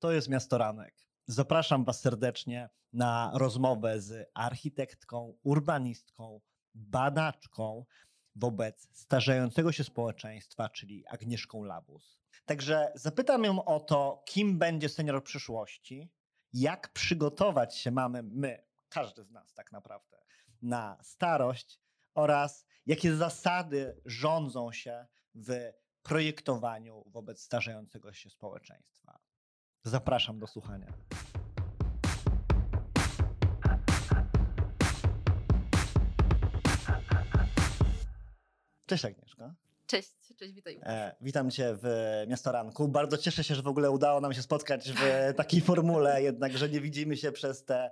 To jest Miasto Ranek. Zapraszam Was serdecznie na rozmowę z architektką, urbanistką, badaczką wobec starzejącego się społeczeństwa, czyli Agnieszką Labus. Także zapytam ją o to, kim będzie senior przyszłości, jak przygotować się mamy my, każdy z nas tak naprawdę, na starość oraz jakie zasady rządzą się w projektowaniu wobec starzejącego się społeczeństwa. Zapraszam do słuchania. Cześć Agnieszka. Cześć, cześć, witaj. E, witam Cię w Miastoranku. Bardzo cieszę się, że w ogóle udało nam się spotkać w takiej formule, jednak, że nie widzimy się przez te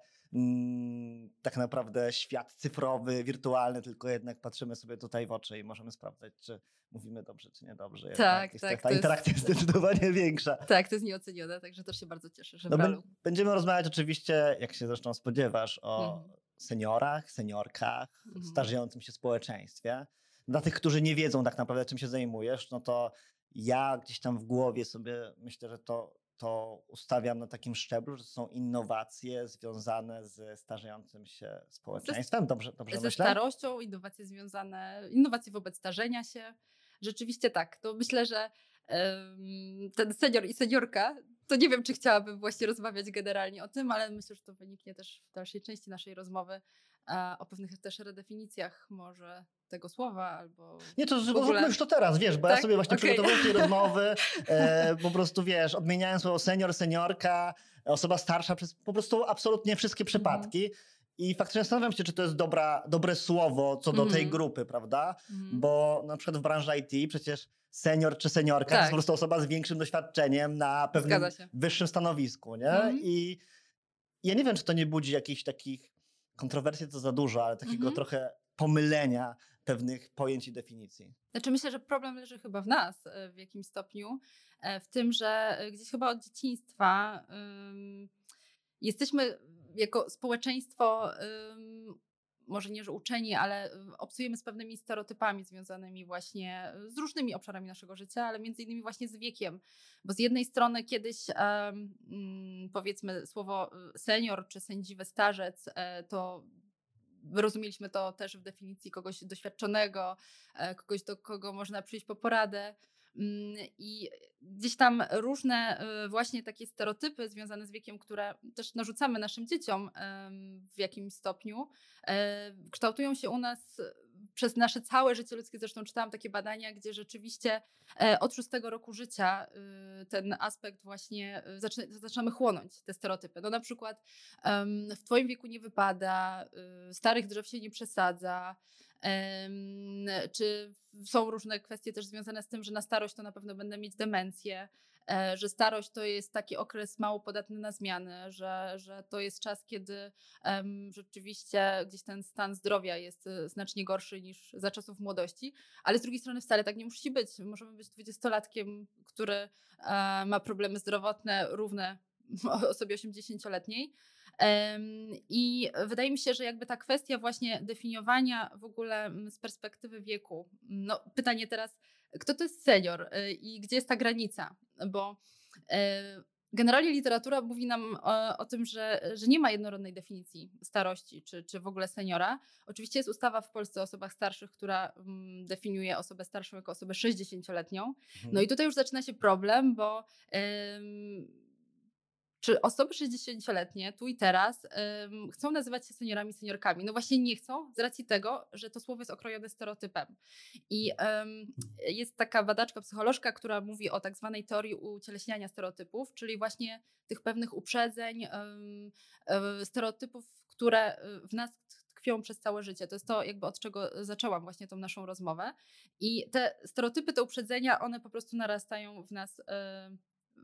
tak naprawdę świat cyfrowy, wirtualny, tylko jednak patrzymy sobie tutaj w oczy i możemy sprawdzać, czy mówimy dobrze, czy niedobrze. Tak, jest tak. Ta interakcja jest zdecydowanie większa. Tak, to jest nieocenione, także też się bardzo cieszę, że no, Będziemy rozmawiać oczywiście, jak się zresztą spodziewasz, o mhm. seniorach, seniorkach, mhm. starzejącym się społeczeństwie dla tych, którzy nie wiedzą tak naprawdę, czym się zajmujesz, no to ja gdzieś tam w głowie sobie myślę, że to, to ustawiam na takim szczeblu, że są innowacje związane ze starzejącym się społeczeństwem. Dobrze, dobrze ze myślę? starością, innowacje związane, innowacje wobec starzenia się. Rzeczywiście tak. To myślę, że um, ten senior i seniorka, to nie wiem, czy chciałabym właśnie rozmawiać generalnie o tym, ale myślę, że to wyniknie też w dalszej części naszej rozmowy o pewnych też redefinicjach może tego słowa albo. Nie, to ogóle... już to teraz, wiesz, bo tak? ja sobie właśnie okay. tej rozmowy, e, po prostu wiesz, odmieniałem słowo senior, seniorka, osoba starsza przez po prostu absolutnie wszystkie mhm. przypadki. Mm. I faktycznie zastanawiam się, czy to jest dobra, dobre słowo co do mm. tej mhm. grupy, prawda? Mm. Bo na przykład w branży IT przecież senior czy seniorka tak. to jest tak. po prostu osoba z większym doświadczeniem na pewnym wyższym stanowisku, nie? Mhm. I ja nie wiem, czy to nie budzi jakichś takich kontrowersje to za dużo, ale takiego trochę pomylenia pewnych pojęć i definicji. Znaczy myślę, że problem leży chyba w nas e, w jakimś stopniu, e, w tym, że e, gdzieś chyba od dzieciństwa um, jesteśmy jako społeczeństwo um, może nie, że uczeni, ale obcujemy z pewnymi stereotypami związanymi właśnie z różnymi obszarami naszego życia, ale między innymi właśnie z wiekiem. Bo z jednej strony kiedyś um, powiedzmy słowo senior czy sędziwy starzec to rozumieliśmy to też w definicji kogoś doświadczonego, e, kogoś, do kogo można przyjść po poradę. Mm, I gdzieś tam różne y, właśnie takie stereotypy związane z wiekiem, które też narzucamy naszym dzieciom w jakimś stopniu, e, kształtują się u nas przez nasze całe życie ludzkie. Zresztą czytałam takie badania, gdzie rzeczywiście e, od szóstego roku życia y, ten aspekt właśnie y, zaczynamy chłonąć te stereotypy. No na przykład w twoim wieku nie wypada, starych drzew się nie przesadza, czy są różne kwestie też związane z tym, że na starość to na pewno będę mieć demencję, że starość to jest taki okres mało podatny na zmiany, że, że to jest czas, kiedy rzeczywiście gdzieś ten stan zdrowia jest e, znacznie gorszy niż za czasów młodości, ale z drugiej strony wcale tak nie musi być. Możemy być dwudziestolatkiem, który e, ma problemy zdrowotne równe osobie 80-letniej. I wydaje mi się, że jakby ta kwestia właśnie definiowania w ogóle mm, z perspektywy wieku, no pytanie teraz, kto to jest senior y, i gdzie jest ta granica? Bo e, Generalnie literatura mówi nam o, o, tym, że, że nie ma jednorodnej definicji starości czy, czy w ogóle seniora. Oczywiście jest ustawa w Polsce o osobach starszych, która mm, definiuje osobę starszą jako osobę 60-letnią. Mhm. No i tutaj już zaczyna się problem, bo czy osoby 60-letnie tu i teraz ym, chcą nazywać się seniorami, seniorkami? No właśnie nie chcą z racji tego, że to słowo jest okrojone stereotypem. I ym, jest taka badaczka, psycholożka, która mówi o tak zwanej teorii ucieleśniania stereotypów, czyli właśnie tych pewnych uprzedzeń, ym, stereotypów, które y, w nas tkwią przez całe życie. To jest to, jakby od czego zaczęłam właśnie tą naszą rozmowę. I te stereotypy, te uprzedzenia, one po prostu narastają w nas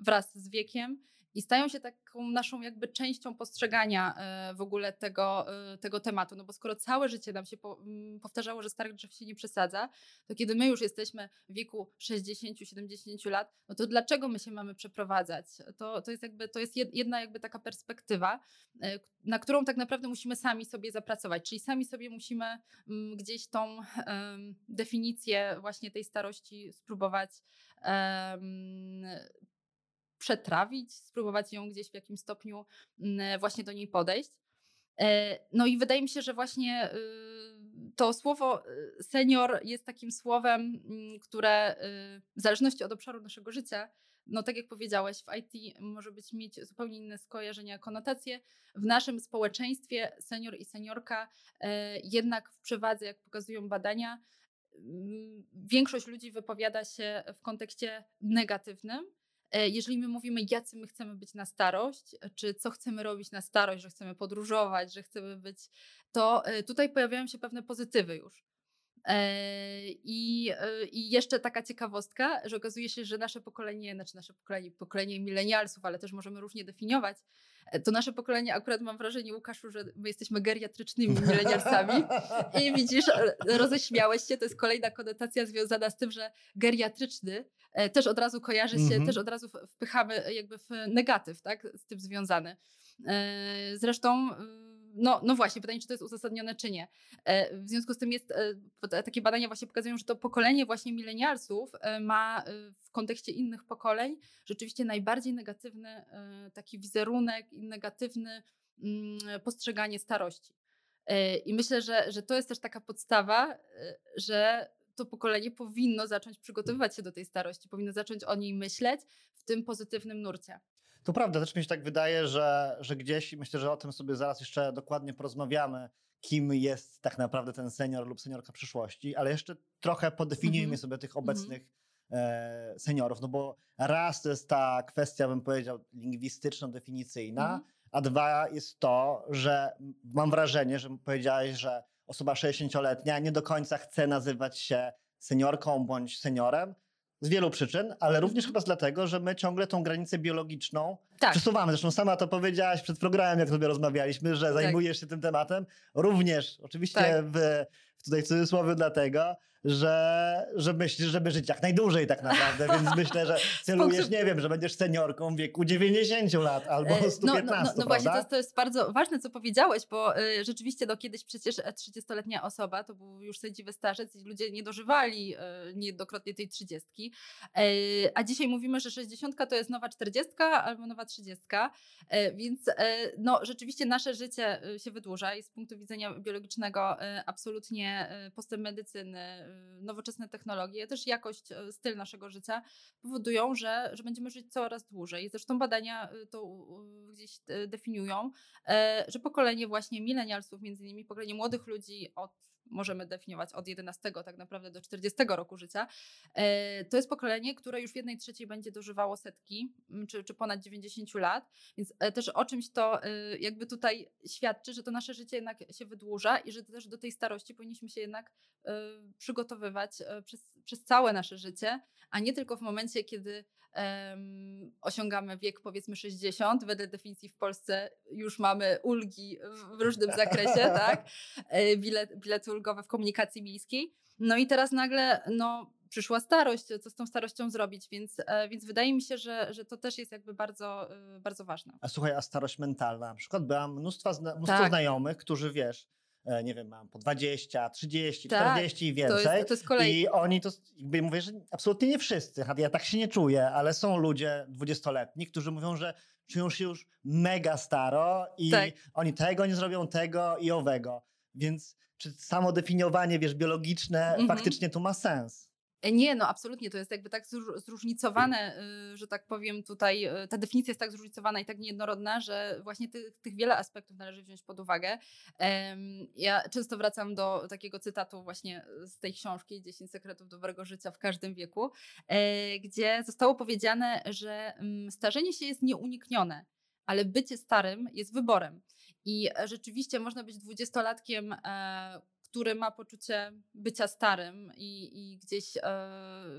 wraz z wiekiem i stają się taką naszą jakby częścią postrzegania e, w ogóle tego, e, tego tematu. No bo skoro całe życie nam się mm, powtarzało, że starych drzew się nie przesadza, to kiedy my już jesteśmy w wieku 60-70 lat, no to dlaczego my się mamy przeprowadzać? To, to jest jakby, to jest jedna jakby taka perspektywa, e, na którą tak naprawdę musimy sami sobie zapracować, czyli sami sobie musimy mm, gdzieś tą definicję właśnie tej starości spróbować przetrawić, spróbować ją gdzieś w jakimś stopniu mm, właśnie do niej podejść. E, no i wydaje mi się, że właśnie y, to słowo y, senior jest takim słowem, mm, które y, w zależności od obszaru naszego życia, no tak jak powiedziałeś, w IT może być mieć zupełnie inne skojarzenia, konotacje. W naszym społeczeństwie senior i seniorka e, jednak w przewadze, jak pokazują badania, mm, większość ludzi wypowiada się w kontekście negatywnym. E, jeżeli my mówimy, jacy my chcemy być na starość, czy co chcemy robić na starość, że chcemy podróżować, że chcemy być, to e, tutaj pojawiają się pewne pozytywy już. E, I, e, I jeszcze taka ciekawostka, że okazuje się, że nasze pokolenie, znaczy nasze pokolenie, pokolenie milenialsów, ale też możemy różnie definiować, e, to nasze pokolenie, akurat mam wrażenie, Łukaszu, że my jesteśmy geriatrycznymi milenialsami i widzisz, roześmiałeś się, to jest kolejna konotacja związana z tym, że geriatryczny też od razu kojarzy się, mm -hmm. też od razu wpychamy jakby w negatyw, tak, z tym związany. Zresztą no, no właśnie, pytanie, czy to jest uzasadnione, czy nie. E, w związku z tym jest, e, takie badania właśnie pokazują, że to pokolenie właśnie milenialsów e, ma w kontekście innych pokoleń rzeczywiście najbardziej negatywny taki wizerunek i negatywny mm, postrzeganie starości. I myślę, że, że to jest też taka podstawa, że to pokolenie powinno zacząć przygotowywać się do tej starości, powinno zacząć o niej myśleć w tym pozytywnym nurcie. To prawda, też mi się tak wydaje, że, że gdzieś, myślę, że o tym sobie zaraz jeszcze dokładnie porozmawiamy, kim jest tak naprawdę ten senior lub seniorka przyszłości, ale jeszcze trochę podefiniujmy mm -hmm. sobie tych mhm. obecnych mm -hmm. e, seniorów, no bo raz to jest ta kwestia, bym powiedział, lingwistyczno-definicyjna, mm -hmm. a dwa jest to, że mam wrażenie, że powiedziałeś, że osoba 60-letnia nie do końca chce nazywać się seniorką bądź seniorem, z wielu przyczyn, ale również chyba dlatego, że my ciągle tą granicę biologiczną tak. przesuwamy. Zresztą sama to powiedziałaś przed programem, jak sobie rozmawialiśmy, że tak. zajmujesz się tym tematem. Również, oczywiście tak. w, tutaj w cudzysłowie dlatego, że, że myślisz, żeby żyć jak najdłużej tak naprawdę, więc myślę, że celujesz, nie wiem, że będziesz seniorką w wieku 90 lat albo 115, No, no, no, no właśnie, to, to, jest bardzo ważne, co powiedziałeś, bo y, rzeczywiście no, kiedyś przecież 30-letnia osoba to był już sędziwy starzec i ludzie nie dożywali y, niejednokrotnie tej 30. Y, a dzisiaj mówimy, że 60 to jest nowa 40 albo nowa 30, y, więc no, rzeczywiście nasze życie się wydłuża i z punktu widzenia biologicznego absolutnie postęp medycyny, nowoczesne technologie, też jakość, e, styl naszego życia powodują, że, że będziemy żyć coraz dłużej. Zresztą badania e, to gdzieś e, definiują, że pokolenie właśnie milenialsów, między innymi pokolenie młodych ludzi od możemy definiować od 11 tak naprawdę do 40 roku życia, e, to jest pokolenie, które już w jednej trzeciej będzie dożywało setki, czy, czy ponad 90 lat, więc e, też o czymś to e, jakby tutaj świadczy, że to nasze życie jednak się wydłuża i że też do tej starości powinniśmy się jednak przygotowywać przez, przez całe nasze życie, a nie tylko w momencie, kiedy um, osiągamy wiek powiedzmy 60, wedle definicji w Polsce już mamy ulgi w różnym zakresie, tak? E, bilet, bilety ulgowe w komunikacji miejskiej. No i teraz nagle no, przyszła starość, co z tą starością zrobić, więc, e, więc wydaje mi się, że, że to też jest jakby bardzo, e, bardzo ważne. A słuchaj, a starość mentalna, na przykład byłam mnóstwo, mnóstwo tak. znajomych, którzy wiesz, nie wiem, mam po 20, 30, tak, 40 i więcej. To jest, to jest kolej... I oni to, jakby mówię, że absolutnie nie wszyscy, ja tak się nie czuję, ale są ludzie dwudziestoletni, którzy mówią, że czują się już mega staro i tak. oni tego nie zrobią, tego i owego. Więc czy samo definiowanie, wiesz, biologiczne mhm. faktycznie tu ma sens? E, nie, no absolutnie, to jest jakby tak zróżnicowane, y, że tak powiem tutaj, y, ta definicja jest tak zróżnicowana i tak niejednorodna, że właśnie tych, tych wiele aspektów należy wziąć pod uwagę. Ja często wracam do takiego cytatu właśnie z tej książki 10 sekretów dobrego życia w każdym wieku, e, gdzie zostało powiedziane, że mm, starzenie się jest nieuniknione, ale bycie starym jest wyborem. I rzeczywiście można być dwudziestolatkiem, e, który ma poczucie bycia starym i, i gdzieś, e,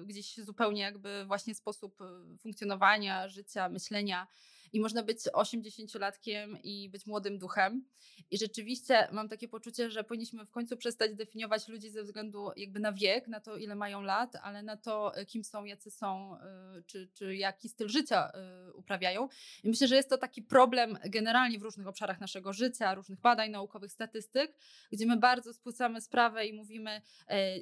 gdzieś zupełnie jakby właśnie sposób e, funkcjonowania, życia, myślenia i można być 80-latkiem i być młodym duchem. I rzeczywiście mam takie poczucie, że powinniśmy w końcu przestać definiować ludzi ze względu jakby na wiek, na to, ile mają lat, ale na to, kim są, jacy są, y, czy, czy jaki styl życia y, uprawiają. I myślę, że jest to taki problem generalnie w różnych obszarach naszego życia, różnych badań naukowych, statystyk, gdzie my bardzo spłycamy sprawę i mówimy e,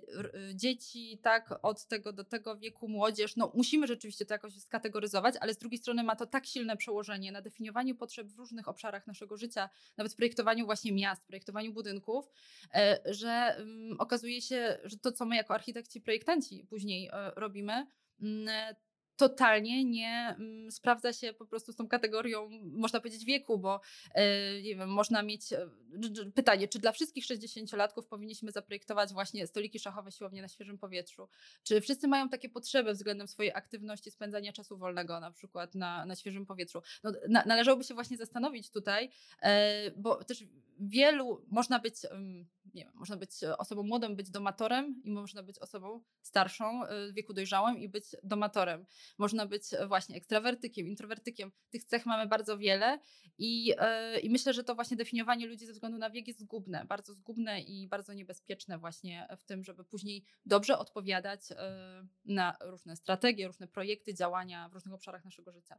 dzieci, tak, od tego do tego wieku, młodzież, no musimy rzeczywiście to jakoś skategoryzować, ale z drugiej strony ma to tak silne przełożenie na definiowanie potrzeb w różnych obszarach naszego życia, nawet w projektowaniu właśnie miast, projektowaniu budynków, e, że mm, okazuje się, że to, co my jako architekci, projektanci później e, robimy, mm, totalnie nie mm, sprawdza się po prostu z tą kategorią, można powiedzieć, wieku, bo e, nie wiem, można mieć e, pytanie, czy dla wszystkich 60-latków powinniśmy zaprojektować właśnie stoliki szachowe, siłownie na świeżym powietrzu? Czy wszyscy mają takie potrzeby względem swojej aktywności, spędzania czasu wolnego na przykład na, na świeżym powietrzu? No, na, należałoby się właśnie zastanowić tutaj, e, bo też wielu, można być, nie wiem, można być osobą młodą, być domatorem i można być osobą starszą, w wieku dojrzałym i być domatorem. Można być e, właśnie ekstrawertykiem, introwertykiem. Tych cech mamy bardzo wiele i, i myślę, że to właśnie definiowanie ludzi ze względu na wiek jest zgubne, bardzo zgubne i bardzo niebezpieczne właśnie w tym, żeby później dobrze odpowiadać na różne strategie, różne projekty, działania w różnych obszarach naszego życia.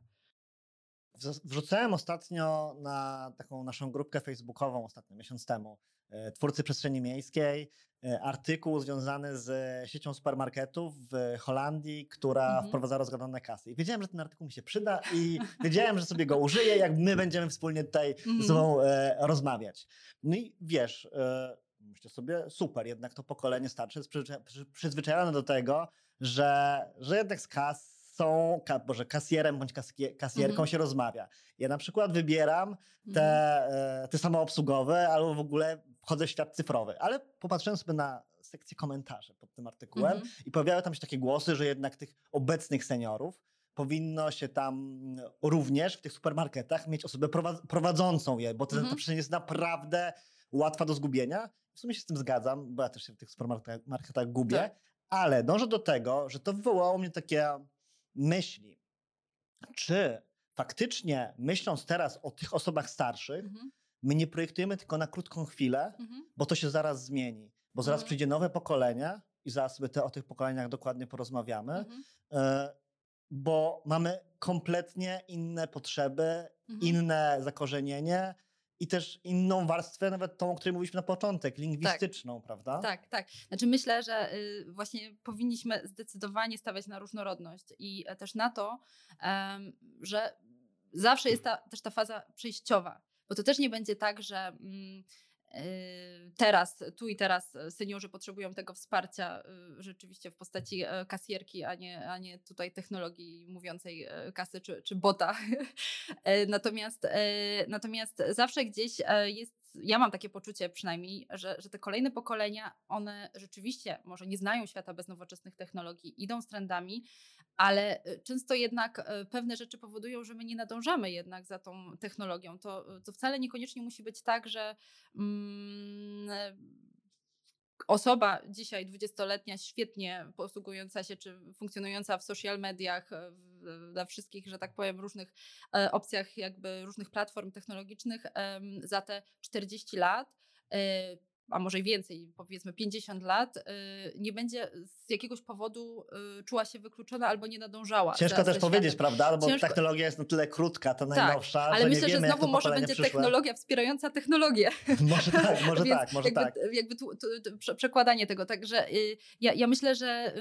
Wrzucałem ostatnio na taką naszą grupkę facebookową, ostatnio miesiąc temu, e, twórcy przestrzeni miejskiej, e, artykuł związany z siecią supermarketów w Holandii, która mhm. wprowadza rozgadane kasy. I wiedziałem, że ten artykuł mi się przyda i wiedziałem, że sobie go użyję, jak my będziemy wspólnie tutaj mhm. z sobą e, rozmawiać. No i wiesz, e, myślę sobie, super, jednak to pokolenie starsze jest przyzwyczajone do tego, że, że jednak z kas są, boże, kasjerem bądź kasjerką mhm. się rozmawia. Ja na przykład wybieram te, mhm. te samoobsługowe albo w ogóle wchodzę w świat cyfrowy, ale popatrzyłem sobie na sekcję komentarzy pod tym artykułem mhm. i pojawiały tam się takie głosy, że jednak tych obecnych seniorów powinno się tam również w tych supermarketach mieć osobę prowadzącą je, bo to, mhm. to przecież jest naprawdę łatwa do zgubienia. W sumie się z tym zgadzam, bo ja też się w tych supermarketach gubię, tak. ale dążę do tego, że to wywołało mnie takie myśli, czy faktycznie myśląc teraz o tych osobach starszych, mhm. my nie projektujemy tylko na krótką chwilę, mhm. bo to się zaraz zmieni, bo zaraz mhm. przyjdzie nowe pokolenie i zaraz sobie te, o tych pokoleniach dokładnie porozmawiamy, mhm. e, bo mamy kompletnie inne potrzeby, mhm. inne zakorzenienie, i też inną warstwę, nawet tą, o której mówiliśmy na początek, lingwistyczną, tak. prawda? Tak, tak. Znaczy myślę, że y, właśnie powinniśmy zdecydowanie stawiać na różnorodność i e, też na to, że zawsze jest ta, też ta faza przejściowa, bo to też nie będzie tak, że mm, teraz, tu i teraz e, seniorzy potrzebują tego wsparcia e, rzeczywiście w postaci e, kasjerki, a nie, a nie tutaj technologii mówiącej kasy czy, czy bota. natomiast, natomiast zawsze gdzieś jest ja mam takie poczucie przynajmniej, że, że te kolejne pokolenia, one rzeczywiście może nie znają świata bez nowoczesnych technologii, idą z trendami, ale y, często jednak y, pewne rzeczy powodują, że my nie nadążamy jednak za tą technologią. To, to wcale niekoniecznie musi być tak, że mm, osoba dzisiaj, dwudziestoletnia, świetnie posługująca się czy funkcjonująca w social mediach, na wszystkich, że tak powiem, różnych e, opcjach, jakby różnych platform technologicznych za te 40 lat e, a może i więcej, powiedzmy 50 lat, y, nie będzie z jakiegoś powodu y, czuła się wykluczona albo nie nadążała. Ciężko też powiedzieć, prawda? Bo Ciężko... technologia jest na tyle krótka, to tak, najnowsza. Ale że myślę, że znowu może będzie przyszłe. technologia wspierająca technologię. może tak, może tak, może jakby, tak. Jakby tu, tu, tu, przekładanie tego. Także y, ja, ja myślę, że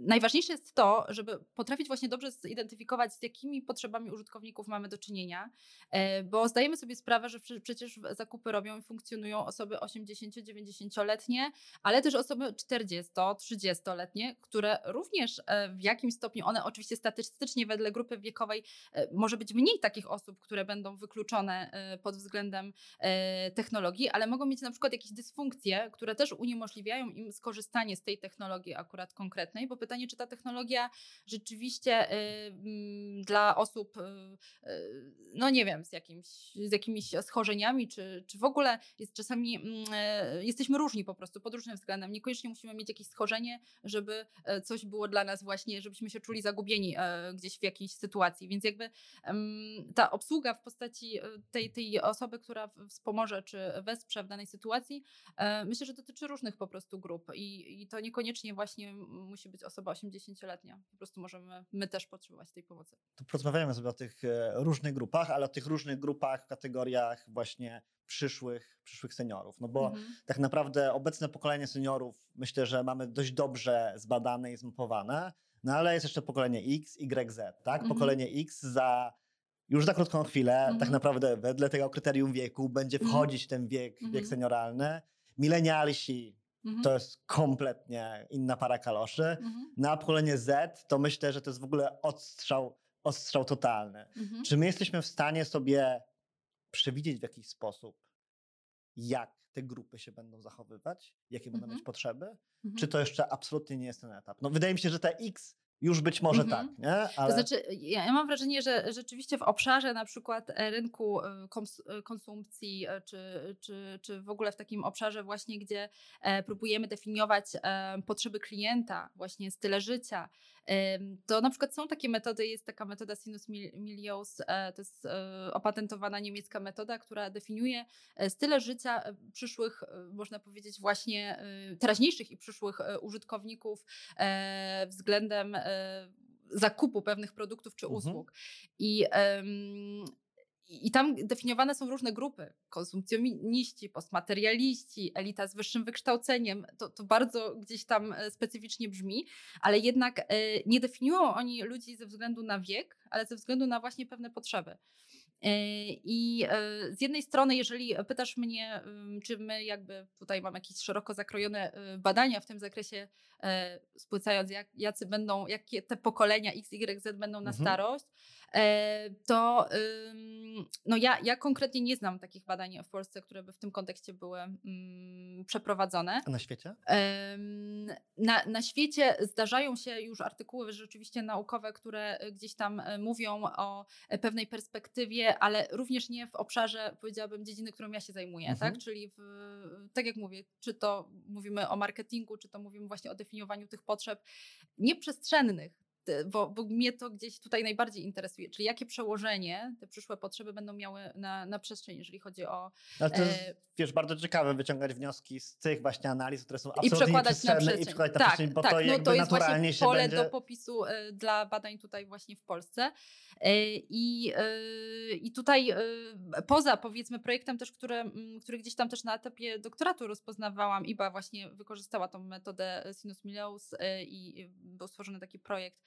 najważniejsze jest to, żeby potrafić właśnie dobrze zidentyfikować, z jakimi potrzebami użytkowników mamy do czynienia, e, bo zdajemy sobie sprawę, że przecież zakupy robią i funkcjonują osoby 80-90-letnie, ale też osoby 40-30-letnie, które również e, w jakimś stopniu, one oczywiście statystycznie wedle grupy wiekowej e, może być mniej takich osób, które będą wykluczone pod względem technologii, ale mogą mieć na przykład jakieś dysfunkcje, które też uniemożliwiają im skorzystanie z tej technologii akurat konkretnej, bo pytanie, czy ta technologia rzeczywiście dla osób, y, y, no nie wiem, z, jakimś, z jakimiś schorzeniami, czy, czy w ogóle jest czasami, y, jesteśmy różni po prostu, pod różnym względem. Niekoniecznie musimy mieć jakieś schorzenie, żeby coś było dla nas właśnie, żebyśmy się czuli zagubieni gdzieś w jakiejś sytuacji. Więc jakby ta obsługa w postaci tej, tej osoby, która wspomoże czy wesprze w danej sytuacji, myślę, że dotyczy różnych po prostu grup i, i to niekoniecznie właśnie musi być osoba 80-letnia. Po prostu możemy my też potrzebować tej pomocy. To porozmawiamy sobie o tych e, różnych grupach, ale o tych różnych grupach, kategoriach właśnie przyszłych, przyszłych seniorów. No bo mhm. tak naprawdę obecne pokolenie seniorów myślę, że mamy dość dobrze zbadane i zmapowane, no ale jest jeszcze pokolenie X, Y, Z, tak? Mhm. Pokolenie X za już za krótką chwilę, tak mhm. tak naprawdę wedle tego kryterium wieku będzie mhm. wchodzić ten wiek, wiek mhm. senioralny. Milenialsi Mhm. To jest kompletnie inna para kaloszy. Mhm. Na pokolenie Z to myślę, że to jest w ogóle odstrzał, odstrzał totalny. Mhm. Czy my jesteśmy w stanie sobie przewidzieć w jakiś sposób, jak te grupy się będą zachowywać, jakie będą mieć potrzeby? Czy to jeszcze absolutnie nie jest ten etap? No, wydaje mi się, że te X już być może mhm. tak, nie? Ale... To znaczy, ja mam wrażenie, że rzeczywiście w obszarze na przykład e, rynku e, e, konsumpcji, czy, czy, czy w ogóle w takim obszarze właśnie, gdzie próbujemy definiować potrzeby klienta, właśnie style życia, to na przykład są takie metody, jest taka metoda Sinus Milios, to jest opatentowana niemiecka metoda, która definiuje style życia przyszłych, można powiedzieć właśnie teraźniejszych i przyszłych użytkowników względem zakupu pewnych produktów czy mhm. usług. Mhm. I i tam definiowane są różne grupy: konsumpcjoniści, postmaterialiści, elita z wyższym wykształceniem. To, to bardzo gdzieś tam e, specyficznie brzmi, ale jednak e, nie definiują oni ludzi ze względu na wiek, ale ze względu na właśnie pewne potrzeby. E, I z jednej strony, jeżeli pytasz mnie, czy my jakby tutaj mam jakieś szeroko zakrojone badania w tym zakresie, spłycając, jak, jacy będą, jakie te pokolenia X, Y, Z będą na mhm. starość, to no ja, ja konkretnie nie znam takich badań w Polsce, które by w tym kontekście były mm, przeprowadzone. A na świecie? Na, na świecie zdarzają się już artykuły rzeczywiście naukowe, które gdzieś tam e, mówią o e, pewnej perspektywie, ale również nie w obszarze, powiedziałabym, dziedziny, którą ja się zajmuję, tak? mhm. tak? Czyli w, tak jak mówię, czy to mówimy o marketingu, czy to mówimy właśnie o definiowaniu tych potrzeb nieprzestrzennych, bo, bo mnie to gdzieś tutaj najbardziej interesuje, czyli jakie przełożenie te przyszłe potrzeby będą miały na, na przestrzeń, jeżeli chodzi o... Ale to jest, e... wiesz, bardzo ciekawe wyciągać wnioski z tych właśnie analiz, które są absolutnie I przekładać na przestrzeń. I przekładać na tak, przestrzeń, bo tak, to, no, to jest właśnie pole będzie... do popisu e, dla badań tutaj właśnie w Polsce. E, I, e, I tutaj poza powiedzmy projektem też, który, który gdzieś tam też na etapie doktoratu rozpoznawałam, IBA właśnie wykorzystała tą metodę Sinus Mileus i był stworzony taki projekt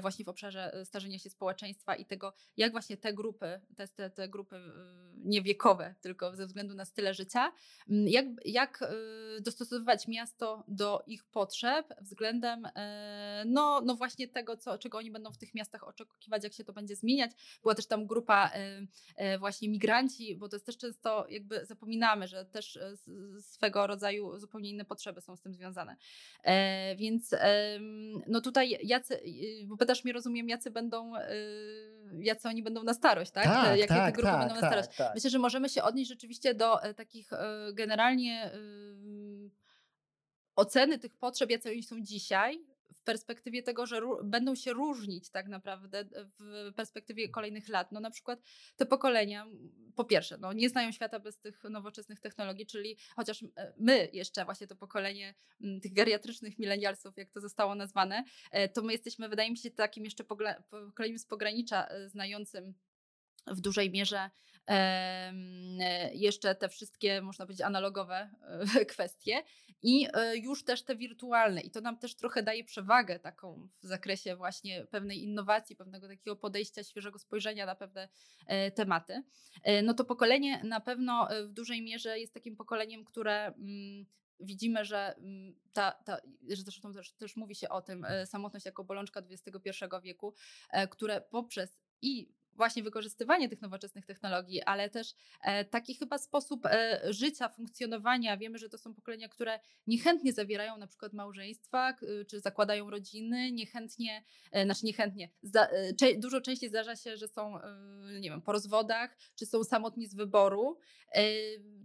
właśnie w obszarze e, starzenia się społeczeństwa i tego, jak właśnie te grupy, te, te, grupy nie wiekowe, tylko ze względu na style życia, jak, jak e, dostosowywać miasto do ich potrzeb względem no, no właśnie tego, co, czego oni będą w tych miastach oczekiwać, jak się to będzie zmieniać. Była też tam grupa właśnie migranci, bo to jest też często jakby zapominamy, że też swego rodzaju zupełnie inne potrzeby są z tym związane. Więc no tutaj jacy, bo pytasz mnie, rozumiem, jacy będą, yy, jacy oni będą na starość, tak? tak Te, jakie tak, te grupy tak, będą na starość. Tak, tak. Myślę, że możemy się odnieść rzeczywiście do e, takich e, generalnie oceny tych potrzeb, jacy oni są dzisiaj, w perspektywie tego, że będą się różnić tak naprawdę w perspektywie kolejnych lat. No na przykład te pokolenia, po pierwsze, no, nie znają świata bez tych nowoczesnych technologii, czyli chociaż e, my jeszcze właśnie to pokolenie tych geriatrycznych milenialsów, jak to zostało nazwane, e, to my jesteśmy, wydaje mi się, takim jeszcze pokoleniem z pogranicza e, znającym w dużej mierze jeszcze te wszystkie, można powiedzieć, analogowe kwestie i e, już też te wirtualne. I to nam też trochę daje przewagę taką w zakresie właśnie pewnej innowacji, pewnego takiego podejścia, świeżego spojrzenia na pewne e, tematy. E, no to pokolenie na pewno w dużej mierze jest takim pokoleniem, które mm, widzimy, że mm, ta, ta że zresztą też, też mówi się o tym, samotność jako bolączka XXI wieku, które poprzez i właśnie wykorzystywanie tych nowoczesnych technologii, ale też e, taki chyba sposób e, życia, funkcjonowania. Wiemy, że to są pokolenia, które niechętnie zawierają na przykład małżeństwa, czy zakładają rodziny, niechętnie, e, znaczy niechętnie, dużo częściej zdarza się, że są, nie wiem, po rozwodach, czy są samotni z wyboru.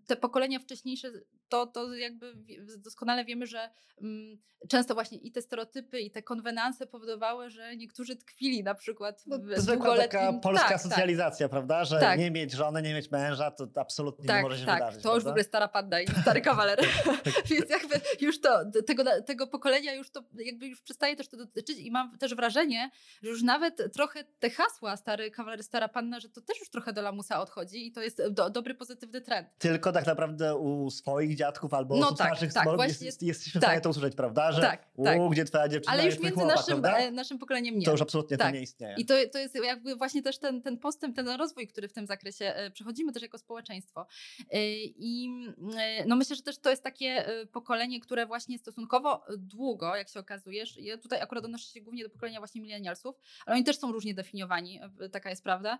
Te pokolenia wcześniejsze to, to jakby doskonale wiemy, że um, często właśnie i te stereotypy, i te konwenanse powodowały, że niektórzy tkwili na przykład no, w no, długoletnim... polska tak, tak. socjalizacja, tak. prawda? Że tak. nie mieć żony, nie mieć męża, to absolutnie tak, nie może się tak. wydarzyć. To już w ogóle stara padda i stary kawaler. Więc jakby już to, tego, tego pokolenia już to jakby już przestaje też to dotyczyć i mam też wrażenie, że już nawet trochę te hasła stary kawaler, stara panna, że to też już trochę do lamusa odchodzi i to jest do, dobry, pozytywny trend. Tylko tak naprawdę u swoich dziadków albo no, tak, starszych tak, właśnie, jest, jesteśmy w stanie tak, to usłyszeć, prawda? Że tak, u, tak. gdzie twoja dziewczyna Ale już między naszym, e, naszym pokoleniem nie. To już absolutnie tak. to nie istnieje. I to, to jest jakby właśnie też ten, ten postęp, ten rozwój, który w tym zakresie e, przechodzimy też jako społeczeństwo. E, I no myślę, że też to jest takie pokolenie, które właśnie stosunkowo długo, jak się okazuje, ja tutaj akurat odnoszę się głównie do pokolenia właśnie milenialsów, ale oni też są różnie definiowani, taka jest prawda.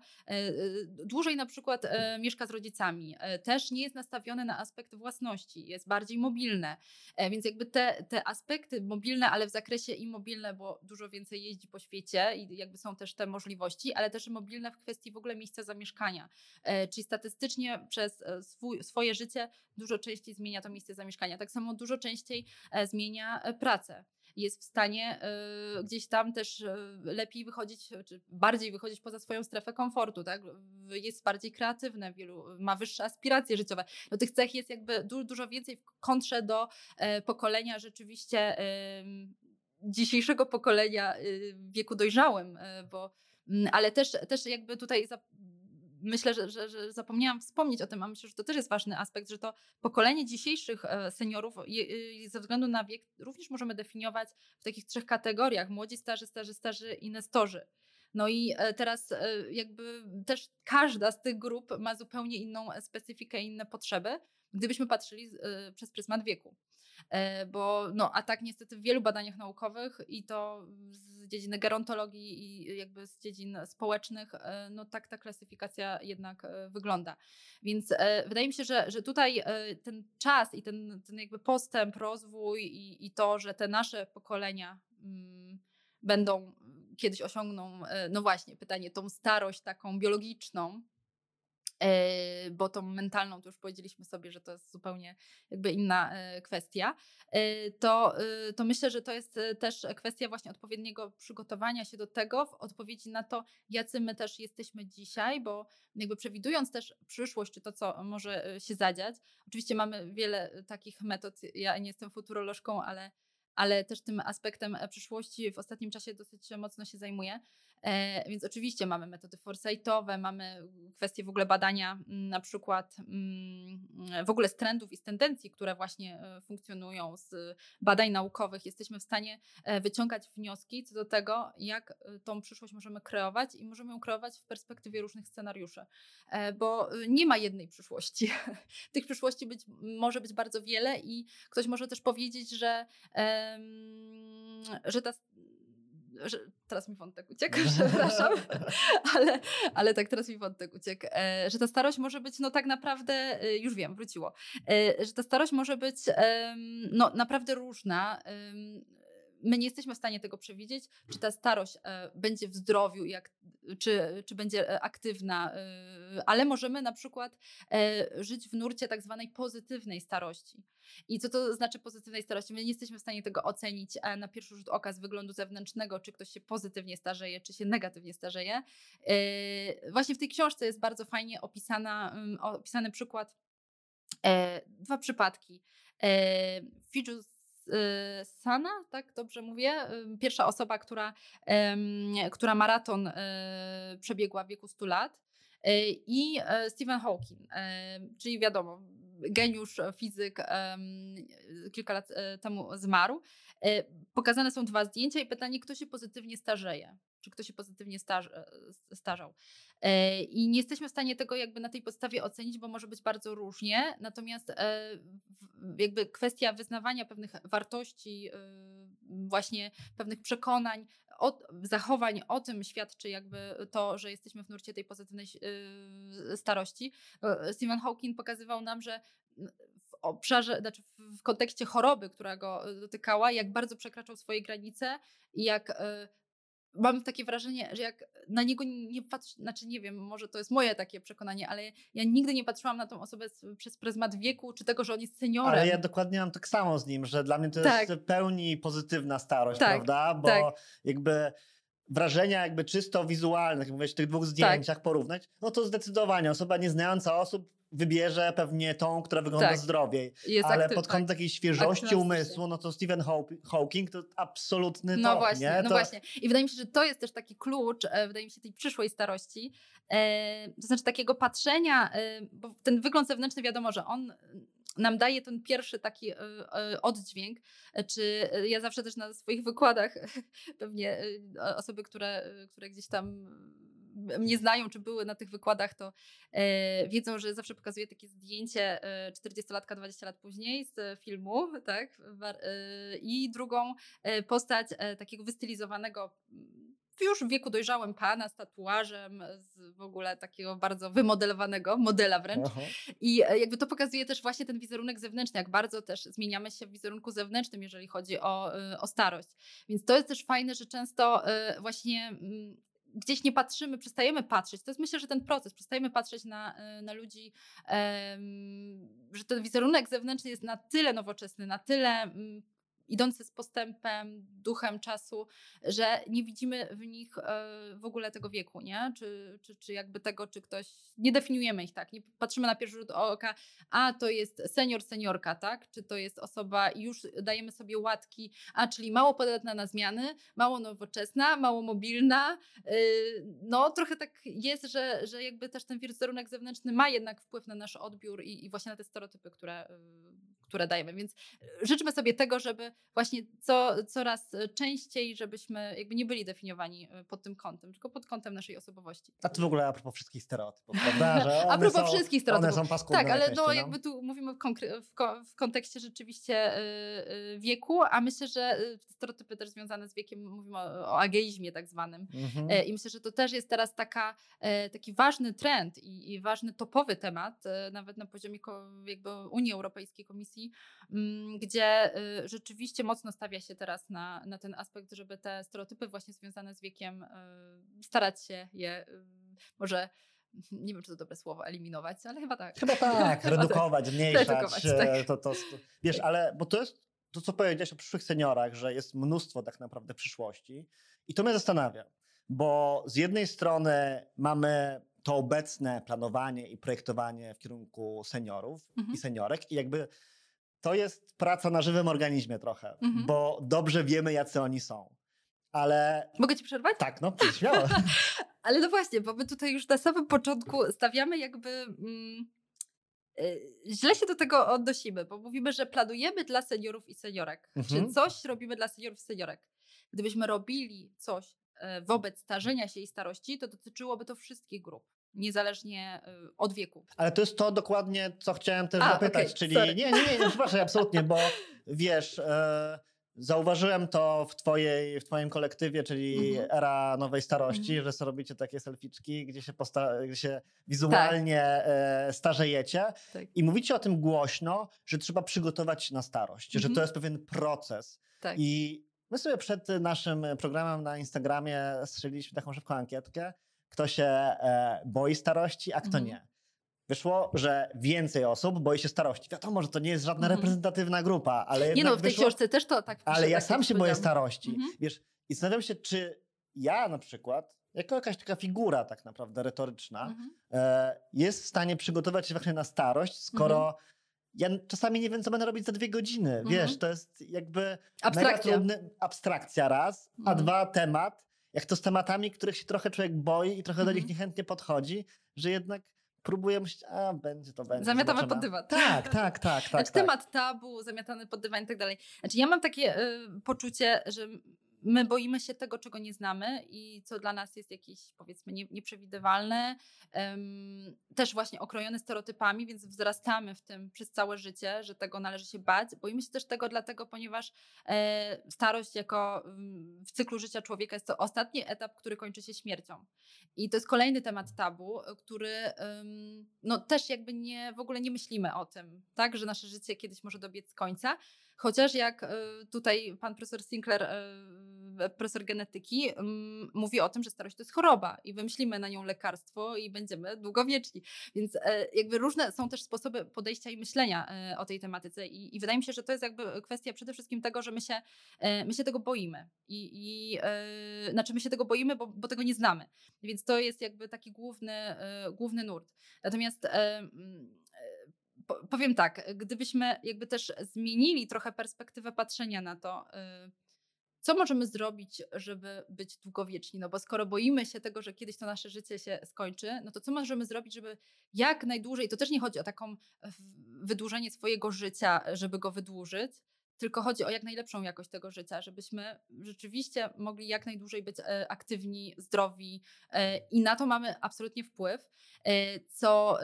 Dłużej na przykład mieszka z rodzicami, też nie jest nastawiony na aspekt własności, jest bardziej mobilne. E, więc jakby te, te aspekty mobilne, ale w zakresie i mobilne, bo dużo więcej jeździ po świecie i jakby są też te możliwości, ale też mobilne w kwestii w ogóle miejsca zamieszkania. E, czyli statystycznie przez e, swój, swoje życie dużo częściej zmienia to miejsce zamieszkania. Tak samo dużo częściej zmienia pracę jest w stanie y, gdzieś tam też y, lepiej wychodzić, czy bardziej wychodzić poza swoją strefę komfortu, tak? Jest bardziej kreatywne, wielu ma wyższe aspiracje życiowe. No tych cech jest jakby du dużo więcej w kontrze do y, pokolenia rzeczywiście dzisiejszego pokolenia w wieku dojrzałym, bo ale też, też jakby tutaj myślę, że, że, że, zapomniałam wspomnieć o tym, a myślę, że to też jest ważny aspekt, że to pokolenie dzisiejszych e, seniorów je, ze względu na wiek również możemy definiować w takich trzech kategoriach: młodzi, starzy, starzy, starzy i nestorzy. No i e, teraz e, jakby też każda z tych grup ma zupełnie inną specyfikę inne potrzeby, gdybyśmy patrzyli przez pryzmat wieku. Bo no, a tak niestety w wielu badaniach naukowych i to z dziedziny gerontologii i jakby z dziedzin społecznych, e, no tak ta klasyfikacja jednak e, wygląda. Więc e, wydaje mi się, że, że tutaj ten czas i ten, ten jakby postęp, rozwój i, i to, że te nasze pokolenia mm, będą kiedyś osiągną, no właśnie, pytanie, tą starość taką biologiczną, E, bo tą mentalną to już powiedzieliśmy sobie, że to jest zupełnie jakby inna e, kwestia, e, to, to myślę, że to jest też kwestia właśnie odpowiedniego przygotowania się do tego w odpowiedzi na to, jacy my też jesteśmy dzisiaj, bo jakby przewidując też przyszłość, czy to, co może się zadziać, oczywiście mamy wiele takich metod, ja nie jestem futurolożką, ale ale też tym aspektem przyszłości w ostatnim czasie dosyć mocno się zajmuję. E, więc oczywiście mamy metody foresightowe, mamy kwestie w ogóle badania mm, na przykład mm, w ogóle z trendów i z tendencji, które właśnie e, funkcjonują z badań naukowych. Jesteśmy w stanie e, wyciągać wnioski co do tego, jak tą przyszłość możemy kreować i możemy ją kreować w perspektywie różnych scenariuszy, bo nie ma jednej przyszłości. Tych przyszłości być, może być bardzo wiele i ktoś może też powiedzieć, że, że ta że, teraz mi wątek uciekł, przepraszam, ale, ale tak, teraz mi wątek uciekł, e, że ta starość może być, no tak naprawdę, e, już wiem, wróciło, e, że ta starość może być no naprawdę różna, my nie jesteśmy w stanie tego przewidzieć, czy ta starość e, będzie w zdrowiu, jak, czy, czy będzie e, aktywna, e, ale możemy na przykład żyć w nurcie tak zwanej pozytywnej starości. I co to znaczy pozytywnej starości? My nie jesteśmy w stanie tego ocenić na pierwszy rzut oka z wyglądu zewnętrznego, czy ktoś się pozytywnie starzeje, czy się negatywnie starzeje. Właśnie w tej książce jest bardzo fajnie opisana, mm, opisany przykład, dwa przypadki. Fijus Y, Sana, tak dobrze mówię? Y, pierwsza osoba, która, która maraton y, przebiegła w wieku 100 lat. I Stephen Hawking, czyli wiadomo, geniusz fizyk kilka lat temu zmarł. Pokazane są dwa zdjęcia i pytanie, kto się pozytywnie starzeje. Czy ktoś się pozytywnie starzy, starzał. E, I nie jesteśmy w stanie tego jakby na tej podstawie ocenić, bo może być bardzo różnie. Natomiast e, jakby kwestia wyznawania pewnych wartości, e, właśnie pewnych przekonań, zachowań, o tym świadczy jakby to, że jesteśmy w nurcie tej pozytywnej starości. Stephen Hawking pokazywał nam, że w obszarze, znaczy w kontekście choroby, która go dotykała, jak bardzo przekraczał swoje granice i jak mam takie wrażenie, że jak na niego nie patrzę, znaczy nie wiem, może to jest moje takie przekonanie, ale ja nigdy nie patrzyłam na tą osobę przez pryzmat wieku, czy tego, że on jest seniorem. Ale ja dokładnie mam tak samo z nim, że dla mnie to tak. jest pełni pozytywna starość, tak. prawda? Bo tak. jakby wrażenia jakby czysto wizualne, jak mówisz, w tych dwóch tak. zdjęciach porównać, no to zdecydowanie osoba nieznająca osób wybierze pewnie tą, która wygląda tak. zdrowiej. Jest ale pod kątem tak. takiej świeżości umysłu, no to Stephen Hawking to absolutny no top, właśnie, nie? No to... właśnie. I wydaje mi się, że to jest też taki klucz, e, wydaje mi się, tej przyszłej starości, e, to znaczy takiego patrzenia, e, bo ten wygląd zewnętrzny wiadomo, że on nam daje ten pierwszy taki oddźwięk, czy ja zawsze też na swoich wykładach, pewnie osoby, które, które gdzieś tam mnie znają, czy były na tych wykładach, to e, wiedzą, że zawsze pokazuję takie zdjęcie e, 40-latka 20 lat później z filmu, tak? E, I drugą e, postać e, takiego wystylizowanego już w wieku dojrzałym pana z tatuażem, z w ogóle takiego bardzo wymodelowanego, modela wręcz. Aha. I e, jakby to pokazuje też właśnie ten wizerunek zewnętrzny, jak bardzo też zmieniamy się w wizerunku zewnętrznym, jeżeli chodzi o, o starość. Więc to jest też fajne, że często właśnie mm, gdzieś nie patrzymy, przestajemy patrzeć. To jest myślę, że ten proces, przestajemy patrzeć na, e, na ludzi, że ten wizerunek zewnętrzny jest na tyle nowoczesny, na tyle um, idący z postępem, duchem czasu, że nie widzimy w nich e, w ogóle tego wieku, nie? Czy, czy, czy jakby tego, czy ktoś, nie definiujemy ich tak, nie patrzymy na pierwszy rzut oka, a to jest senior, seniorka, tak? Czy to jest osoba już dajemy sobie łatki, a czyli mało podatna na zmiany, mało nowoczesna, mało mobilna, y, no trochę tak jest, że, że jakby też ten wizerunek zewnętrzny ma jednak wpływ na nasz odbiór i, i właśnie na te stereotypy, które, y, które dajemy. Więc e, życzmy sobie tego, żeby właśnie co, coraz częściej, żebyśmy jakby nie byli definiowani e, pod tym kątem, tylko pod kątem naszej osobowości. A to w ogóle a propos wszystkich stereotypów, prawda? Że a propos są, wszystkich stereotypów. One są tak, ale no, no jakby tu mówimy w, w, ko w kontekście rzeczywiście wieku, a myślę, że stereotypy też związane z wiekiem, mówimy o, o ageizmie tak zwanym. Mhm. I myślę, że to też jest teraz taka, taki ważny trend i, i ważny topowy temat, nawet na poziomie jakby Unii Europejskiej, Komisji Mm, gdzie y, rzeczywiście mocno stawia się teraz na, na ten aspekt, żeby te stereotypy właśnie związane z wiekiem y, starać się je y, może nie wiem, czy to dobre słowo, eliminować, ale chyba tak. Chyba tak, redukować, tak. zmniejszać. Redukować, e, tak. to, to, to, wiesz, ale bo to jest to, co powiedziałeś o przyszłych seniorach, że jest mnóstwo tak naprawdę przyszłości i to mnie zastanawia, bo z jednej strony mamy to obecne planowanie i projektowanie w kierunku seniorów mhm. i seniorek i jakby to jest praca na żywym organizmie trochę, mhm. bo dobrze wiemy, jacy oni są. Ale. Mogę ci przerwać? Tak, no, śmiało. Ale no właśnie, bo my tutaj już na samym początku stawiamy jakby. Mm, y, źle się do tego odnosimy, bo mówimy, że planujemy dla seniorów i seniorek. Mhm. Czy coś robimy dla seniorów i seniorek. Gdybyśmy robili coś e, wobec starzenia się i starości, to dotyczyłoby to wszystkich grup niezależnie y, od wieku. Ale to jest to dokładnie, co chciałem też A, zapytać, okay, czyli sorry. nie, nie, nie, nie przepraszam, absolutnie, bo wiesz, e, zauważyłem to w, twojej, w twoim kolektywie, czyli mm -hmm. era nowej starości, mm -hmm. że sobie robicie takie selficzki, gdzie się, gdzie się wizualnie tak. e, starzejecie tak. i mówicie o tym głośno, że trzeba przygotować się na starość, mm -hmm. że to mhm. jest pewien proces. Tak. I my sobie przed naszym programem na Instagramie strzeliliśmy taką szybką ankietkę, kto się e, boi starości, a kto mhm. nie. Wyszło, że więcej osób boi się starości. Wiadomo, że to nie jest żadna mhm. reprezentatywna grupa, ale Nie no, w tej wyszło, książce też to tak Ale ja tak sam się boję starości. Mhm. Wiesz, i zastanawiam się, czy ja na przykład, jako jakaś taka figura tak naprawdę retoryczna, e, jest w stanie przygotować się właśnie na starość, skoro ja czasami nie wiem, co będę robić za dwie godziny. Wiesz, to jest jakby abstrakcja, trudny, abstrakcja raz, a dwa temat, jak to z tematami, których się trochę człowiek boi i trochę do nich mhm. niechętnie podchodzi, że jednak próbuje myśleć, a będzie to będzie. Zamiatamy pod dywan. Tak, tak, tak. tak, znaczy, tak. Temat tabu, zamiatany pod dywan i tak dalej. Znaczy ja mam takie y, poczucie, że my boimy się tego, czego nie znamy i co dla nas jest jakieś, powiedzmy, nie, nieprzewidywalne, um, też właśnie okrojone stereotypami, więc wzrastamy w tym przez całe życie, że tego należy się bać. Boimy się też tego dlatego, ponieważ e, starość jako um, w cyklu życia człowieka jest to ostatni etap, który kończy się śmiercią. I to jest kolejny temat tabu, który um, no też jakby nie, w ogóle nie myślimy o tym, tak, że nasze życie kiedyś może dobiec końca, Chociaż jak e, tutaj pan profesor Sinclair, e, profesor genetyki, mówi o tym, że starość to jest choroba i wymyślimy na nią lekarstwo i będziemy długowieczni. Więc e, jakby różne są też sposoby podejścia i myślenia o tej tematyce i, i wydaje mi się, że to jest jakby kwestia przede wszystkim tego, że my się, my się tego boimy. I, i znaczy my się tego boimy, bo, bo tego nie znamy. Więc to jest jakby taki główny, główny nurt. Natomiast powiem tak, gdybyśmy jakby też zmienili trochę perspektywę patrzenia na to, y, co możemy zrobić, żeby być długowieczni? No bo skoro boimy się tego, że kiedyś to nasze życie się skończy, no to co możemy zrobić, żeby jak najdłużej, to też nie chodzi o taką wydłużenie swojego życia, żeby go wydłużyć, tylko chodzi o jak najlepszą jakość tego życia, żebyśmy rzeczywiście mogli jak najdłużej być e, aktywni, zdrowi e, i na to mamy absolutnie wpływ. E, co,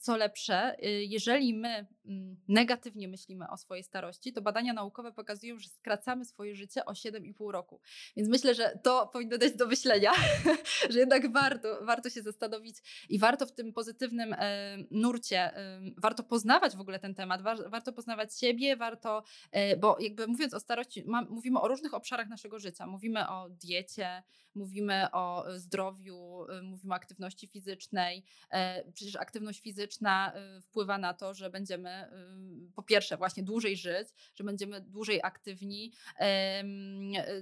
co lepsze, jeżeli my mm, negatywnie myślimy o swojej starości, to badania naukowe pokazują, że skracamy swoje życie o 7,5 roku. Więc myślę, że to powinno dać do myślenia, że jednak warto, warto się zastanowić i warto w tym pozytywnym nurcie, warto poznawać w ogóle ten temat, warto poznawać siebie, warto bo jakby mówiąc o starości, mówimy o różnych obszarach naszego życia. Mówimy o diecie, mówimy o e, zdrowiu, e, mówimy o aktywności fizycznej. E, przecież aktywność fizyczna wpływa na to, że będziemy po pierwsze właśnie dłużej żyć, że będziemy dłużej aktywni,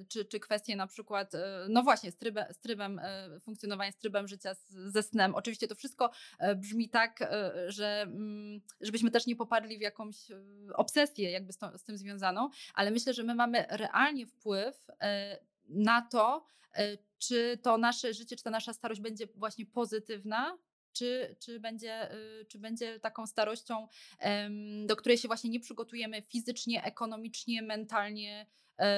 czy, czy kwestie na przykład, no właśnie, z, z trybem funkcjonowania, z trybem życia ze snem. Oczywiście to wszystko brzmi tak, że mm, żebyśmy też nie popadli w jakąś obsesję jakby z, to, z tym związaną, ale myślę, że my mamy realnie wpływ na to, czy to nasze życie, czy ta nasza starość będzie właśnie pozytywna, czy, czy, będzie, y, czy będzie taką starością, do której się właśnie nie przygotujemy fizycznie, ekonomicznie, mentalnie, e,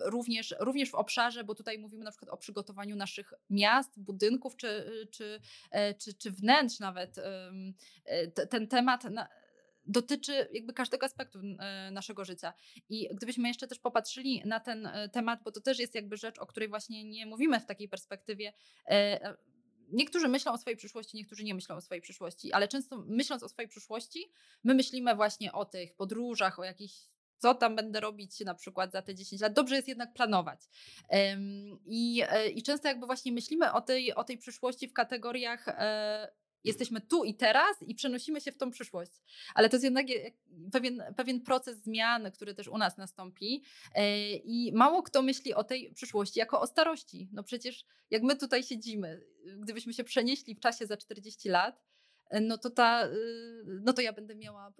również, również w obszarze, bo tutaj mówimy na przykład o przygotowaniu naszych miast, budynków czy, czy, czy, czy wnętrz nawet. Ten temat dotyczy jakby każdego aspektu e, naszego życia. I gdybyśmy jeszcze też popatrzyli na ten e, temat, bo to też jest jakby rzecz, o której właśnie nie mówimy w takiej perspektywie. E, niektórzy myślą o swojej przyszłości, niektórzy nie myślą o swojej przyszłości, ale często myśląc o swojej przyszłości, my myślimy właśnie o tych podróżach, o jakichś co tam będę robić na przykład za te 10 lat. Dobrze jest jednak planować. I, i często jakby właśnie myślimy o tej, o tej przyszłości w kategoriach jesteśmy tu i teraz i przenosimy się w tą przyszłość. Ale to jest jednak pewien, pewien proces zmian, który też u nas nastąpi. E, I mało kto myśli o tej przyszłości jako o starości. No przecież jak my tutaj siedzimy, gdybyśmy się przenieśli w czasie za 40 lat, e, no to ta, y, no to ja będę miała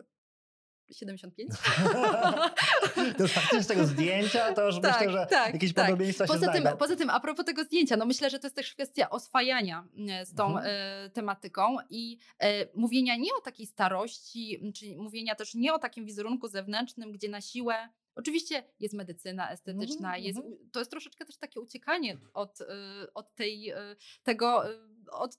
75. to faktycznie z tego zdjęcia, to już tak, myślę, że tak, jakieś tak. podobieństwa poza się tym, znajdą. Poza tym, a propos tego zdjęcia, no myślę, że to jest też kwestia oswajania e, z tą mhm. e, tematyką i e, mówienia nie o takiej starości, czyli mówienia też nie o takim wizerunku zewnętrznym, gdzie na siłę Oczywiście jest medycyna estetyczna, mm, jest, to jest troszeczkę też takie uciekanie od, e, od tej, e, tego, od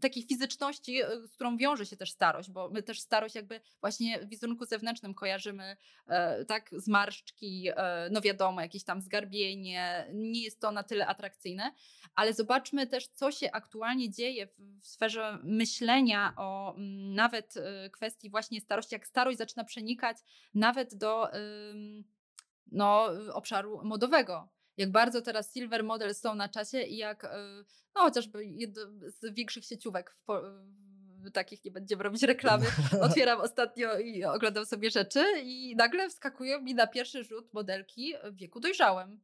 takiej fizyczności, e, z którą wiąże się też starość, bo my też starość jakby właśnie w wizerunku zewnętrznym kojarzymy e, tak zmarszczki, e, no wiadomo, jakieś tam zgarbienie, nie jest to na tyle atrakcyjne, ale zobaczmy też, co się aktualnie dzieje w, w sferze myślenia o m, mm, nawet e, kwestii właśnie starości, jak starość zaczyna przenikać nawet do no, obszaru modowego jak bardzo teraz silver model są na czasie i jak e, no chociażby z większych sieciówek w, takich nie będziemy robić reklamy. Otwieram ostatnio i oglądam sobie rzeczy i nagle wskakują mi na pierwszy rzut modelki w wieku dojrzałym.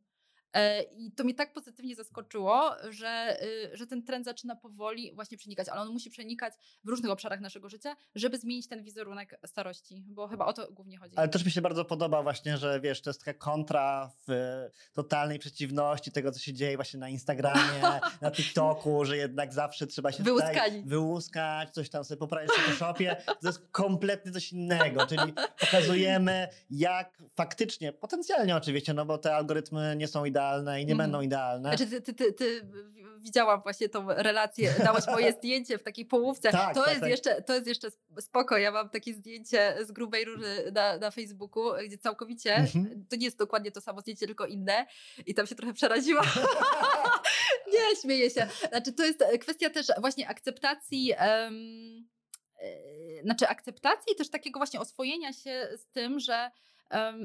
E, I to mnie tak pozytywnie zaskoczyło, że, y, że ten trend zaczyna powoli właśnie przenikać, ale on musi przenikać w różnych obszarach naszego życia, żeby zmienić ten wizerunek starości, bo chyba o to głównie chodzi. Ale też mi się bardzo podoba właśnie, że wiesz, to jest taka kontra w totalnej przeciwności tego, co się dzieje właśnie na Instagramie, na TikToku, że jednak zawsze trzeba się Wyłuskani. wyłuskać, coś tam sobie poprawić w Photoshopie. To jest kompletnie coś innego, czyli pokazujemy, jak faktycznie, potencjalnie oczywiście, no bo te algorytmy nie są idealne i nie Mhm. będą idealne. Znaczy, ty, ty, ty, ty widziałam właśnie tą relację, dałeś moje zdjęcie w takiej połówce. Tak, to, tak, jest tak. Jeszcze, to jest jeszcze spoko. Ja mam takie zdjęcie z grubej rury na, na Facebooku, gdzie całkowicie, Mhm. to nie jest dokładnie to samo zdjęcie, tylko inne. I tam się trochę przeraziłam. nie, śmieję się. Znaczy, to jest kwestia też właśnie akceptacji. e, znaczy akceptacji i też takiego właśnie oswojenia się z tym, że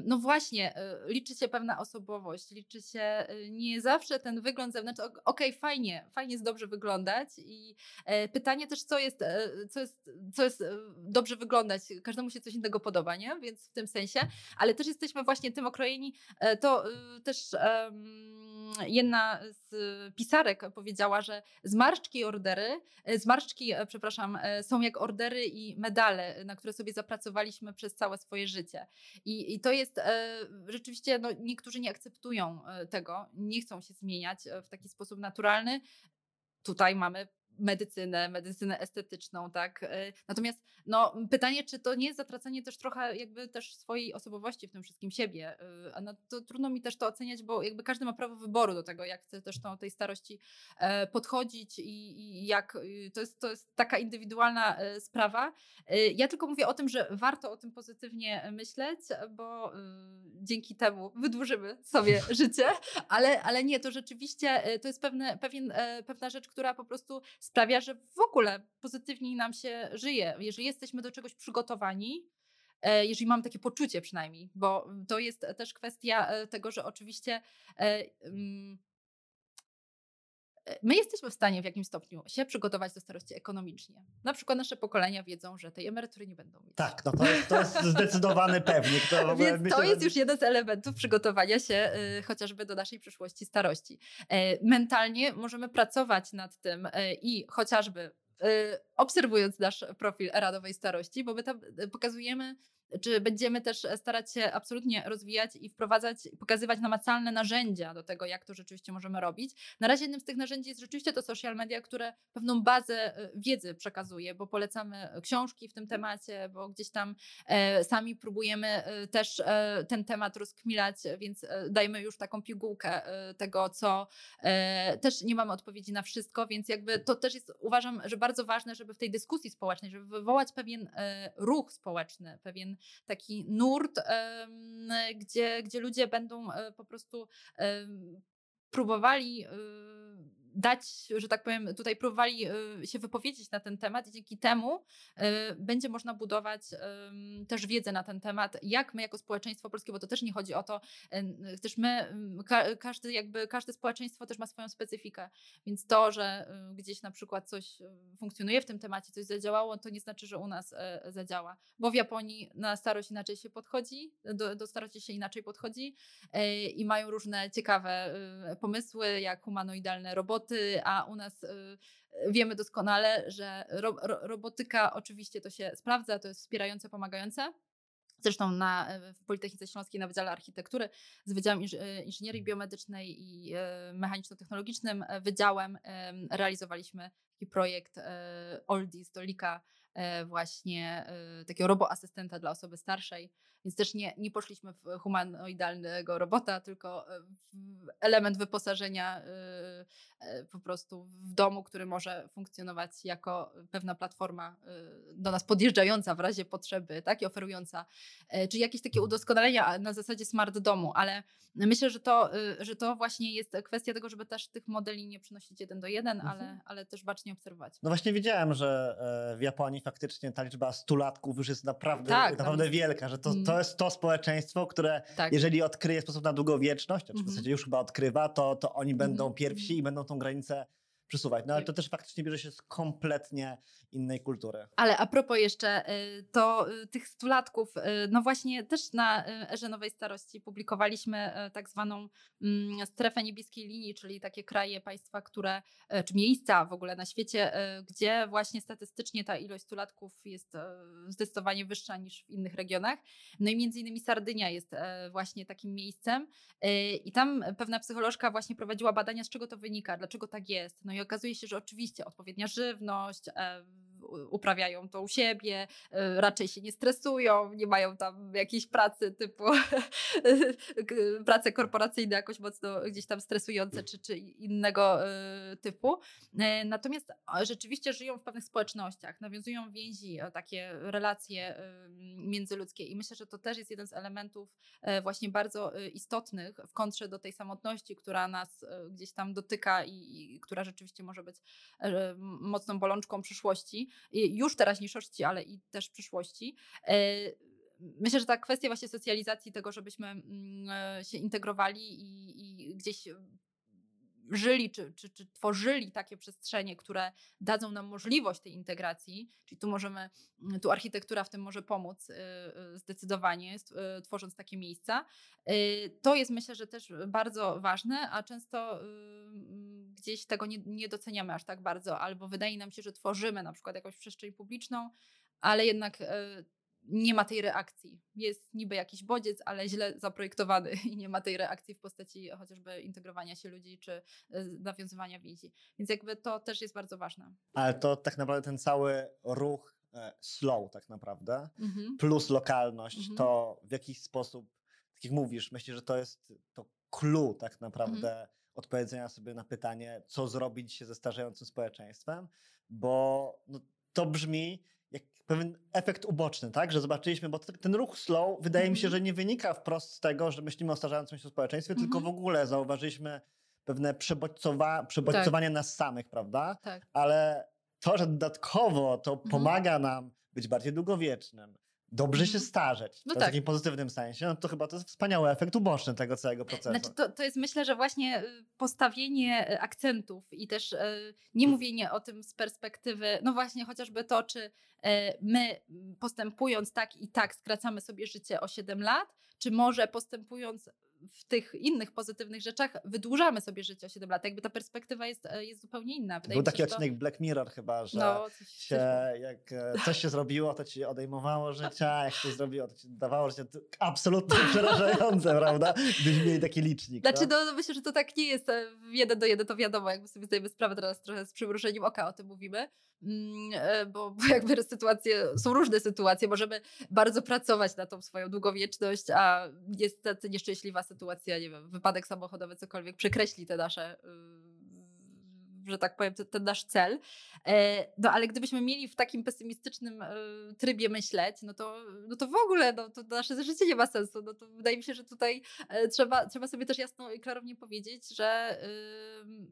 no właśnie, e, liczy się pewna osobowość, liczy się e, nie zawsze ten wygląd zewnętrzny. Ok- Okej, fajnie, fajnie jest dobrze wyglądać i e, pytanie też, co jest, co jest, co jest dobrze wyglądać. Każdemu się coś innego podoba, nie? Więc w tym sensie, ale też jesteśmy właśnie tym okrojeni. To też em, jedna z pisarek powiedziała, że zmarszczki ordery, e, zmarszczki, e, przepraszam, e, są jak ordery i medale, na które sobie zapracowaliśmy przez całe swoje życie. I, i to jest rzeczywiście, no, niektórzy nie akceptują tego, nie chcą się zmieniać w taki sposób naturalny. Tutaj mamy medycynę, medycynę estetyczną, tak. E, Natomiast no, pytanie, czy to nie jest zatracenie też trochę jakby też swojej osobowości w tym wszystkim siebie. E, A no, to trudno mi też to oceniać, bo jakby każdy ma prawo wyboru do tego, jak chce też do tej starości e, podchodzić i, i jak y, to jest, to jest taka indywidualna sprawa. Ja tylko mówię o tym, że warto o tym pozytywnie myśleć, bo y, dzięki temu wydłużymy sobie życie, ale, ale nie, to rzeczywiście to jest pewne, pewien, pewna rzecz, która po prostu sprawia, że w ogóle pozytywniej nam się żyje. Jeżeli jesteśmy do czegoś przygotowani, e, jeżeli mam takie poczucie przynajmniej, bo to jest też kwestia e, tego, że oczywiście e, mm, my jesteśmy w stanie w jakimś stopniu się przygotować do starości ekonomicznie. Na przykład nasze pokolenia wiedzą, że tej emerytury nie będą mieć. Tak, no to jest, to jest zdecydowany pewnik. To, Więc to jest już jeden z elementów przygotowania się y, chociażby do naszej przyszłości starości. E, mentalnie możemy pracować nad tym e, i chociażby y, obserwując nasz profil radowej starości, bo my tam y, pokazujemy, czy będziemy też starać się absolutnie rozwijać i wprowadzać, pokazywać namacalne narzędzia do tego, jak to rzeczywiście możemy robić. Na razie jednym z tych narzędzi jest rzeczywiście to social media, które pewną bazę y, wiedzy przekazuje, bo polecamy książki w tym temacie, bo gdzieś tam e, sami próbujemy e, też e, ten temat rozkmilać, więc e, dajmy już taką pigułkę e, tego, co e, też nie mamy odpowiedzi na wszystko, więc jakby to też jest, uważam, że bardzo ważne, żeby w tej dyskusji społecznej, żeby wywołać pewien e, ruch społeczny, pewien taki nurt, gdzie, gdzie ludzie będą e, po prostu próbowali e, dać, że tak powiem, tutaj próbowali e, się wypowiedzieć na ten temat i dzięki temu e, będzie można budować też wiedzę na ten temat, jak my jako społeczeństwo polskie, bo to też nie chodzi o to, też my, każdy jakby, każde społeczeństwo też ma swoją specyfikę, więc to, że e, gdzieś na przykład coś funkcjonuje w tym temacie, coś zadziałało, to nie znaczy, że u nas zadziała, bo w Japonii na starość inaczej się podchodzi, do, do starości się inaczej podchodzi i mają różne ciekawe pomysły, jak humanoidalne roboty, a u nas e, wiemy doskonale, że ro, ro, robotyka oczywiście to się sprawdza, to jest wspierające, pomagające. Zresztą na, e, w Politechnice Śląskiej na Wydziale Architektury z Wydziałem e, Inżynierii Biometycznej i e, Mechaniczno-Technologicznym Wydziałem em, realizowaliśmy taki projekt Oldie Stolika, e, właśnie takiego roboasystenta dla osoby starszej. Więc też nie, nie poszliśmy w humanoidalnego robota, tylko w element wyposażenia po prostu w domu, który może funkcjonować jako pewna platforma e, do nas podjeżdżająca w razie potrzeby, tak, i oferująca, e, czy jakieś takie udoskonalenia a na zasadzie smart domu, ale myślę, że to, e, że to właśnie jest kwestia tego, żeby też tych modeli nie przynosić jeden do jeden, Mhm. ale, ale też bacznie obserwować. No właśnie widziałem, że e, w Japonii faktycznie ta liczba stulatków już jest naprawdę, Tak, naprawdę wielka, że to, to jest to społeczeństwo, które Tak. jeżeli odkryje sposób na długowieczność, a czy w Mhm. zasadzie już chyba odkrywa, to, to oni będą Mhm, pierwsi mhm. I będą tą granicę przesuwać. No ale to też faktycznie bierze się z kompletnie innej kultury. Ale a propos jeszcze, y, to y, tych stulatków, y, no właśnie też na Erze Nowej Starości publikowaliśmy tak zwaną mm, strefę niebieskiej linii, czyli takie kraje, państwa, które, czy miejsca w ogóle na świecie, gdzie właśnie statystycznie ta ilość stulatków jest zdecydowanie wyższa niż w innych regionach. No i między innymi Sardynia jest właśnie takim miejscem i tam pewna psycholożka właśnie prowadziła badania, z czego to wynika, dlaczego tak jest. No i okazuje się, że oczywiście odpowiednia żywność, uprawiają to u siebie, e, raczej się nie stresują, nie mają tam jakiejś pracy typu prace korporacyjne jakoś mocno gdzieś tam stresujące czy, czy innego e, typu. E, Natomiast rzeczywiście żyją w pewnych społecznościach, nawiązują więzi, takie relacje międzyludzkie i myślę, że to też jest jeden z elementów właśnie bardzo istotnych w kontrze do tej samotności, która nas gdzieś tam dotyka i, i która rzeczywiście może być mocną bolączką przyszłości, już teraźniejszości, ale i też przyszłości. E, Myślę, że ta kwestia właśnie socjalizacji, tego, żebyśmy mm, e, się integrowali i, i gdzieś żyli, czy, czy, czy tworzyli takie przestrzenie, które dadzą nam możliwość tej integracji, czyli tu możemy, tu architektura w tym może pomóc y, y, zdecydowanie, y, tworząc takie miejsca. To jest myślę, że też bardzo ważne, a często mm, gdzieś tego nie, nie doceniamy aż tak bardzo, albo wydaje nam się, że tworzymy na przykład jakąś przestrzeń publiczną, ale jednak nie ma tej reakcji. Jest niby jakiś bodziec, ale źle zaprojektowany i nie ma tej reakcji w postaci chociażby integrowania się ludzi czy y, nawiązywania więzi. Więc jakby to też jest bardzo ważne. Ale to tak naprawdę ten cały ruch e, slow tak naprawdę, Mhm. plus lokalność, Mhm. to w jakiś sposób, tak jak mówisz, myślę, że to jest to clue tak naprawdę Mhm. odpowiedzenia sobie na pytanie, co zrobić się ze starzejącym społeczeństwem, bo no, to brzmi jak pewien efekt uboczny, tak? Że zobaczyliśmy, bo ten ruch slow wydaje mi się, Mhm. że nie wynika wprost z tego, że myślimy o starzejącym się społeczeństwie, tylko w ogóle zauważyliśmy pewne przebodźcowa- przebodźcowanie nas samych, prawda? Tak. ale to, że dodatkowo to Mhm. pomaga nam być bardziej długowiecznym, dobrze się Mhm. starzeć, No w tak. takim pozytywnym sensie, no to chyba to jest wspaniały efekt uboczny tego całego procesu. Znaczy to, to jest myślę, że właśnie y, postawienie y, akcentów i też y, nie mówienie o tym z perspektywy, no właśnie chociażby to, czy my postępując tak i tak skracamy sobie życie o 7 lat, czy może postępując w tych innych pozytywnych rzeczach wydłużamy sobie życie o 7 lat. Jakby ta perspektywa jest, y, jest zupełnie inna. Wydaje Był mi się, taki że to- odcinek Black Mirror chyba, że No, coś, się, coś, jak e, coś się zrobiło, to ci odejmowało życia, jak coś zrobiło, to ci dawało życie. Absolutnie przerażające, prawda? Gdybyśmy mieli taki licznik. Znaczy, no. no, no myślę, że to tak nie jest e, jeden do jeden, to wiadomo, jakby sobie zdajemy sprawę teraz trochę z przymrużeniem oka o tym mówimy, Mm, e, bo, bo jakby sytuacje, są różne sytuacje, możemy bardzo pracować na tą swoją długowieczność, a niestety nieszczęśliwa sytuacja, nie wiem, wypadek samochodowy, cokolwiek, przekreśli te nasze y, że tak powiem, ten, nasz cel. E, No ale gdybyśmy mieli w takim pesymistycznym e, trybie myśleć, no to, no to w ogóle no, to nasze życie nie ma sensu. No to wydaje mi się, że tutaj e, trzeba, trzeba sobie też jasno i klarownie powiedzieć, że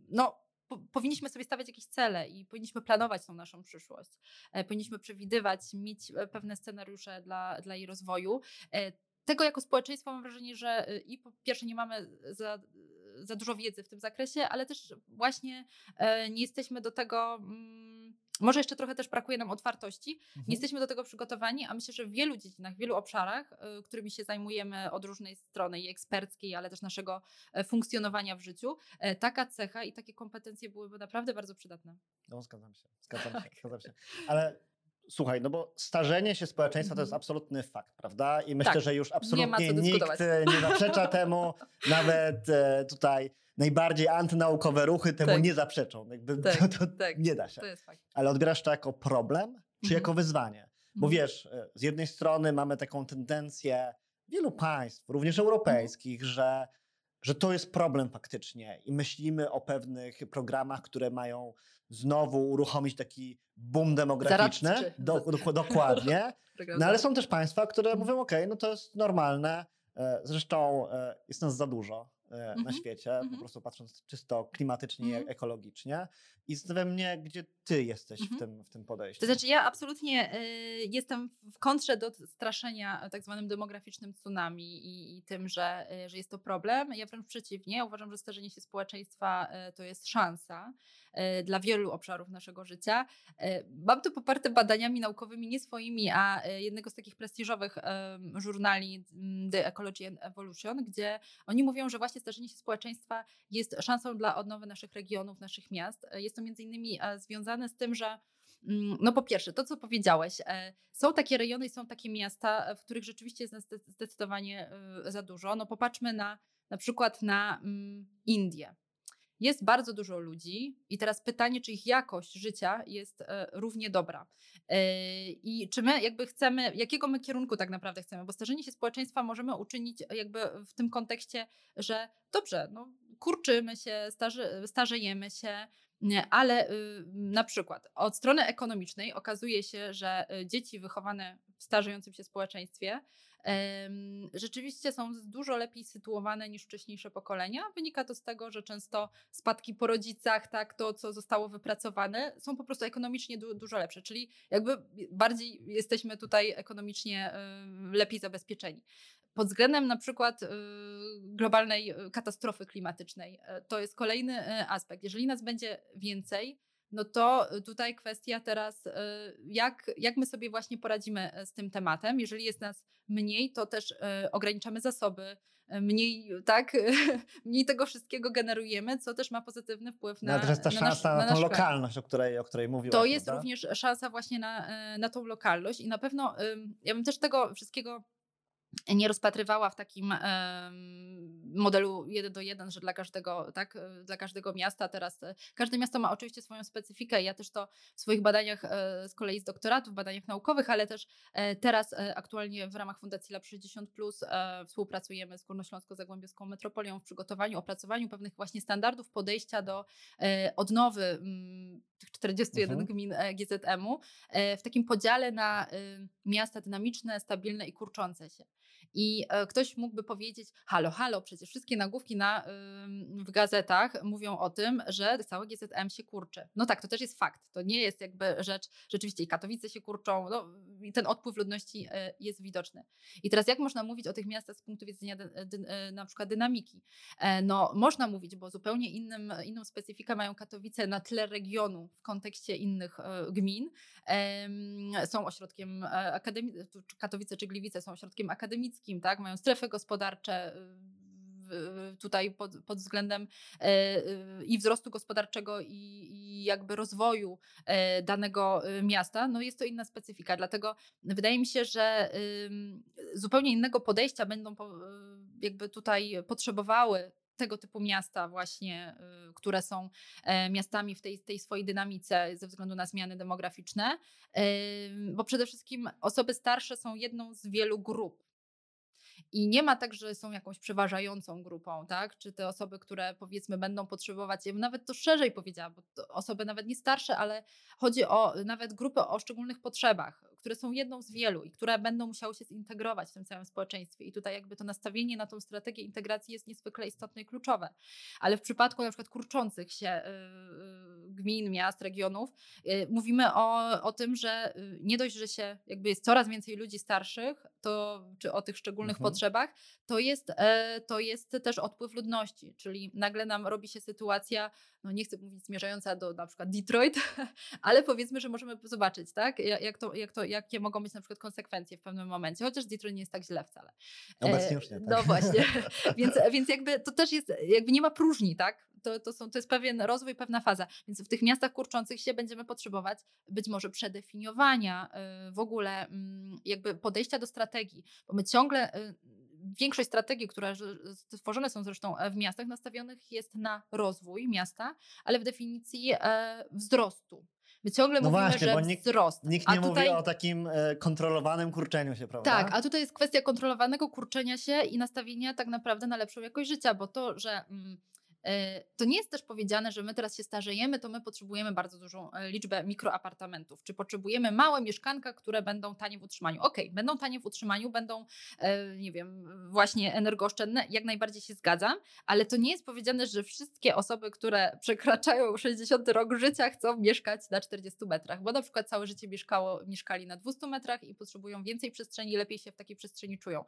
no, po, powinniśmy sobie stawiać jakieś cele i powinniśmy planować tą naszą przyszłość. Powinniśmy przewidywać, mieć pewne scenariusze dla, dla jej rozwoju. E, tego jako społeczeństwo mam wrażenie, że y, i po pierwsze nie mamy za, za dużo wiedzy w tym zakresie, ale też właśnie e, nie jesteśmy do tego. Mm, może jeszcze trochę też brakuje nam otwartości. Mhm. Nie jesteśmy do tego przygotowani, a myślę, że w wielu dziedzinach, w wielu obszarach, y, którymi się zajmujemy od różnej strony i eksperckiej, ale też naszego e, funkcjonowania w życiu, e, taka cecha i takie kompetencje byłyby naprawdę bardzo przydatne. No, zgadzam się, zgadzam się, Tak. zgadzam się. Ale słuchaj, no bo starzenie się społeczeństwa to jest Mhm. absolutny fakt, prawda? I myślę, Tak, że już absolutnie nikt dyskutować. e, nie zaprzecza temu, nawet e, tutaj najbardziej antynaukowe ruchy temu Tak. nie zaprzeczą. Jakby Tak, to, to tak. nie da się. Ale odbierasz to jako problem, czy Mhm. jako wyzwanie? Bo Mhm. wiesz, e, z jednej strony mamy taką tendencję wielu państw, również europejskich, Mhm. że, że to jest problem faktycznie i myślimy o pewnych programach, które mają znowu uruchomić taki boom demograficzny. Do, do, dokładnie. No ale są też państwa, które Mhm. mówią, ok, no to jest normalne, e, zresztą e, jest nas za dużo e, na Mhm. świecie, po Mhm. prostu patrząc czysto klimatycznie i ekologicznie. I zastanawia mnie, gdzie ty jesteś Mhm. w, tym, w tym podejściu? To znaczy, ja absolutnie y, jestem w kontrze do straszenia tak zwanym demograficznym tsunami i, i tym, że, y, że jest to problem. Ja wręcz przeciwnie, uważam, że starzenie się społeczeństwa y, to jest szansa y, dla wielu obszarów naszego życia. Mam to poparte badaniami naukowymi, nie swoimi, a jednego z takich prestiżowych żurnali mm, The Ecology and Evolution, gdzie oni mówią, że właśnie starzenie się społeczeństwa jest szansą dla odnowy naszych regionów, naszych miast. E, Jest to między innymi e, związane z tym, że mm, no po pierwsze, to co powiedziałeś, e, są takie rejony i są takie miasta, e, w których rzeczywiście jest nas zde- zdecydowanie e, za dużo. No popatrzmy na na przykład na mm, Indię. Jest bardzo dużo ludzi i teraz pytanie, czy ich jakość życia jest równie dobra. I czy my jakby chcemy, jakiego my kierunku tak naprawdę chcemy? Bo starzenie się społeczeństwa możemy uczynić jakby w tym kontekście, że dobrze, no kurczymy się, starze, starzejemy się, ale y, na przykład od strony ekonomicznej okazuje się, że y, dzieci wychowane w starzejącym się społeczeństwie rzeczywiście są dużo lepiej sytuowane niż wcześniejsze pokolenia. Wynika to z tego, że często spadki po rodzicach, tak, to co zostało wypracowane, są po prostu ekonomicznie du- dużo lepsze, czyli jakby bardziej jesteśmy tutaj ekonomicznie y, lepiej zabezpieczeni. Pod względem na przykład y, globalnej y, katastrofy klimatycznej, y, to jest kolejny aspekt. Jeżeli nas będzie więcej, no to tutaj kwestia teraz, jak, jak my sobie właśnie poradzimy z tym tematem. Jeżeli jest nas mniej, to też ograniczamy zasoby, mniej, tak, mniej tego wszystkiego generujemy, co też ma pozytywny wpływ No, na, jest ta na szansa nasz, na, na tą kraj. lokalność, o której, o której mówiłaś. To jest prawda? również szansa właśnie na, na tą lokalność i na pewno ja bym też tego wszystkiego nie rozpatrywała w takim modelu jeden do jeden, że dla każdego, tak, e, dla każdego miasta teraz, e, każde miasto ma oczywiście swoją specyfikę. Ja też to w swoich badaniach e, z kolei z doktoratu, w badaniach naukowych, ale też teraz aktualnie w ramach Fundacji Lab 60 Plus współpracujemy z Górnośląsko-Zagłębiowską Metropolią w przygotowaniu, opracowaniu pewnych właśnie standardów podejścia do odnowy mm, tych 41 Mhm. gmin GZM-u w takim podziale na miasta dynamiczne, stabilne i kurczące się. I e, ktoś mógłby powiedzieć: Halo, halo, przecież wszystkie nagłówki na, w gazetach mówią o tym, że całe GZM się kurczy. No tak, to też jest fakt. To nie jest jakby rzecz, rzeczywiście i Katowice się kurczą, no, ten odpływ ludności e, jest widoczny. I teraz jak można mówić o tych miastach z punktu widzenia e, na przykład dynamiki? No, można mówić, bo zupełnie innym, inną specyfikę mają Katowice na tle regionu w kontekście innych gmin. Są ośrodkiem akademickim, Katowice czy Gliwice są ośrodkiem akademickim, tak? mają strefy gospodarcze. y, Tutaj pod, pod względem e, y, i wzrostu gospodarczego, i, i jakby rozwoju e, danego y, miasta, no jest to inna specyfika. Dlatego wydaje mi się, że zupełnie innego podejścia będą jakby tutaj potrzebowały tego typu miasta właśnie, które są e, miastami w tej, tej swojej dynamice ze względu na zmiany demograficzne, bo przede wszystkim osoby starsze są jedną z wielu grup. I nie ma tak, że są jakąś przeważającą grupą, tak? Czy te osoby, które powiedzmy będą potrzebować, ja nawet to szerzej powiedziała, bo osoby nawet nie starsze, ale chodzi o nawet grupy o szczególnych potrzebach, które są jedną z wielu i które będą musiały się zintegrować w tym całym społeczeństwie. I tutaj jakby to nastawienie na tą strategię integracji jest niezwykle istotne i kluczowe. Ale w przypadku na przykład kurczących się yy, gmin, miast, regionów, yy, mówimy o, o tym, że nie dość, że się jakby jest coraz więcej ludzi starszych, to czy o tych szczególnych Mhm. potrzebach, to jest, e, to jest też odpływ ludności, czyli nagle nam robi się sytuacja, no nie chcę mówić zmierzająca do na przykład Detroit, ale powiedzmy, że możemy zobaczyć, tak, ja- jak to, jak to, jakie mogą być na przykład konsekwencje w pewnym momencie, chociaż Detroit nie jest tak źle wcale. Obecnie E, już nie. Tak? No właśnie, więc, więc jakby to też jest, jakby nie ma próżni, tak? To, to, są, to jest pewien rozwój, pewna faza. Więc w tych miastach kurczących się będziemy potrzebować być może przedefiniowania y, w ogóle mm, jakby podejścia do strategii, bo my ciągle y, większość strategii, które stworzone są zresztą e, w miastach, nastawionych jest na rozwój miasta, ale w definicji e, wzrostu. My ciągle No mówimy, właśnie, że bo nikt- wzrost. Nikt a nie tutaj... mówi o takim e, kontrolowanym kurczeniu się, prawda? Tak, a tutaj jest kwestia kontrolowanego kurczenia się i nastawienia tak naprawdę na lepszą jakość życia, bo to, że mm, to nie jest też powiedziane, że my teraz się starzejemy, to my potrzebujemy bardzo dużą e, liczbę mikroapartamentów, czy potrzebujemy małe mieszkanka, które będą tanie w utrzymaniu. Okej, okay, będą tanie w utrzymaniu, będą, e, nie wiem, właśnie energooszczędne, jak najbardziej się zgadzam, ale to nie jest powiedziane, że wszystkie osoby, które przekraczają 60 rok życia, chcą mieszkać na 40 metrach, bo na przykład całe życie mieszkało, mieszkali na 200 metrach i potrzebują więcej przestrzeni, lepiej się w takiej przestrzeni czują.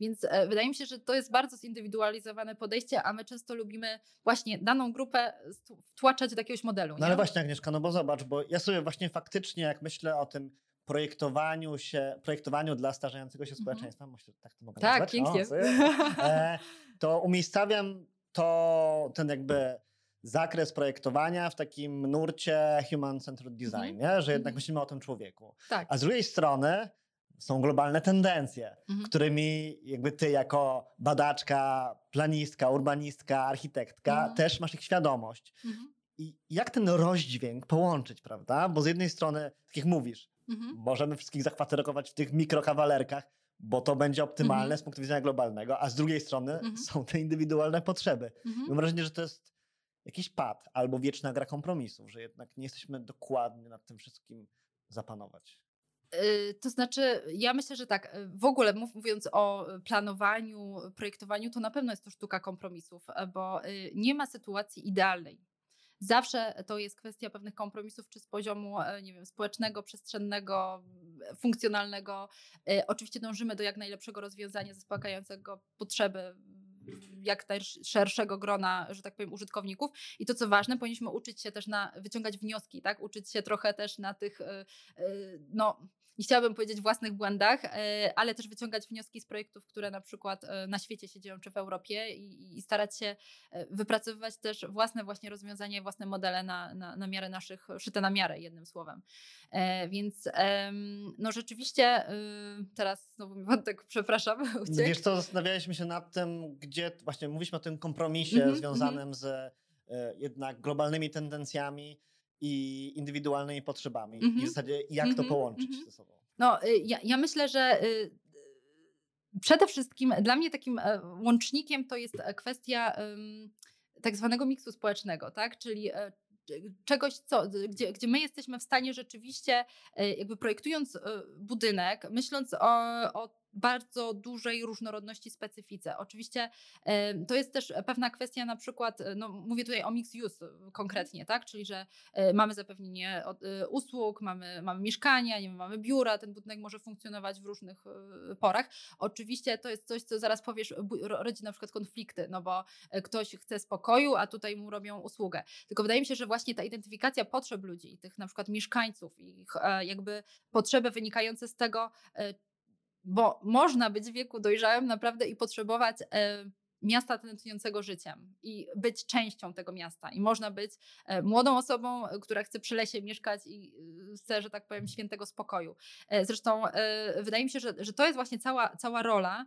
Więc wydaje mi się, że to jest bardzo zindywidualizowane podejście, a my często lubimy właśnie daną grupę wtłaczać do jakiegoś modelu. No ale właśnie Agnieszka, no bo zobacz, bo ja sobie właśnie faktycznie jak myślę o tym projektowaniu się, projektowaniu dla starzejącego się mhm. społeczeństwa, mm -hmm. tak to mogę tak, nazwać? pięknie. O, e, to umiejscawiam to, ten jakby zakres projektowania w takim nurcie human-centered design, mm -hmm. nie? że jednak -hmm. myślimy o tym człowieku. Tak. A z drugiej strony są globalne tendencje, mhm. którymi jakby ty jako badaczka, planistka, urbanistka, architektka mhm. też masz ich świadomość. Mhm. I jak ten rozdźwięk połączyć, prawda? Bo z jednej strony, tak jak mówisz, mhm. możemy wszystkich zakwaterować w tych mikrokawalerkach, bo to będzie optymalne mhm. z punktu widzenia globalnego, a z drugiej strony mhm. są te indywidualne potrzeby. Mam wrażenie, że to jest jakiś pad albo wieczna gra kompromisów, że jednak nie jesteśmy dokładnie nad tym wszystkim zapanować. Y, to znaczy, ja myślę, że tak, y, w ogóle mówiąc o planowaniu, projektowaniu, to na pewno jest to sztuka kompromisów, e, bo y, nie ma sytuacji idealnej. Zawsze to jest kwestia pewnych kompromisów, czy z poziomu, e, nie wiem, społecznego, przestrzennego, funkcjonalnego. E, oczywiście dążymy do jak najlepszego rozwiązania zaspokajającego potrzeby jak najszerszego grona, że tak powiem, użytkowników. I to, co ważne, powinniśmy uczyć się też na wyciągać wnioski, tak? Uczyć się trochę też na tych, no nie chciałabym powiedzieć własnych błędach, e, ale też wyciągać wnioski z projektów, które na przykład e, na świecie się dzieją, czy w Europie i, i starać się e, wypracowywać też własne właśnie rozwiązania, własne modele na, na, na miarę naszych, szyte na miarę jednym słowem. Więc no rzeczywiście teraz znowu mi wątek, przepraszam, uciekł. Wiesz co, zastanawialiśmy się nad tym, gdzie właśnie mówiliśmy o tym kompromisie mm -hmm, związanym mm -hmm. z jednak globalnymi tendencjami, i indywidualnymi potrzebami. Mm -hmm. I w mhm. zasadzie jak mm -hmm. to mhm. połączyć mm -hmm. ze sobą? No, y, ja, ja myślę, że y, przede wszystkim dla mnie takim e, łącznikiem to jest e, kwestia tak zwanego miksu społecznego, tak? Czyli e, czegoś, co, gdzie, gdzie my jesteśmy w stanie rzeczywiście, jakby projektując budynek, myśląc o, o bardzo dużej różnorodności specyfice. Oczywiście to jest też pewna kwestia na przykład, e, no mówię tutaj o mix use konkretnie, tak? czyli że e, mamy zapewnienie e, usług, mamy, mamy mieszkania, nie mamy biura, ten budynek może funkcjonować w różnych porach. Oczywiście to jest coś, co zaraz powiesz, rodzi na przykład konflikty, no bo ktoś chce spokoju, a tutaj mu robią usługę. Tylko wydaje mi się, że właśnie ta identyfikacja potrzeb ludzi, tych na przykład mieszkańców, ich jakby potrzeby wynikające z tego, bo można być w wieku dojrzałym naprawdę i potrzebować e, miasta tętniącego życiem i być częścią tego miasta. I można być e, młodą osobą, która chce przy lesie mieszkać i e, chce, że tak powiem, świętego spokoju. Zresztą wydaje mi się, że, że to jest właśnie cała, cała rola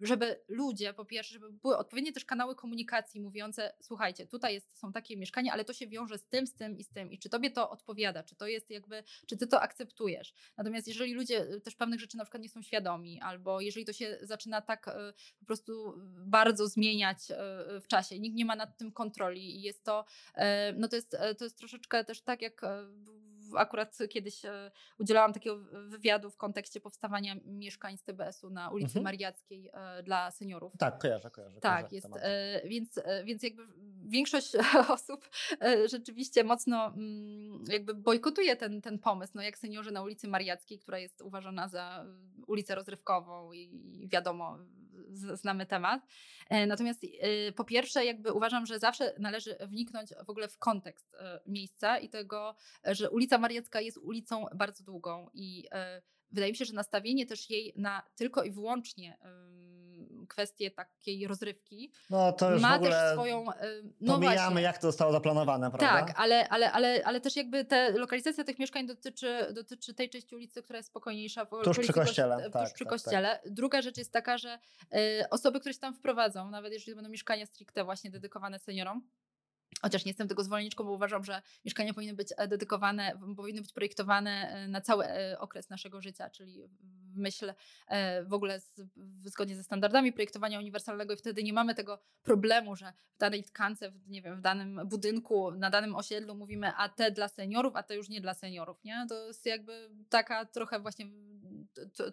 żeby ludzie, po pierwsze, żeby były odpowiednie też kanały komunikacji mówiące, słuchajcie, tutaj jest, są takie mieszkania, ale to się wiąże z tym, z tym i z tym i czy tobie to odpowiada, czy to jest jakby, czy ty to akceptujesz. Natomiast jeżeli ludzie y, też pewnych rzeczy na przykład nie są świadomi, albo jeżeli to się zaczyna tak y, po prostu bardzo zmieniać y, w czasie, nikt nie ma nad tym kontroli i jest to, no to jest, to jest troszeczkę też tak jak akurat kiedyś e, udzielałam takiego wywiadu w kontekście powstawania mieszkań z TBS-u na ulicy mhm. Mariackiej e, dla seniorów. Tak, kojarzę, kojarzę. Tak, jest, e, więc, więc jakby większość osób rzeczywiście mocno mm, jakby bojkotuje ten, ten pomysł, no jak seniorzy na ulicy Mariackiej, która jest uważana za ulicę rozrywkową i wiadomo, znamy temat. Natomiast po pierwsze, jakby uważam, że zawsze należy wniknąć w ogóle w kontekst miejsca i tego, że ulica Mariacka jest ulicą bardzo długą i e, wydaje mi się, że nastawienie też jej na tylko i wyłącznie kwestię takiej rozrywki. No to już ma też swoją. E, no pomijamy, właśnie. jak to zostało zaplanowane, prawda? Tak, ale, ale, ale, ale też jakby te, lokalizacja tych mieszkań dotyczy, dotyczy tej części ulicy, która jest spokojniejsza. W tuż przy kościele. Tuż tak, przy tak, kościele. Tak. Druga rzecz jest taka, że y, osoby, które się tam wprowadzą, nawet jeżeli będą mieszkania stricte właśnie dedykowane seniorom, Chociaż nie jestem tego zwolenniczką, bo uważam, że mieszkania powinny być e, dedykowane, powinny być projektowane e, na cały e, okres naszego życia, czyli myśl e, w ogóle z, zgodnie ze standardami projektowania uniwersalnego i wtedy nie mamy tego problemu, że w danej tkance, w, nie wiem, w danym budynku, na danym osiedlu mówimy, a te dla seniorów, a te już nie dla seniorów, nie? To jest jakby taka trochę właśnie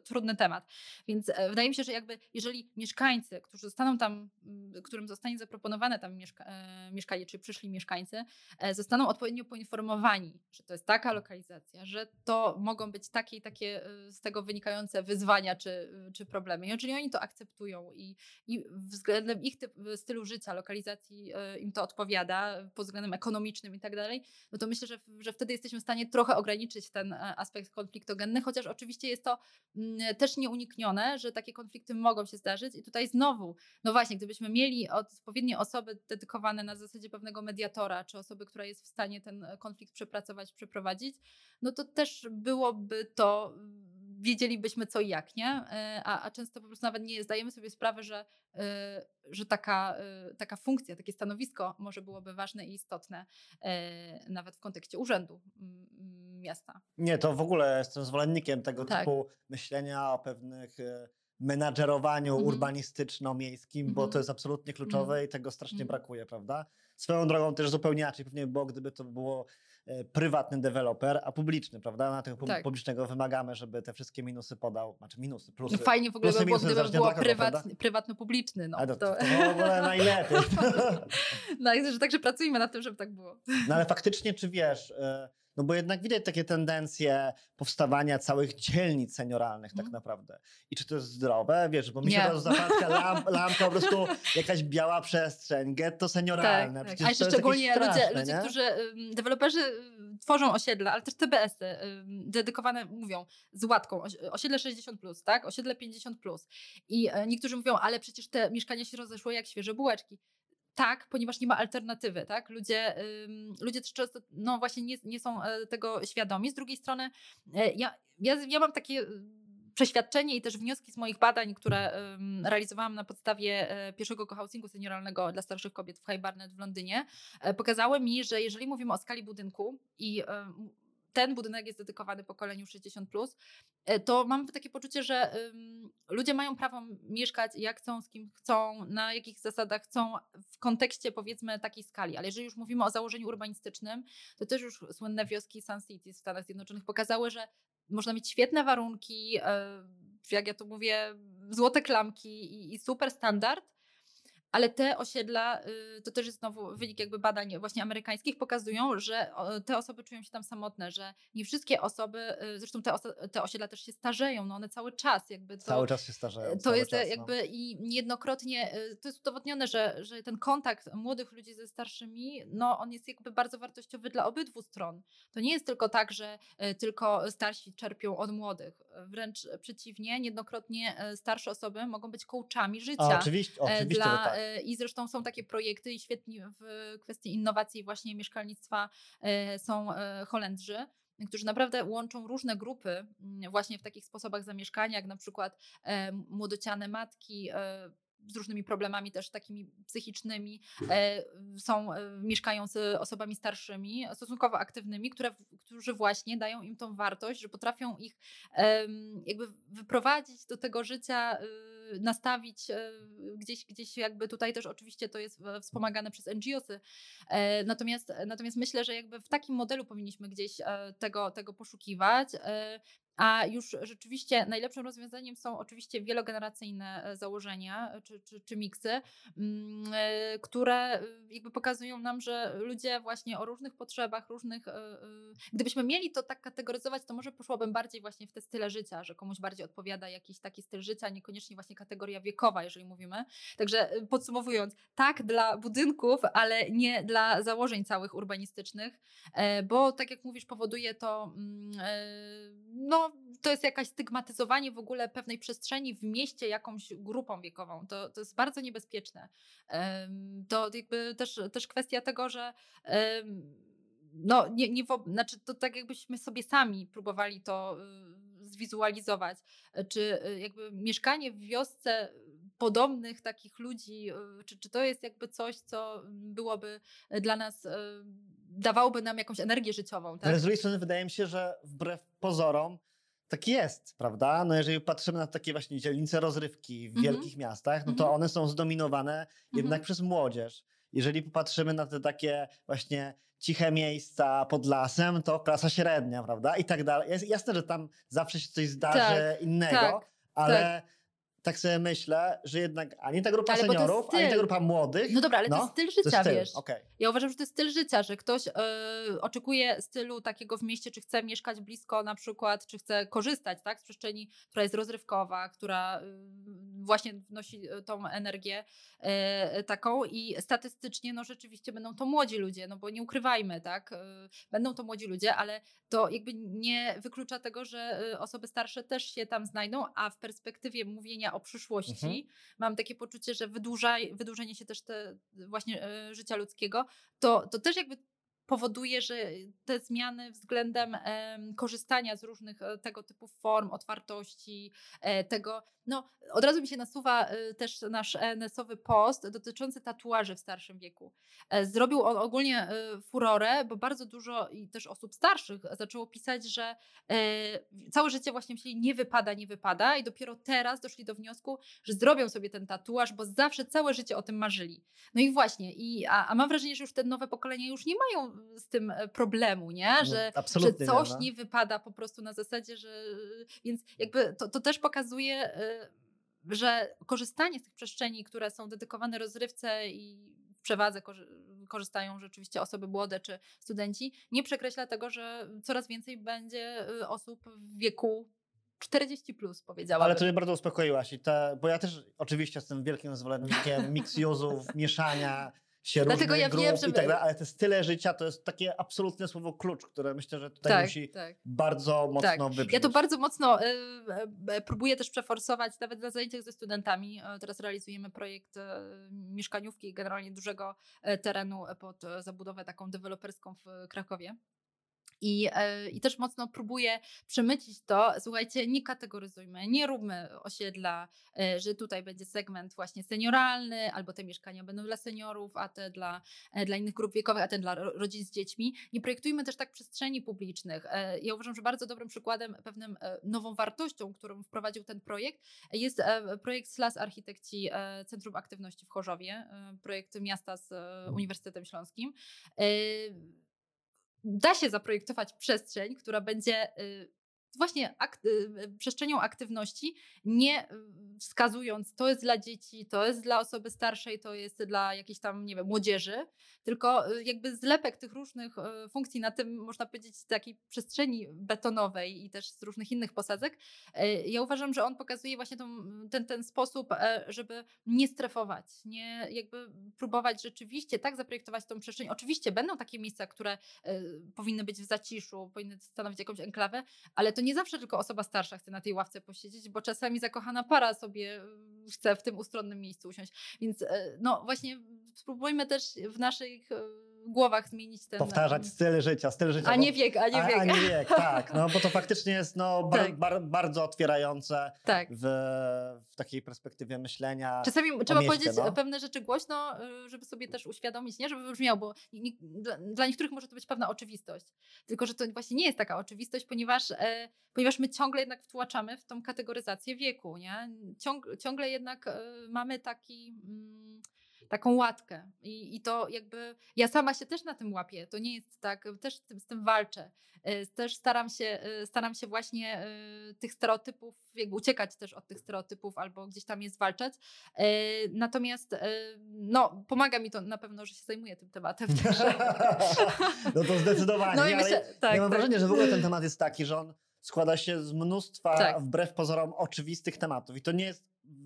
trudny temat. Więc wydaje mi się, że jakby jeżeli mieszkańcy, którzy zostaną tam, którym zostanie zaproponowane tam mieszka mieszkanie, czy przyszli mieszkańcy, e, zostaną odpowiednio poinformowani, że to jest taka lokalizacja, że to mogą być takie i takie z tego wynikające wyzwania czy, czy problemy. Jeżeli oni to akceptują i, i względem ich typ, stylu życia, lokalizacji im to odpowiada, pod względem ekonomicznym i tak dalej, no to myślę, że, że wtedy jesteśmy w stanie trochę ograniczyć ten aspekt konfliktogenny, chociaż oczywiście jest to Mm, też nieuniknione, że takie konflikty mogą się zdarzyć. I tutaj znowu, no właśnie, gdybyśmy mieli odpowiednie osoby dedykowane na zasadzie pewnego mediatora, czy osoby, która jest w stanie ten konflikt przepracować, przeprowadzić, no to też byłoby to wiedzielibyśmy co i jak, nie? E, a, a często po prostu nawet nie zdajemy sobie sprawy, że, e, że taka, e, taka funkcja, takie stanowisko może byłoby ważne i istotne nawet w kontekście urzędu miasta. Nie, to w ogóle jestem zwolennikiem tego tak. typu myślenia o pewnych menadżerowaniu mm. urbanistyczno-miejskim, mm. bo to mhm. jest absolutnie kluczowe mm. i tego strasznie mhm. brakuje, prawda? Swoją drogą też zupełnie inaczej pewnie było, gdyby to było E, prywatny deweloper, a publiczny, prawda? Na tego tak. publicznego wymagamy, żeby te wszystkie minusy podał, znaczy minusy, plusy. Fajnie w ogóle by było, gdyby było prywat, prywatno-publiczny. No, to, to, to w ogóle najlepiej. no, że także pracujmy nad tym, żeby tak było. No ale faktycznie, czy wiesz... Y no bo jednak widać takie tendencje powstawania całych dzielnic senioralnych tak mhm. naprawdę. I czy to jest zdrowe? Wiesz, bo mi się to zapadka lamp, lampka, po prostu jakaś biała przestrzeń, getto senioralne. Tak, tak. A jeszcze szczególnie straszne, ludzie, ludzie którzy, deweloperzy tworzą osiedla, ale też TBS-y dedykowane, mówią, z łatką, osiedle 60+, plus, tak? osiedle 50+. Plus. I e, niektórzy mówią, ale przecież te mieszkania się rozeszły jak świeże bułeczki tak, ponieważ nie ma alternatywy, tak? Ludzie, ludzie też często, no właśnie nie, nie są e, tego świadomi. Z drugiej strony, e, ja, ja, ja mam takie y, przeświadczenie i też wnioski z moich badań, które realizowałam na podstawie e, pierwszego cohousingu senioralnego dla starszych kobiet w High Barnet w Londynie, pokazały mi, że jeżeli mówimy o skali budynku i ten budynek jest dedykowany pokoleniu 60, plus, e, to mam takie poczucie, że ludzie mają prawo mieszkać jak chcą, z kim chcą, na jakich zasadach chcą, w kontekście powiedzmy takiej skali. Ale jeżeli już mówimy o założeniu urbanistycznym, to też już słynne wioski Sun City w Stanach Zjednoczonych pokazały, że można mieć świetne warunki, e, jak ja to mówię, złote klamki i, i super standard, ale te osiedla, y, to też jest znowu wynik jakby badań właśnie amerykańskich, pokazują, że te osoby czują się tam samotne, że nie wszystkie osoby, y, zresztą te, te osiedla też się starzeją, no one cały czas jakby. To, cały czas się starzeją. To jest czas, jakby no. i niejednokrotnie, y, to jest udowodnione, że, że ten kontakt młodych ludzi ze starszymi, no on jest jakby bardzo wartościowy dla obydwu stron. To nie jest tylko tak, że tylko starsi czerpią od młodych. Wręcz przeciwnie, niejednokrotnie starsze osoby mogą być coachami życia. A, oczywiście, oczywiście, dla, tak i zresztą są takie projekty i świetni w kwestii innowacji właśnie mieszkalnictwa e, są e, Holendrzy którzy naprawdę łączą różne grupy mm, właśnie w takich sposobach zamieszkania, jak na przykład e, młodociane matki, z różnymi problemami też takimi psychicznymi, są, mieszkają z osobami starszymi, stosunkowo aktywnymi, które, którzy właśnie dają im tą wartość, że potrafią ich jakby wyprowadzić do tego życia nastawić e, gdzieś, gdzieś jakby tutaj też oczywiście to jest wspomagane przez NGOsy. E, natomiast, natomiast myślę, że jakby w takim modelu powinniśmy gdzieś e, tego, tego poszukiwać. A już rzeczywiście najlepszym rozwiązaniem są oczywiście wielogeneracyjne e, założenia e, czy, czy, czy miksy, mm, e, które jakby pokazują nam, że ludzie właśnie o różnych potrzebach, różnych. Gdybyśmy mieli to tak kategoryzować, to może poszłabym bardziej właśnie w te style życia, że komuś bardziej odpowiada jakiś taki styl życia, niekoniecznie właśnie kategoria wiekowa, jeżeli mówimy. Także podsumowując, tak dla budynków, ale nie dla założeń całych urbanistycznych, bo tak jak mówisz, powoduje to mm, to jest jakaś stygmatyzowanie w ogóle pewnej przestrzeni w mieście jakąś grupą wiekową. To, to jest bardzo niebezpieczne. To jakby też, też kwestia tego, że no, nie, nie znaczy to tak jakbyśmy sobie sami próbowali to y, zwizualizować, czy y, jakby mieszkanie w wiosce podobnych takich ludzi, y, czy, czy to jest jakby coś, co byłoby dla nas, dawałoby nam jakąś energię życiową. Tak? Ale z drugiej strony wydaje mi się, że wbrew pozorom tak jest, prawda? No jeżeli patrzymy na takie właśnie dzielnice rozrywki w Mhm. wielkich miastach, no to Mhm. one są zdominowane jednak Mhm. przez młodzież. Jeżeli popatrzymy na te takie właśnie ciche miejsca pod lasem, to klasa średnia, prawda? I tak dalej. Jest jasne, że tam zawsze się coś zdarzy innego, tak, ale tak. Sobie myślę, że jednak ani ta grupa Ale to seniorów, ani ta grupa młodych. No dobra, ale to no, jest styl to życia, jest styl. wiesz. Okej. Ja uważam, że to jest styl życia, że ktoś e, oczekuje stylu takiego w mieście, czy chce mieszkać blisko na przykład, czy chce korzystać tak, z przestrzeni, która jest rozrywkowa, która y, właśnie wnosi e, tą energię e, taką i statystycznie no rzeczywiście będą to młodzi ludzie, no bo nie ukrywajmy, tak, będą to młodzi ludzie, ale to jakby nie wyklucza tego, że osoby starsze też się tam znajdą, a w perspektywie mówienia o przyszłości Mhm. mam takie poczucie, że wydłużaj, wydłużenie się też te, właśnie e, życia ludzkiego, to, to też jakby powoduje, że te zmiany względem em, korzystania z różnych e, tego typu form otwartości, e, tego, no od razu mi się nasuwa e, też nasz NS-owy post dotyczący tatuaży w starszym wieku. E, Zrobił on ogólnie e, furorę, bo bardzo dużo i też osób starszych zaczęło pisać, że całe życie właśnie myśleli nie wypada, nie wypada i dopiero teraz doszli do wniosku, że zrobią sobie ten tatuaż, bo zawsze całe życie o tym marzyli. No i właśnie, i, a, a mam wrażenie, że już te nowe pokolenia już nie mają z tym e, problemu, nie? No, Że, że absolutnie coś no. nie wypada po prostu na zasadzie, że więc jakby to, to też pokazuje, y, że korzystanie z tych przestrzeni, które są dedykowane rozrywce i w przewadze korzy- korzystają rzeczywiście osoby młode czy studenci, nie przekreśla tego, że coraz więcej będzie y, osób w wieku 40 plus, powiedziałabym. Ale to mnie bardzo uspokoiłaś. I te, bo ja też oczywiście jestem wielkim zwolennikiem mix-use'ów, mieszania się Dlatego ja wiem, i żeby- tak dalej, ale te style życia to jest takie absolutne słowo klucz, które myślę, że tutaj tak, musi tak. bardzo mocno Tak. wybrzmieć. Ja to bardzo mocno y, y, próbuję też przeforsować, nawet na zajęciach ze studentami. E, Teraz realizujemy projekt e, mieszkaniówki generalnie dużego e, terenu pod zabudowę taką deweloperską w Krakowie. I, e, I też mocno próbuję przemycić to, słuchajcie, nie kategoryzujmy, nie róbmy osiedla, e, że tutaj będzie segment właśnie senioralny, albo te mieszkania będą dla seniorów, a te dla, e, dla innych grup wiekowych, a te dla ro- rodzin z dziećmi. Nie projektujmy też tak przestrzeni publicznych. Ja uważam, że bardzo dobrym przykładem, pewnym nową wartością, którą wprowadził ten projekt, jest projekt SLAS Architekci Centrum Aktywności w Chorzowie, projekt miasta z Uniwersytetem Śląskim. Da się zaprojektować przestrzeń, która będzie y, właśnie ak- y, przestrzenią aktywności, nie y, wskazując, to jest dla dzieci, to jest dla osoby starszej, to jest dla jakiejś tam, nie wiem, młodzieży, tylko y, jakby zlepek tych różnych y, funkcji na tym, można powiedzieć, takiej przestrzeni betonowej i też z różnych innych posadzek. Y, Ja uważam, że on pokazuje właśnie tą, ten, ten sposób, e, żeby nie strefować, nie jakby próbować rzeczywiście tak zaprojektować tą przestrzeń. Oczywiście będą takie miejsca, które powinny być w zaciszu, powinny stanowić jakąś enklawę, ale to nie zawsze tylko osoba starsza chce na tej ławce posiedzieć, bo czasami zakochana para sobie e, chce w tym ustronnym miejscu usiąść. Więc e, no właśnie spróbujmy też w naszych e, głowach zmienić ten... Powtarzać styl życia, styl życia. A nie wiek, a nie wiek. A, a nie wiek, tak. No bo to faktycznie jest no, bar, Tak. bar, bardzo otwierające tak. w, w takiej perspektywie myślenia. Czasami trzeba mieście, powiedzieć no. pewne rzeczy głośno, y, żeby sobie też uświadomić, nie żeby wybrzmiało, bo nie, dla, dla niektórych może to być pewna oczywistość. Tylko, że to właśnie nie jest taka oczywistość, ponieważ, e, ponieważ my ciągle jednak wtłaczamy w tą kategoryzację wieku, nie? Ciąg, ciągle jednak e, mamy taki. Mm, Taką łatkę. I, I to jakby. Ja sama się też na tym łapię. To nie jest tak, też z tym, walczę. E, Też staram się, e, staram się właśnie e, tych stereotypów, jakby uciekać też od tych stereotypów albo gdzieś tam je zwalczać. Natomiast no, pomaga mi to na pewno, że się zajmuję tym tematem. No to zdecydowanie. No i myślę, tak, ja mam tak. wrażenie, że w ogóle ten temat jest taki, że on składa się z mnóstwa Tak. wbrew pozorom oczywistych tematów. I to nie jest,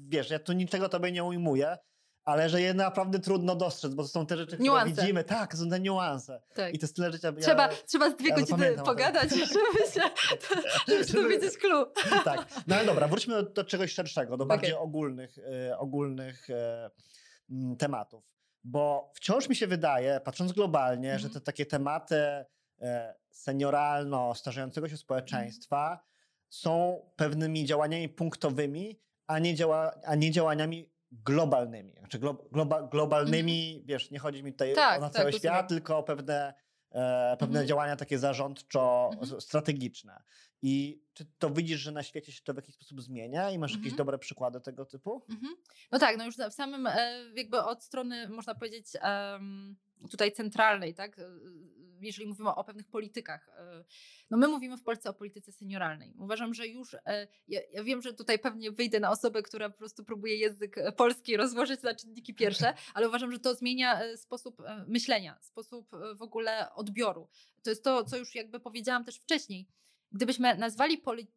wiesz, ja tu niczego tobie nie ujmuję, ale że je naprawdę trudno dostrzec, bo to są te rzeczy, które Niuanse. widzimy. Tak, są te niuanse. tak. I te style życia. Ja, Trzeba, trzeba z dwie ja godziny pogadać, żeby się żeby Żeby- dowiedzieć clue. tak. No ale dobra, wróćmy do, do czegoś szerszego, do bardziej ogólnych, e, ogólnych e, mm, tematów. Bo wciąż mi się wydaje, patrząc globalnie, że Mhm. te takie tematy e, senioralno starzejącego się społeczeństwa są pewnymi działaniami punktowymi, a nie, działa, a nie działaniami globalnymi. Znaczy glo, globa, globalnymi, wiesz, nie chodzi mi tutaj Tak, o na tak, cały świat, tylko o pewne e, pewne Mhm. działania takie zarządczo-strategiczne. I czy to widzisz, że na świecie się to w jakiś sposób zmienia i masz jakieś Mhm. dobre przykłady tego typu? Mhm. No tak, no już w samym e, jakby od strony, można powiedzieć, tutaj centralnej, tak? e, Jeżeli mówimy o pewnych politykach. e, No my mówimy w Polsce o polityce senioralnej. Uważam, że już, e, ja, ja wiem, że tutaj pewnie wyjdę na osobę, która po prostu próbuje język e, polski rozłożyć na czynniki pierwsze, ale uważam, że to zmienia e, sposób e, myślenia, sposób e, w ogóle odbioru. To jest to, co już jakby powiedziałam też wcześniej. Gdybyśmy nazwali poli-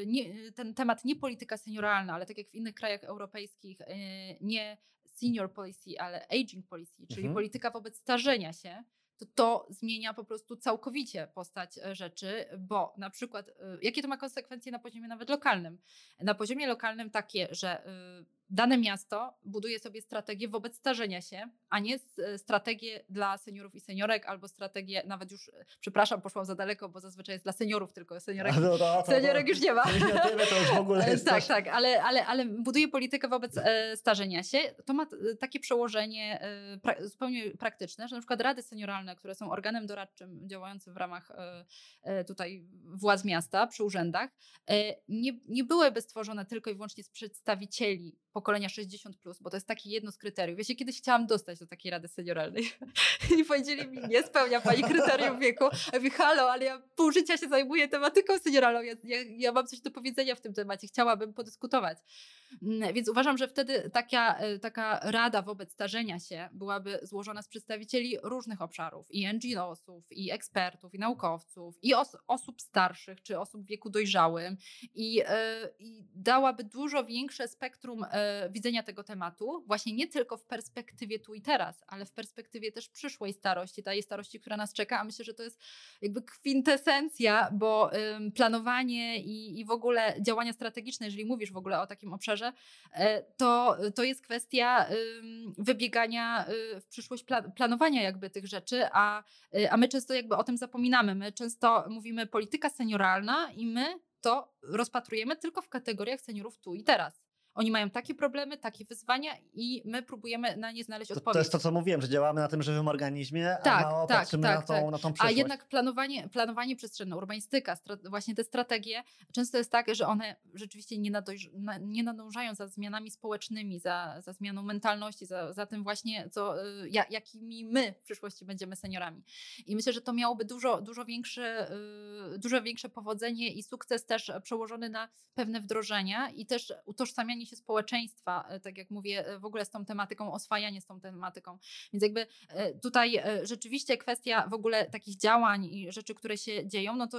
y, nie, ten temat nie polityka senioralna, ale tak jak w innych krajach europejskich, y, nie senior policy, ale aging policy, czyli Mhm. polityka wobec starzenia się, to to zmienia po prostu całkowicie postać e, rzeczy, bo na przykład, y, jakie to ma konsekwencje na poziomie nawet lokalnym? Na poziomie lokalnym takie, że y, dane miasto buduje sobie strategię wobec starzenia się, a nie e, strategię dla seniorów i seniorek, albo strategię, nawet już, e, przepraszam, poszłam za daleko, bo zazwyczaj jest dla seniorów tylko, seniorek, no to- seniorek już nie ma. Już nie tyle, to już w ogóle E, jest Tak, coś... tak, ale, ale, ale buduje politykę wobec starzenia się. To ma takie przełożenie zupełnie praktyczne, że na przykład rady senioralne, które są organem doradczym działającym w ramach tutaj władz miasta przy urzędach, nie, nie byłyby stworzone tylko i wyłącznie z przedstawicieli pokolenia 60, bo to jest takie jedno z kryteriów. Ja się kiedyś chciałam dostać do takiej rady senioralnej i powiedzieli mi, nie spełnia pani kryterium wieku. Ja mówię, halo, ale ja pół życia się zajmuję tematyką senioralną, ja, ja, ja mam coś do powiedzenia w tym temacie, chciałabym podyskutować. Mm, Więc uważam, że wtedy taka, e, taka rada wobec starzenia się byłaby złożona z przedstawicieli różnych obszarów i NGO-sów, i ekspertów, i naukowców, i os- osób starszych, czy osób w wieku dojrzałym i, e, i dałaby dużo większe spektrum e, widzenia tego tematu, właśnie nie tylko w perspektywie tu i teraz, ale w perspektywie też przyszłej starości, tej starości, która nas czeka, a myślę, że to jest jakby kwintesencja, bo planowanie i, i w ogóle działania strategiczne, jeżeli mówisz w ogóle o takim obszarze, e, to, to jest kwestia wybiegania y, w przyszłość, pla- planowania jakby tych rzeczy, a, a my często jakby o tym zapominamy. My często mówimy polityka senioralna i my to rozpatrujemy tylko w kategoriach seniorów tu i teraz. Oni mają takie problemy, takie wyzwania i my próbujemy na nie znaleźć To, odpowiedź. to jest to, co mówiłem, że działamy na tym żywym organizmie, Tak, a mało tak, patrzymy tak, na, tą, tak. na tą A przyszłość. jednak planowanie, planowanie przestrzenne, urbanistyka, właśnie te strategie, często jest tak, że one rzeczywiście nie, nadojrz- na, nie nadążają za zmianami społecznymi, za, za zmianą mentalności, za, za tym właśnie, co, y, ja, jakimi my w przyszłości będziemy seniorami. I myślę, że to miałoby dużo, dużo, większe, y, dużo większe powodzenie i sukces też przełożony na pewne wdrożenia i też utożsamianie się społeczeństwa, y, tak jak mówię, y, w ogóle z tą tematyką, oswajanie z tą tematyką. Więc jakby e, tutaj e, rzeczywiście kwestia w ogóle takich działań i rzeczy, które się dzieją, no to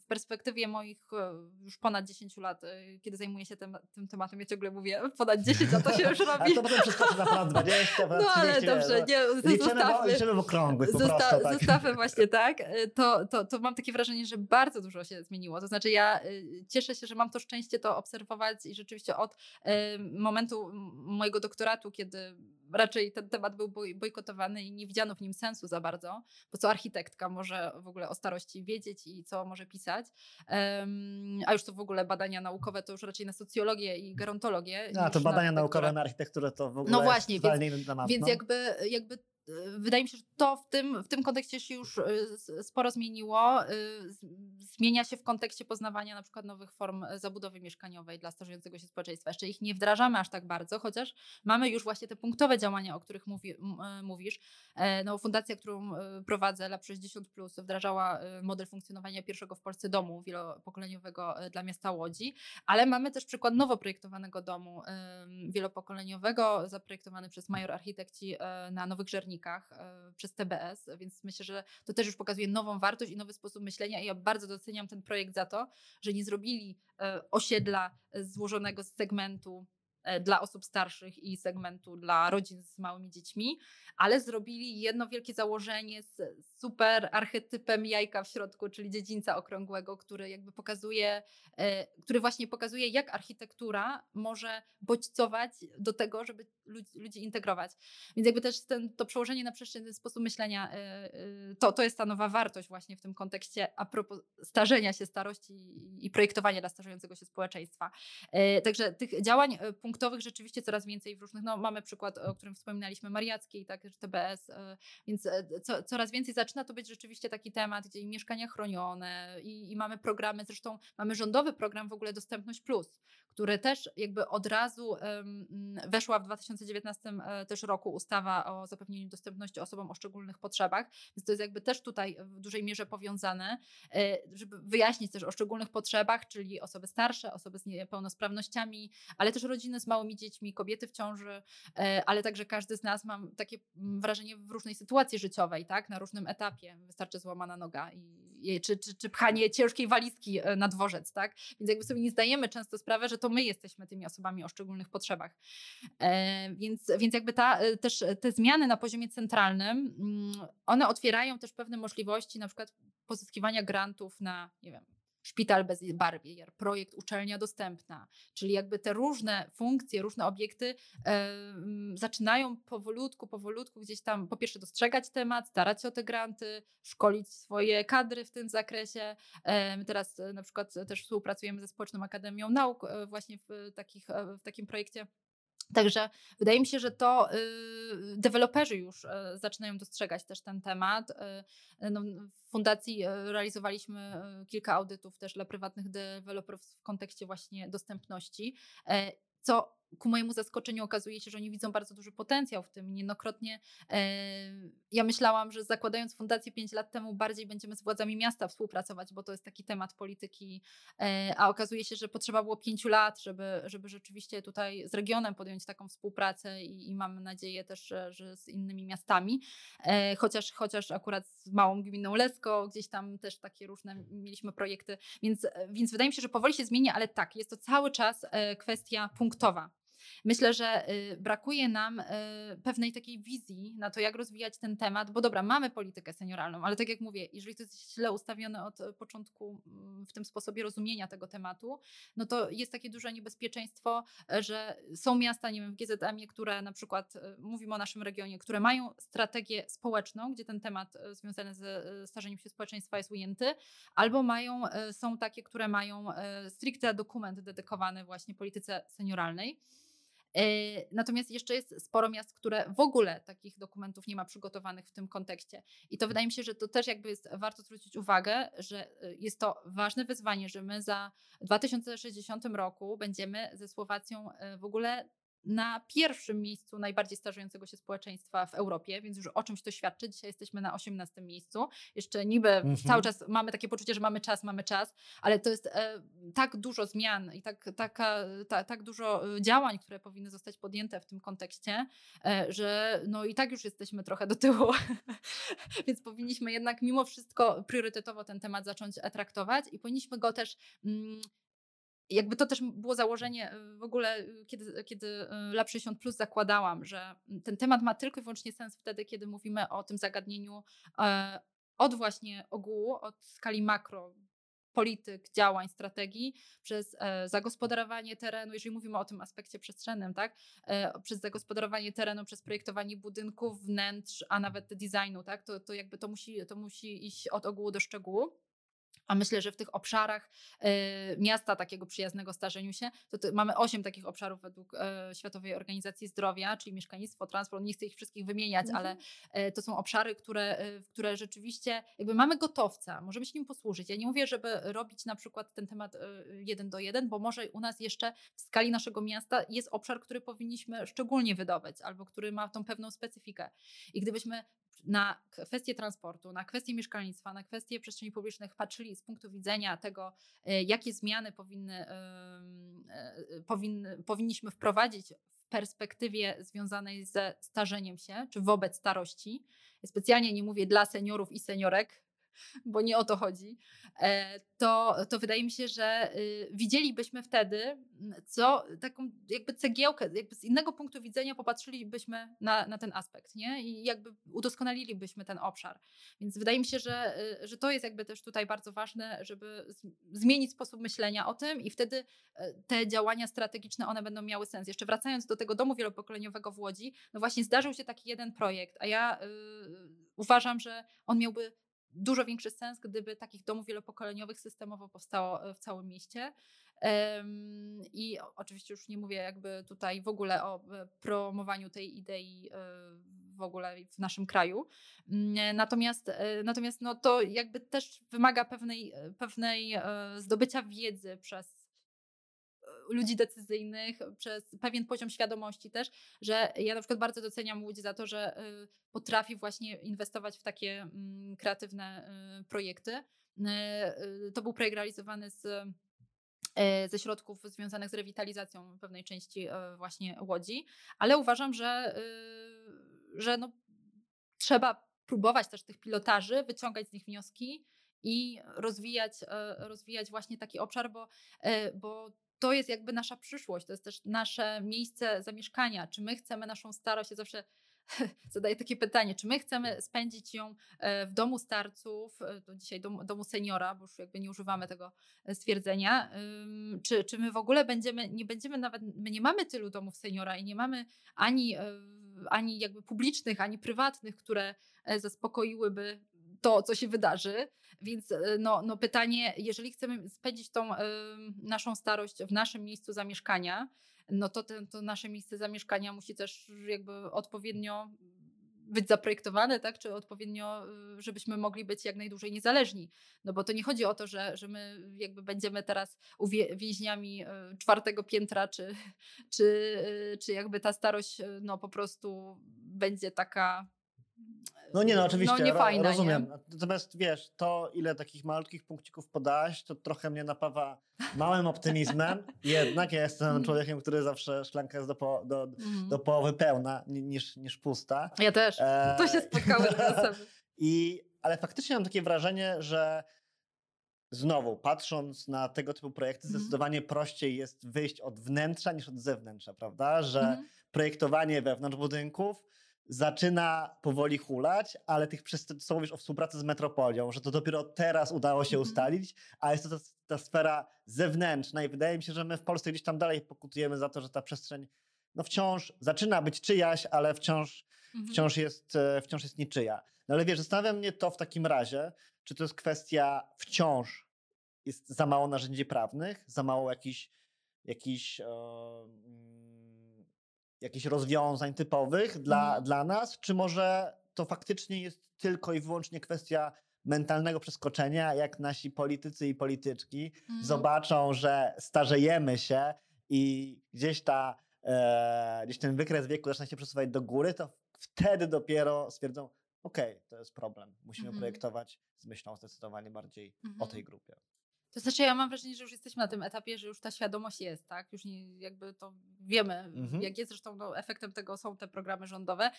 w perspektywie moich e, już ponad 10 lat, e, kiedy zajmuję się tym, tym tematem, ja ciągle mówię ponad 10, a to się już robi. to potem przeskoczy na ponad 20, ponad No ale 30, dobrze, nie, nie, no. Liczymy, zostawmy. liczymy w okrągłych po Zosta- prostu. Tak. Zostawmy właśnie tak, e, to, to, to mam takie wrażenie, że bardzo dużo się zmieniło. To znaczy ja e, cieszę się, że mam to szczęście to obserwować i rzeczywiście od e, momentu m- mojego doktoratu, kiedy raczej ten temat był boj- bojkotowany i nie widziano w nim sensu za bardzo, bo co architektka może w ogóle o starości wiedzieć i co może pisać, a już to w ogóle badania naukowe to już raczej na socjologię i gerontologię. No, a to na badania architekturę. naukowe na architekturę to w ogóle No właśnie, więc- temat. Więc no. jakby, jakby e, wydaje mi się, że to w tym, w tym kontekście się już s- sporo zmieniło. Z- Zmienia się w kontekście poznawania na przykład nowych form e, zabudowy mieszkaniowej dla starzejącego się społeczeństwa. Jeszcze ich nie wdrażamy aż tak bardzo, chociaż mamy już właśnie te punktowe działania, o których mówi, e, mówisz. E, No, fundacja, którą prowadzę, Lab 60, wdrażała model funkcjonowania pierwszego w Polsce domu wielopokoleniowego dla miasta Łodzi, ale mamy też przykład nowo projektowanego domu wielopokoleniowego, zaprojektowany przez Major Architekci na Nowych Żernikach e, przez TBS, więc myślę, że to też już pokazuje nową wartość i nowy sposób myślenia i ja bardzo doceniam ten projekt za to, że nie zrobili e, osiedla e, złożonego z segmentu dla osób starszych i segmentu dla rodzin z małymi dziećmi, ale zrobili jedno wielkie założenie z super archetypem jajka w środku, czyli dziedzińca okrągłego, który jakby pokazuje, e, który właśnie pokazuje, jak architektura może bodźcować do tego, żeby ludzi, ludzi integrować. Więc jakby też ten, to przełożenie na przestrzenny sposób myślenia, e, e, to, to jest ta nowa wartość właśnie w tym kontekście a propos starzenia się, starości i, projektowania dla starzejącego się społeczeństwa. E, Także tych działań e, punktowych rzeczywiście coraz więcej w różnych, no mamy przykład, o którym wspominaliśmy, Mariackiej, tak, TBS, więc co, coraz więcej zaczyna to być rzeczywiście taki temat, gdzie i mieszkania chronione i, i mamy programy, zresztą mamy rządowy program w ogóle Dostępność Plus, który też jakby od razu weszła w 2019 e, też roku ustawa o zapewnieniu dostępności osobom o szczególnych potrzebach, więc to jest jakby też tutaj w dużej mierze powiązane, e, żeby wyjaśnić też o szczególnych potrzebach, czyli osoby starsze, osoby z niepełnosprawnościami, ale też rodziny z małymi dziećmi, kobiety w ciąży, e, ale także każdy z nas mam takie wrażenie w różnej sytuacji życiowej, tak, na różnym etapie. Wystarczy złamana noga i, czy, czy, czy pchanie ciężkiej walizki na dworzec, tak? Więc jakby sobie nie zdajemy często sprawy, że to my jesteśmy tymi osobami o szczególnych potrzebach. E, więc, więc jakby ta, e, też te zmiany na poziomie centralnym, mm, one otwierają też pewne możliwości, na przykład pozyskiwania grantów na, nie wiem, szpital bez barbier, projekt uczelnia dostępna, czyli jakby te różne funkcje, różne obiekty e, zaczynają powolutku, powolutku gdzieś tam po pierwsze dostrzegać temat, starać się o te granty, szkolić swoje kadry w tym zakresie. E, my teraz e, na przykład też współpracujemy ze Społeczną Akademią Nauk e, właśnie w, takich, e, w takim projekcie Także wydaje mi się, że to y, deweloperzy już y, zaczynają dostrzegać też ten temat. Y, no, w fundacji realizowaliśmy kilka audytów też dla prywatnych deweloperów w kontekście właśnie dostępności, e, co ku mojemu zaskoczeniu okazuje się, że oni widzą bardzo duży potencjał w tym. Niejednokrotnie e, ja myślałam, że zakładając fundację 5 lat temu bardziej będziemy z władzami miasta współpracować, bo to jest taki temat polityki, e, a okazuje się, że potrzeba było 5 lat, żeby, żeby rzeczywiście tutaj z regionem podjąć taką współpracę i, i mamy nadzieję też, że, że z innymi miastami, e, chociaż, chociaż akurat z małą gminą Lesko, gdzieś tam też takie różne mieliśmy projekty, więc, więc wydaje mi się, że powoli się zmienia, ale tak, jest to cały czas e, kwestia punktowa. Myślę, że y, brakuje nam y, pewnej takiej wizji na to, jak rozwijać ten temat, bo dobra, mamy politykę senioralną, ale tak jak mówię, jeżeli to jest źle ustawione od początku mm, w tym sposobie rozumienia tego tematu, no to jest takie duże niebezpieczeństwo, że są miasta, nie wiem, w GZM-ie, które na przykład, y, mówimy o naszym regionie, które mają strategię społeczną, gdzie ten temat związany ze starzeniem się społeczeństwa jest ujęty, albo mają, są takie, które mają stricte dokument dedykowany właśnie polityce senioralnej. E, natomiast jeszcze jest sporo miast, które w ogóle takich dokumentów nie ma przygotowanych w tym kontekście. I to wydaje mi się, że to też jakby jest warto zwrócić uwagę, że e, jest to ważne wyzwanie, że my za 2060 roku będziemy ze Słowacją e, w ogóle na pierwszym miejscu najbardziej starzejącego się społeczeństwa w Europie, więc już o czymś to świadczy. Dzisiaj jesteśmy na 18 miejscu. Jeszcze niby mhm. cały czas mamy takie poczucie, że mamy czas, mamy czas, ale to jest e, tak dużo zmian i tak, taka, ta, tak dużo e, działań, które powinny zostać podjęte w tym kontekście, e, że no i tak już jesteśmy trochę do tyłu. więc powinniśmy jednak mimo wszystko priorytetowo ten temat zacząć traktować i powinniśmy go też mm, jakby to też było założenie y, w ogóle, y, kiedy, kiedy y, Lab 60 Plus zakładałam, że ten temat ma tylko i wyłącznie sens wtedy, kiedy mówimy o tym zagadnieniu e, od właśnie ogółu, od skali makro, polityk, działań, strategii, przez e, zagospodarowanie terenu, jeżeli mówimy o tym aspekcie przestrzennym, tak, e, przez zagospodarowanie terenu, przez projektowanie budynków, wnętrz, a nawet designu, tak, to, to jakby to musi, to musi iść od ogółu do szczegółu. A myślę, że w tych obszarach y, miasta takiego przyjaznego starzeniu się, to, to mamy osiem takich obszarów według y, Światowej Organizacji Zdrowia, czyli mieszkalnictwo, transport, nie chcę ich wszystkich wymieniać, mhm. ale y, to są obszary, które, które rzeczywiście jakby mamy gotowca, możemy się nim posłużyć. Ja nie mówię, żeby robić na przykład ten temat jeden do jeden, bo może u nas jeszcze w skali naszego miasta jest obszar, który powinniśmy szczególnie wydobyć, albo który ma tą pewną specyfikę. I gdybyśmy na kwestie transportu, na kwestie mieszkalnictwa, na kwestie przestrzeni publicznych patrzyli z punktu widzenia tego, e, jakie zmiany powinny, e, powinny, powinniśmy wprowadzić w perspektywie związanej ze starzeniem się, czy wobec starości. Specjalnie nie mówię dla seniorów i seniorek, bo nie o to chodzi, e, to, to wydaje mi się, że y, widzielibyśmy wtedy, co taką jakby cegiełkę, jakby z innego punktu widzenia popatrzylibyśmy na, na ten aspekt, nie? I jakby udoskonalilibyśmy ten obszar. Więc wydaje mi się, że, y, że to jest jakby też tutaj bardzo ważne, żeby zmienić sposób myślenia o tym i wtedy e, te działania strategiczne, one będą miały sens. Jeszcze wracając do tego domu wielopokoleniowego w Łodzi, no właśnie zdarzył się taki jeden projekt, a ja y, uważam, że on miałby dużo większy sens, gdyby takich domów wielopokoleniowych systemowo powstało e, w całym mieście. I oczywiście już nie mówię jakby tutaj w ogóle o e, promowaniu tej idei e, w ogóle w naszym kraju. Mm, natomiast, natomiast no to jakby też wymaga pewnej, pewnej zdobycia wiedzy przez ludzi decyzyjnych, przez pewien poziom świadomości też, że ja na przykład bardzo doceniam Łódź za to, że potrafi właśnie inwestować w takie mm, kreatywne projekty. To był projekt realizowany z ze środków związanych z rewitalizacją pewnej części właśnie Łodzi, ale uważam, że, y, że no, trzeba próbować też tych pilotaży, wyciągać z nich wnioski i rozwijać, rozwijać właśnie taki obszar, bo, bo to jest jakby nasza przyszłość, to jest też nasze miejsce zamieszkania. Czy my chcemy naszą starość? Ja zawsze zadaję takie pytanie, czy my chcemy spędzić ją e, w domu starców, e, to dzisiaj dom, domu seniora, bo już jakby nie używamy tego e, stwierdzenia, czy, czy my w ogóle będziemy, nie będziemy nawet, my nie mamy tylu domów seniora i nie mamy ani, ani jakby publicznych, ani prywatnych, które zaspokoiłyby to, co się wydarzy. Więc no, no pytanie, jeżeli chcemy spędzić tą y, naszą starość w naszym miejscu zamieszkania, no to ten, to nasze miejsce zamieszkania musi też jakby odpowiednio być zaprojektowane, tak, czy odpowiednio, y, żebyśmy mogli być jak najdłużej niezależni. No bo to nie chodzi o to, że, że my jakby będziemy teraz więźniami czwartego piętra, czy, czy, czy jakby ta starość no po prostu będzie taka no nie, no oczywiście, no, nie fajna, rozumiem. Nie? Natomiast wiesz, to ile takich malutkich punkcików podałaś, to trochę mnie napawa małym optymizmem. Jednak ja jestem mm. człowiekiem, który zawsze szklanka jest do, po, do, mm. do połowy pełna niż, niż pusta. Ja też. E... To się spotkało I, ale faktycznie mam takie wrażenie, że znowu, patrząc na tego typu projekty, mm. zdecydowanie prościej jest wyjść od wnętrza niż od zewnętrza, prawda? Że mm. projektowanie wewnątrz budynków zaczyna powoli hulać, ale tych co mówisz o współpracy z metropolią, że to dopiero teraz udało się mhm. ustalić, a jest to ta, ta, sfera zewnętrzna i wydaje mi się, że my w Polsce gdzieś tam dalej pokutujemy za to, że ta przestrzeń no wciąż zaczyna być czyjaś, ale wciąż, mhm. wciąż, jest, e, wciąż jest niczyja. No ale wiesz, zastanawia mnie to w takim razie, czy to jest kwestia wciąż jest za mało narzędzi prawnych, za mało jakichś jakichś jakichś rozwiązań typowych dla, mhm. dla nas, czy może to faktycznie jest tylko i wyłącznie kwestia mentalnego przeskoczenia, jak nasi politycy i polityczki mhm. zobaczą, że starzejemy się i gdzieś ta, e, gdzieś ten wykres wieku zaczyna się przesuwać do góry, to wtedy dopiero stwierdzą, okej, okay, to jest problem, musimy mhm. projektować z myślą zdecydowanie bardziej o tej grupie. To znaczy, ja mam wrażenie, że już jesteśmy na tym etapie, że już ta świadomość jest, tak? Już nie, jakby to wiemy, mhm. jak jest. Zresztą no, efektem tego są te programy rządowe.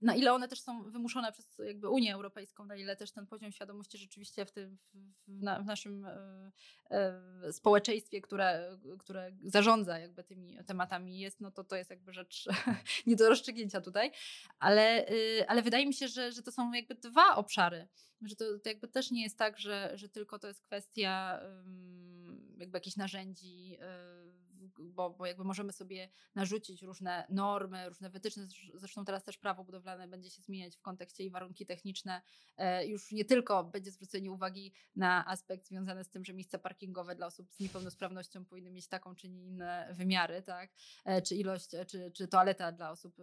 Na ile one też są wymuszone przez jakby Unię Europejską, na ile też ten poziom świadomości rzeczywiście w, tym, w, na, w naszym e, e, społeczeństwie, które, które zarządza jakby tymi tematami jest, no to to jest jakby rzecz nie do rozstrzygnięcia tutaj. Ale, y, ale wydaje mi się, że, że to są jakby dwa obszary że to, to, jakby też nie jest tak, że, że tylko to jest kwestia jakby jakichś narzędzi, bo, bo jakby możemy sobie narzucić różne normy, różne wytyczne. Zresztą teraz też prawo budowlane będzie się zmieniać w kontekście i warunki techniczne. E, już nie tylko będzie zwrócenie uwagi na aspekt związany z tym, że miejsca parkingowe dla osób z niepełnosprawnością powinny mieć taką czy inne wymiary, tak? E, czy ilość, czy, czy toaleta dla osób e,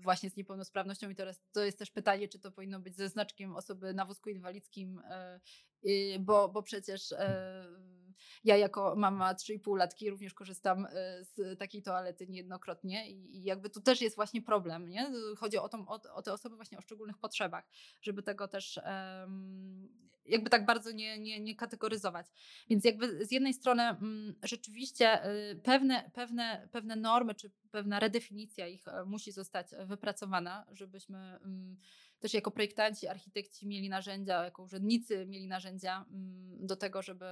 właśnie z niepełnosprawnością. I teraz to jest też pytanie, czy to powinno być ze znaczkiem osoby na wózku inwalidzkim, bo, bo przecież ja jako mama 3,5 latki również korzystam e, z takiej toalety niejednokrotnie i jakby tu też jest właśnie problem, nie? Chodzi o, tą, o, o te osoby właśnie o szczególnych potrzebach, żeby tego też jakby tak bardzo nie, nie, nie kategoryzować. Więc jakby z jednej strony mm, rzeczywiście y, pewne, pewne, pewne normy czy pewna redefinicja ich e, musi zostać wypracowana, żebyśmy mm, też jako projektanci, architekci mieli narzędzia, jako urzędnicy mieli narzędzia mm, do tego, żeby,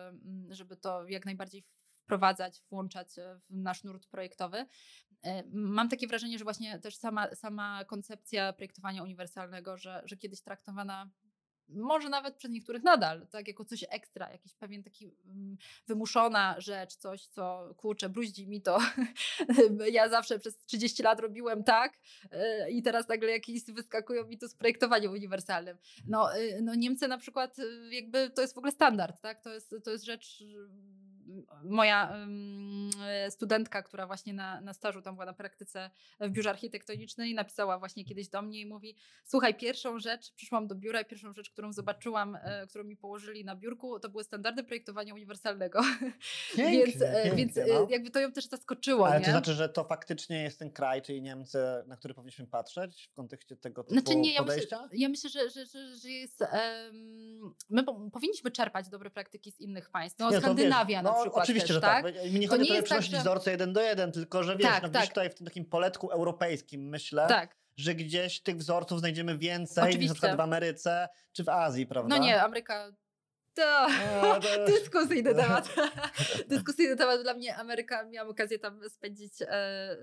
żeby to jak najbardziej wprowadzać, włączać e, w nasz nurt projektowy. E, mam takie wrażenie, że właśnie też sama, sama koncepcja projektowania uniwersalnego, że, że kiedyś traktowana może nawet przez niektórych nadal, tak, jako coś ekstra, jakiś pewien taki mm, wymuszona rzecz, coś, co kurczę, bruździ mi to. ja zawsze przez 30 lat robiłem tak yy, i teraz nagle jakieś wyskakują mi to z projektowaniem uniwersalnym. No, yy, no Niemcy na przykład, yy, jakby to jest w ogóle standard, tak, to jest, to jest rzecz moja studentka, która właśnie na, na stażu tam była na praktyce w biurze architektonicznej, napisała właśnie kiedyś do mnie i mówi: Słuchaj, pierwszą rzecz, przyszłam do biura i pierwszą rzecz, którą zobaczyłam, e, którą mi położyli na biurku, to były standardy projektowania uniwersalnego. Pięknie, więc e, pięknie, więc e, no. jakby to ją też zaskoczyło. Ale nie? to znaczy, że to faktycznie jest ten kraj, czyli Niemcy, na który powinniśmy patrzeć w kontekście tego typu Znaczy nie, ja myślę, podejścia? ja myślę, że, że, że, że jest. em, my po, powinniśmy czerpać dobre praktyki z innych państw. No, Nie, Skandynawia wiesz, na no, przykład. Oczywiście, też, że tak. Mi nie To chodzi nie o to, żeby jest tak, że- wzorce jeden do jeden, tylko że wiesz, Tak, no, tak. tutaj w tym takim poletku europejskim myślę, Tak. że gdzieś tych wzorców znajdziemy więcej niż na Oczywiście. przykład w Ameryce czy w Azji, prawda? No nie, Ameryka. To. No, to- Dyskusyjny temat. Dyskusyjny temat dla mnie. Ameryka, miałam okazję tam spędzić e, e,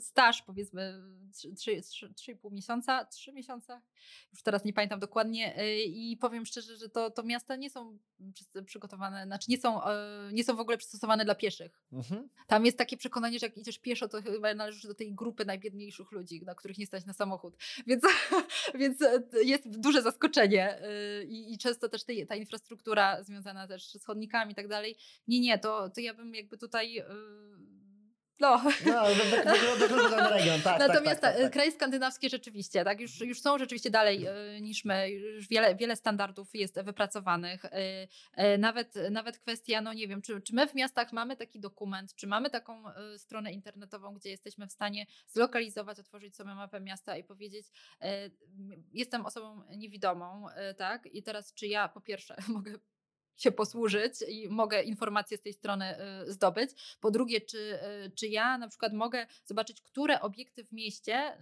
staż, powiedzmy 3,5 miesiąca, 3 miesiące. Już teraz nie pamiętam dokładnie. E, I powiem szczerze, że to, to miasta nie są przy- przygotowane, znaczy nie są, e, nie są w ogóle przystosowane dla pieszych. Mhm. Tam jest takie przekonanie, że jak idziesz pieszo, to chyba należysz do tej grupy najbiedniejszych ludzi, na których nie stać na samochód. Więc, więc e, jest duże zaskoczenie y, i, i często też ta infrastruktura związana też z chodnikami i tak dalej. Nie, nie, to, to ja bym jakby tutaj... No. No, wykluczony ten region, tak, Natomiast tak, tak, tak, e, kraje skandynawskie rzeczywiście, tak, już, już są rzeczywiście dalej e, niż my, już wiele, wiele standardów jest wypracowanych. E, e, Nawet, nawet kwestia, no nie wiem, czy, czy my w miastach mamy taki dokument, czy mamy taką stronę internetową, gdzie jesteśmy w stanie zlokalizować, otworzyć sobie mapę miasta i powiedzieć, jestem osobą niewidomą, tak, i teraz czy ja po pierwsze mogę się posłużyć i mogę informacje z tej strony y, zdobyć. Po drugie, czy, y, czy ja na przykład mogę zobaczyć, które obiekty w mieście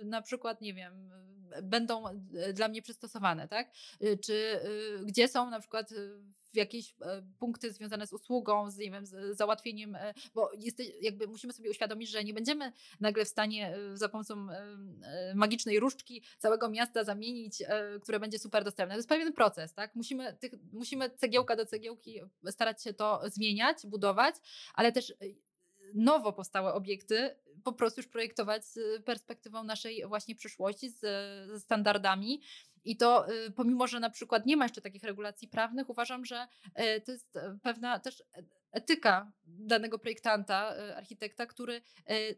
y, na przykład, nie wiem, będą y, dla mnie przystosowane, tak? Y, Czy y, gdzie są na przykład y, jakieś e, punkty związane z usługą, z, nie wiem, z załatwieniem, e, bo jest, jakby musimy sobie uświadomić, że nie będziemy nagle w stanie e, za pomocą e, e, magicznej różdżki całego miasta zamienić, e, które będzie super dostępne. To jest pewien proces, tak? Musimy, tych, musimy cegiełka do cegiełki starać się to zmieniać, budować, ale też e, nowo powstałe obiekty po prostu już projektować z perspektywą naszej właśnie przyszłości, z, ze standardami. I to y, pomimo, że na przykład nie ma jeszcze takich regulacji prawnych, uważam, że y, to jest e, pewna też e- etyka danego projektanta, architekta, który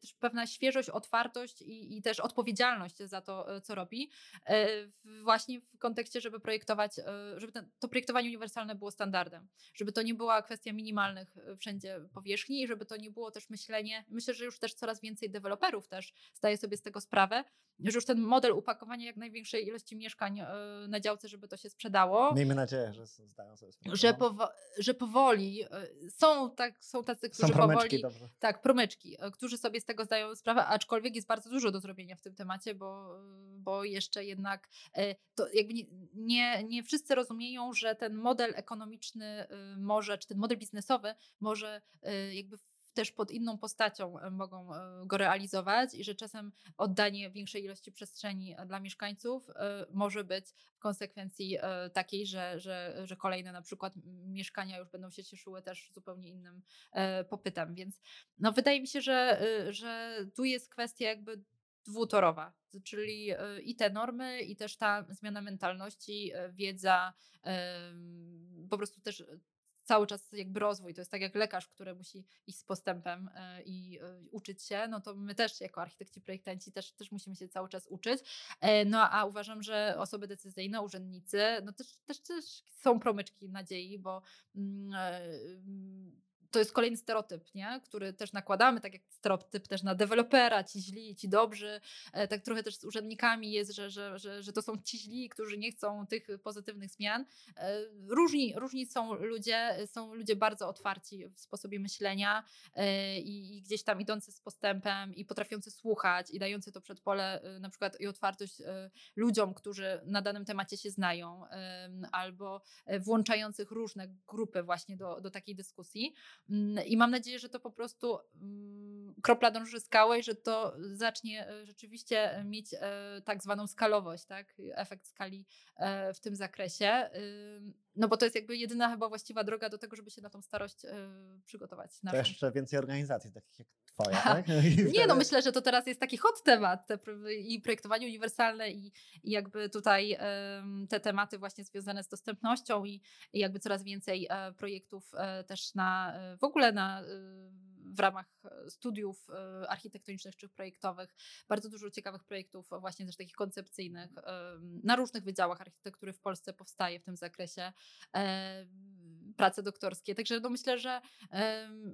też pewna świeżość, otwartość i, i też odpowiedzialność za to, co robi, właśnie w kontekście, żeby projektować, żeby to projektowanie uniwersalne było standardem, żeby to nie była kwestia minimalnych wszędzie powierzchni i żeby to nie było też myślenie, myślę, że już też coraz więcej deweloperów też zdaje sobie z tego sprawę, że już ten model upakowania jak największej ilości mieszkań y, na działce, żeby to się sprzedało, Miejmy nadzieję, że zdają sobie sprawę. że, no. powo- że powoli y, są, tak, są tacy, Są którzy promyczki, powoli. dobrze. Tak, promyczki, e, którzy sobie z tego zdają sprawę, aczkolwiek jest bardzo dużo do zrobienia w tym temacie, bo, bo jeszcze jednak e, to jakby nie, nie, wszyscy rozumieją, że ten model ekonomiczny może, czy ten model biznesowy może jakby też pod inną postacią e, mogą e, go realizować i że czasem oddanie większej ilości przestrzeni e, dla mieszkańców może być w konsekwencji takiej, że, że, że kolejne na przykład mieszkania już będą się cieszyły też zupełnie innym popytem. Więc no, wydaje mi się, że, że tu jest kwestia jakby dwutorowa, czyli i te normy, i też ta zmiana mentalności, wiedza, po prostu też cały czas jakby rozwój. To jest tak jak lekarz, który musi iść z postępem y, i y, uczyć się, no to my też jako architekci, projektanci też, też musimy się cały czas uczyć. E, No a uważam, że osoby decyzyjne, urzędnicy, no też, też, też są promyczki nadziei, bo e, mm, to jest kolejny stereotyp, nie? który też nakładamy, tak jak stereotyp też na dewelopera, ci źli, ci dobrzy. E, Tak trochę też z urzędnikami jest, że, że, że, że to są ci źli, którzy nie chcą tych pozytywnych zmian. E, Różni, różni są ludzie, są ludzie bardzo otwarci w sposobie myślenia e, i, i gdzieś tam idący z postępem i potrafiący słuchać i dający to przedpole na przykład i otwartość ludziom, którzy na danym temacie się znają, albo włączających różne grupy właśnie do, do takiej dyskusji. Mm, I mam nadzieję, że to po prostu mm, kropla dąży skałę i że to zacznie e, rzeczywiście mieć e, tak zwaną skalowość, tak? efekt skali e, w tym zakresie. No bo to jest jakby jedyna chyba właściwa droga do tego, żeby się na tą starość przygotować. To jeszcze więcej organizacji takich jak twoja, tak? Nie, no myślę, że to teraz jest taki hot temat te, i projektowanie uniwersalne i, i jakby tutaj te tematy właśnie związane z dostępnością i, i jakby coraz więcej e, projektów e, też na e, w ogóle na e, w ramach e, studiów e, architektonicznych czy projektowych. Bardzo dużo ciekawych projektów e, właśnie też takich koncepcyjnych em, na różnych wydziałach architektury w Polsce powstaje w tym zakresie. Prace doktorskie. Także no myślę, że,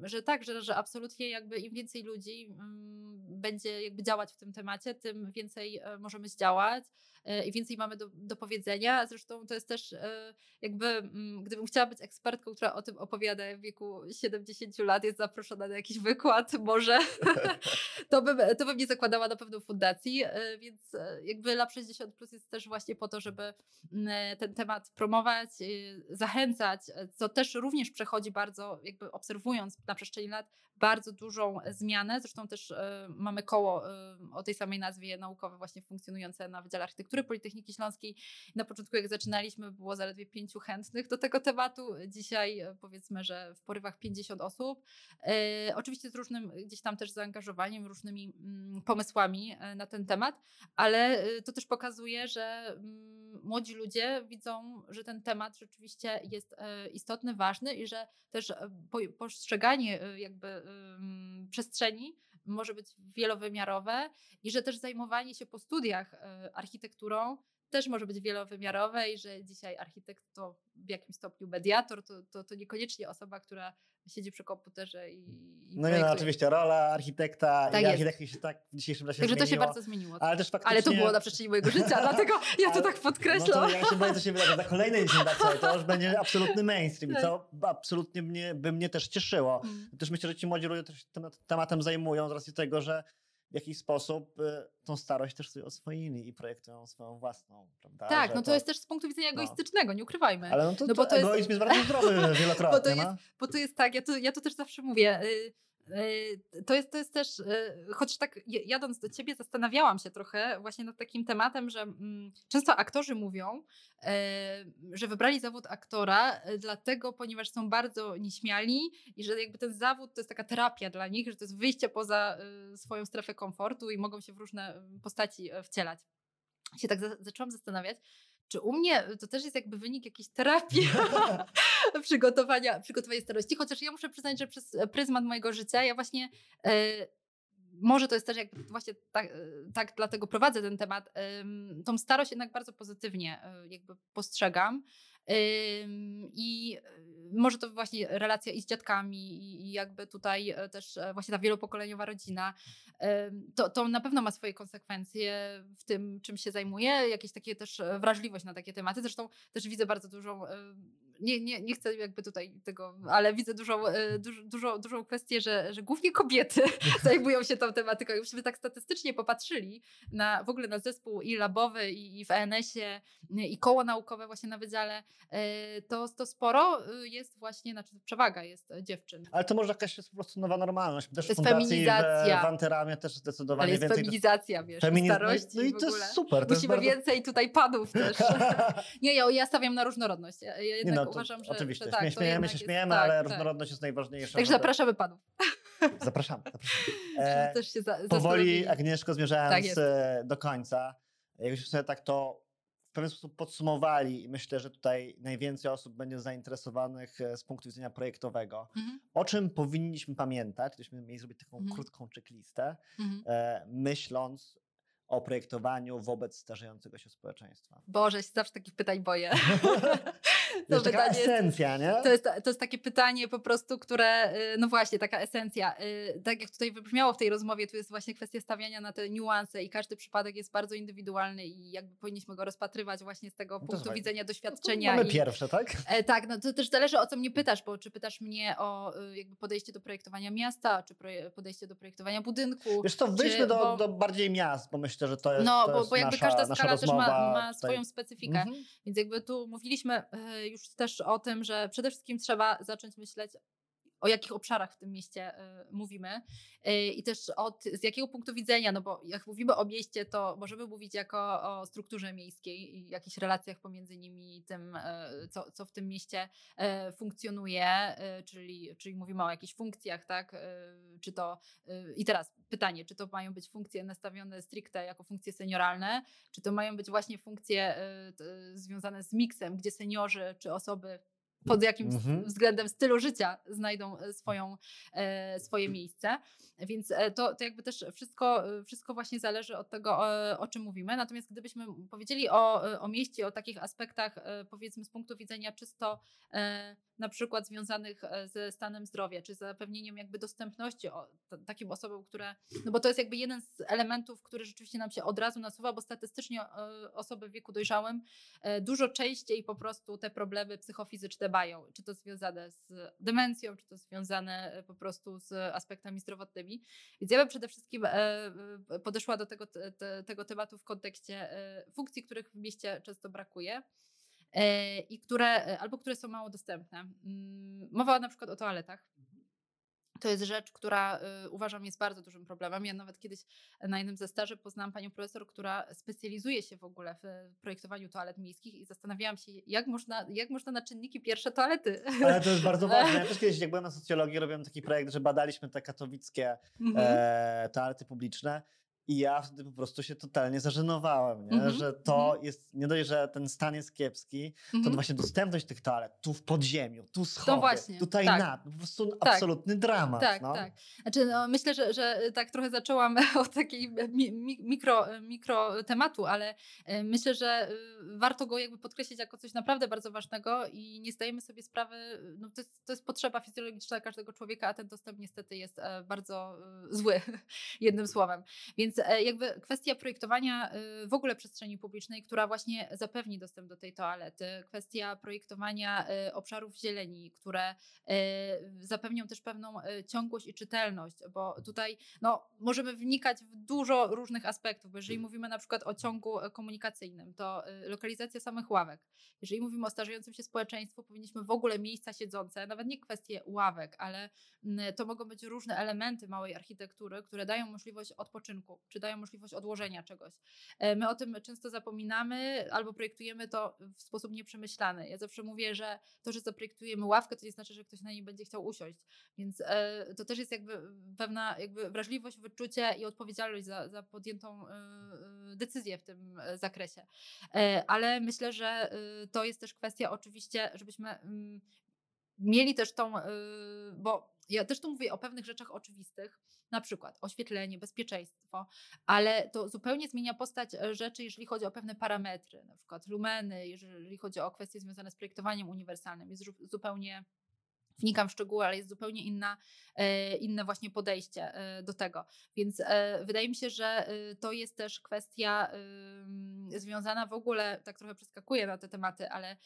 że tak, że, że absolutnie jakby im więcej ludzi mm, będzie jakby działać w tym temacie, tym więcej e, możemy zdziałać e, i więcej mamy do, do powiedzenia. Zresztą to jest też e, jakby, mm, gdybym chciała być ekspertką, która o tym opowiada w wieku 70 lat, jest zaproszona na jakiś wykład, może, to, bym, to bym nie zakładała na pewno fundacji, więc jakby Lab 60 Plus jest też właśnie po to, żeby mm, ten temat promować, zachęcać, co też również przechodzi bardzo, jakby obserwując na przestrzeni lat, bardzo dużą zmianę. Zresztą też e, mamy koło e, o tej samej nazwie naukowe właśnie funkcjonujące na Wydziale Architektury Politechniki Śląskiej. Na początku jak zaczynaliśmy było zaledwie pięciu chętnych do tego tematu. Dzisiaj e, powiedzmy, że w porywach 50 osób. E, oczywiście z różnym gdzieś tam też zaangażowaniem, różnymi mm, pomysłami e, na ten temat, ale e, to też pokazuje, że mm, młodzi ludzie widzą, że ten temat rzeczywiście jest e, ważny i że też e, po- postrzeganie e, jakby przestrzeni może być wielowymiarowe i że też zajmowanie się po studiach e, architekturą też może być wielowymiarowe i że dzisiaj architekt to w jakimś stopniu mediator, to, to, to niekoniecznie osoba, która siedzi przy komputerze i, i No nie, no oczywiście, rola architekta Tak i jest. architekty się tak w dzisiejszym czasie Także to się zmieniło, bardzo zmieniło. Ale też faktycznie... Ale to było na przestrzeni mojego życia, dlatego ja to Ale- tak No podkreślam. to ja się boję, co się wydarzy za kolejne 10 lat, słuchaj, to już będzie absolutny mainstream, Tak. co absolutnie mnie, by mnie też cieszyło. Mm. Też myślę, że ci młodzi ludzie też się tym tematem zajmują z racji tego, że w jakiś sposób y, tą starość też sobie oswoili i projektują swoją własną, prawda? Tak, Że no to jest też z punktu widzenia no. egoistycznego, nie ukrywajmy. Ale no to, no bo to to jest- egoizm jest bardzo zdrowy wielokrotnie, Bo to jest, no. bo to jest tak, ja to, ja to też zawsze mówię. Y, y, To jest, to jest też, y, chociaż tak jadąc do ciebie, zastanawiałam się trochę właśnie nad takim tematem, że mm, często aktorzy mówią, e, że wybrali zawód aktora dlatego, ponieważ są bardzo nieśmiali i że jakby ten zawód to jest taka terapia dla nich, że to jest wyjście poza swoją strefę komfortu i mogą się w różne postaci e, wcielać. Się tak za, zaczęłam zastanawiać, czy u mnie to też jest jakby wynik jakiejś terapii przygotowania, przygotowania starości, chociaż ja muszę przyznać, że przez pryzmat mojego życia ja właśnie e, może to jest też jak właśnie tak, e, tak dlatego prowadzę ten temat, em, tą starość jednak bardzo pozytywnie e, jakby postrzegam. I e, może to właśnie relacja i z dziadkami, i, jakby tutaj e, też e, właśnie ta wielopokoleniowa rodzina, to, to na pewno ma swoje konsekwencje w tym, czym się zajmuję, jakieś takie też e, wrażliwość na takie tematy. Zresztą też widzę bardzo dużą, nie, nie, nie chcę jakby tutaj tego, ale widzę dużą, e, dużo, dużo, dużą kwestię, że, że głównie kobiety zajmują się tą tematyką. Jakbyśmy tak statystycznie popatrzyli na w ogóle na zespół i labowy, i, i w ENS-ie, i koło naukowe właśnie na wydziale, e, to, to sporo e, jest właśnie, znaczy przewaga jest e, dziewczyn. Ale to może jakaś jest po prostu nowa normalność. Też To jest feminizacja. W, w Antyramie też zdecydowanie Ale jest więcej... feminizacja, wiesz, Feminiz- starości no, i- no i to jest super. To jest Musimy bardzo... więcej tutaj panów też. Nie, ja, ja stawiam na różnorodność. Ja, ja Nie no, to uważam, że, oczywiście, że tak, śmie- śmiejemy się, śmiejemy, tak, ale tak. różnorodność jest najważniejsza. Także żeby- zapraszamy panów, Zapraszamy. zapraszamy. E, też się za, powoli. Agnieszko, zmierzając Tak e, do końca, jakbyśmy sobie tak to w pewien sposób podsumowali i myślę, że tutaj najwięcej osób będzie zainteresowanych e, z punktu widzenia projektowego. Mhm, O czym powinniśmy pamiętać, gdybyśmy mieli zrobić taką Mhm. krótką checklistę, mhm. e, myśląc o projektowaniu wobec starzejącego się społeczeństwa. Boże, się zawsze takich pytań boję. To jest taka esencja, nie? To jest, to jest takie pytanie po prostu, które, y, no właśnie, taka esencja. Y, Tak jak tutaj wybrzmiało w tej rozmowie, tu jest właśnie kwestia stawiania na te niuanse i każdy przypadek jest bardzo indywidualny i jakby powinniśmy go rozpatrywać właśnie z tego No punktu widzenia No to doświadczenia. Mamy i, pierwsze, tak? E, tak, no to też zależy o co mnie pytasz, bo czy pytasz mnie o y, jakby podejście do projektowania miasta, czy podejście do projektowania budynku. Wiesz to wyjdźmy czy- do, bo- do bardziej miast, bo myślę, że to jest No, to bo, jest bo jakby nasza, każda skala też ma, ma swoją specyfikę. Więc jakby tu mówiliśmy już też o tym, że przede wszystkim trzeba zacząć myśleć o jakich obszarach w tym mieście mówimy. I też od, z jakiego punktu widzenia, no bo jak mówimy o mieście, to możemy mówić jako o strukturze miejskiej i jakichś relacjach pomiędzy nimi i tym, co, co w tym mieście funkcjonuje, czyli, czyli mówimy o jakichś funkcjach, tak, czy to i teraz pytanie, czy to mają być funkcje nastawione stricte jako funkcje senioralne, czy to mają być właśnie funkcje związane z miksem, gdzie seniorzy czy osoby pod jakim mhm. względem stylu życia znajdą e, swoją, e, swoje miejsce. Więc e, to, to jakby też wszystko, wszystko właśnie zależy od tego, o, o czym mówimy. Natomiast gdybyśmy powiedzieli o, o mieście, o takich aspektach, powiedzmy z punktu widzenia czysto na przykład związanych ze stanem zdrowia, czy zapewnieniem jakby dostępności o, t, takim osobom, które, no bo to jest jakby jeden z elementów, który rzeczywiście nam się od razu nasuwa, bo statystycznie osoby w wieku dojrzałym dużo częściej po prostu te problemy psychofizyczne mają, czy to związane z demencją, czy to związane e, po prostu z aspektami zdrowotnymi. Więc ja bym przede wszystkim e, e, podeszła do tego, te, tego tematu w kontekście funkcji, których w mieście często brakuje i które, albo które są mało dostępne. Mm, mowa na przykład o toaletach. To jest rzecz, która y, uważam jest bardzo dużym problemem. Ja nawet kiedyś na jednym ze staży poznałam panią profesor, która specjalizuje się w ogóle w projektowaniu toalet miejskich i zastanawiałam się, jak można, jak można na czynniki pierwsze toalety. Ale to jest bardzo ważne. Ja też kiedyś, jak byłem na socjologii, robiłem taki projekt, że badaliśmy te katowickie mhm. e, toalety publiczne i ja wtedy po prostu się totalnie zażenowałem, nie? Mm -hmm, że to mm -hmm. jest, nie dość, że ten stan jest kiepski, mm -hmm. to mhm. właśnie dostępność tych toalet, tu w podziemiu, tu schody, właśnie, tutaj tak. na, po prostu tak. absolutny dramat. Tak, no. tak. Znaczy, no, myślę, że, że tak trochę zaczęłam od takiej mi, mikro, mikro tematu, ale e, myślę, że warto go jakby podkreślić jako coś naprawdę bardzo ważnego i nie zdajemy sobie sprawy, no to jest, to jest potrzeba fizjologiczna każdego człowieka, a ten dostęp niestety jest e, bardzo zły, jednym słowem. Więc E, jakby kwestia projektowania y, w ogóle przestrzeni publicznej, która właśnie zapewni dostęp do tej toalety, kwestia projektowania y, obszarów zieleni, które y, zapewnią też pewną ciągłość i czytelność, bo tutaj no, możemy wnikać w dużo różnych aspektów, bo jeżeli mm. mówimy na przykład o ciągu komunikacyjnym, to lokalizacja samych ławek. Jeżeli mówimy o starzejącym się społeczeństwu, powinniśmy w ogóle miejsca siedzące, nawet nie kwestie ławek, ale mm, to mogą być różne elementy małej architektury, które dają możliwość odpoczynku, czy dają możliwość odłożenia czegoś. E, my o tym często zapominamy albo projektujemy to w sposób nieprzemyślany. Ja zawsze mówię, że to, że zaprojektujemy ławkę, to nie znaczy, że ktoś na niej będzie chciał usiąść. Więc e, to też jest jakby pewna jakby wrażliwość, wyczucie i odpowiedzialność za, za podjętą e, decyzję w tym zakresie. Ale myślę, że to jest też kwestia oczywiście, żebyśmy mm, mieli też tą, bo ja też tu mówię o pewnych rzeczach oczywistych, na przykład oświetlenie, bezpieczeństwo, ale to zupełnie zmienia postać e, rzeczy, jeżeli chodzi o pewne parametry, na przykład lumeny, jeżeli chodzi o kwestie związane z projektowaniem uniwersalnym, jest zupełnie wnikam w szczegóły, ale jest zupełnie inna, e, inne właśnie podejście e, do tego. Więc wydaje mi się, że to jest też kwestia związana w ogóle, tak trochę przeskakuję na te tematy, ale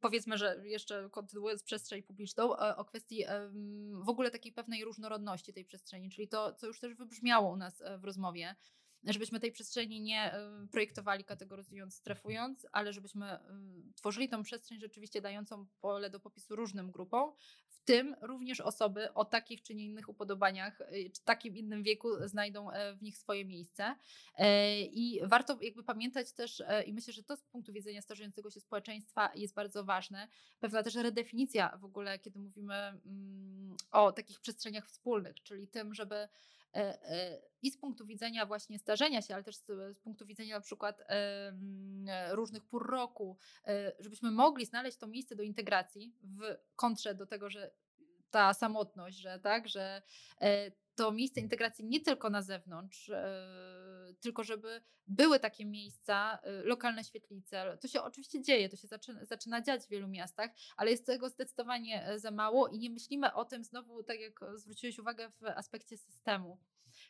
powiedzmy, że jeszcze kontynuując przestrzeń publiczną, e, o kwestii w ogóle takiej pewnej różnorodności tej przestrzeni, czyli to, co już też wybrzmiało u nas e, w rozmowie, żebyśmy tej przestrzeni nie projektowali kategoryzując, strefując, ale żebyśmy tworzyli tą przestrzeń rzeczywiście dającą pole do popisu różnym grupom, w tym również osoby o takich czy nie innych upodobaniach, y, czy takim innym wieku znajdą e, w nich swoje miejsce. E, I warto jakby pamiętać też, e, i myślę, że to z punktu widzenia starzejącego się społeczeństwa jest bardzo ważne, pewna też redefinicja w ogóle, kiedy mówimy mm, o takich przestrzeniach wspólnych, czyli tym, żeby i z punktu widzenia właśnie starzenia się, ale też z, punktu widzenia na przykład różnych pór roku, e, żebyśmy mogli znaleźć to miejsce do integracji w kontrze do tego, że ta samotność, że tak, że to miejsce integracji nie tylko na zewnątrz, tylko żeby były takie miejsca, lokalne świetlice. To się oczywiście dzieje, to się zaczyna, zaczyna dziać w wielu miastach, ale jest tego zdecydowanie za mało i nie myślimy o tym znowu, tak jak zwróciłeś uwagę w aspekcie systemu.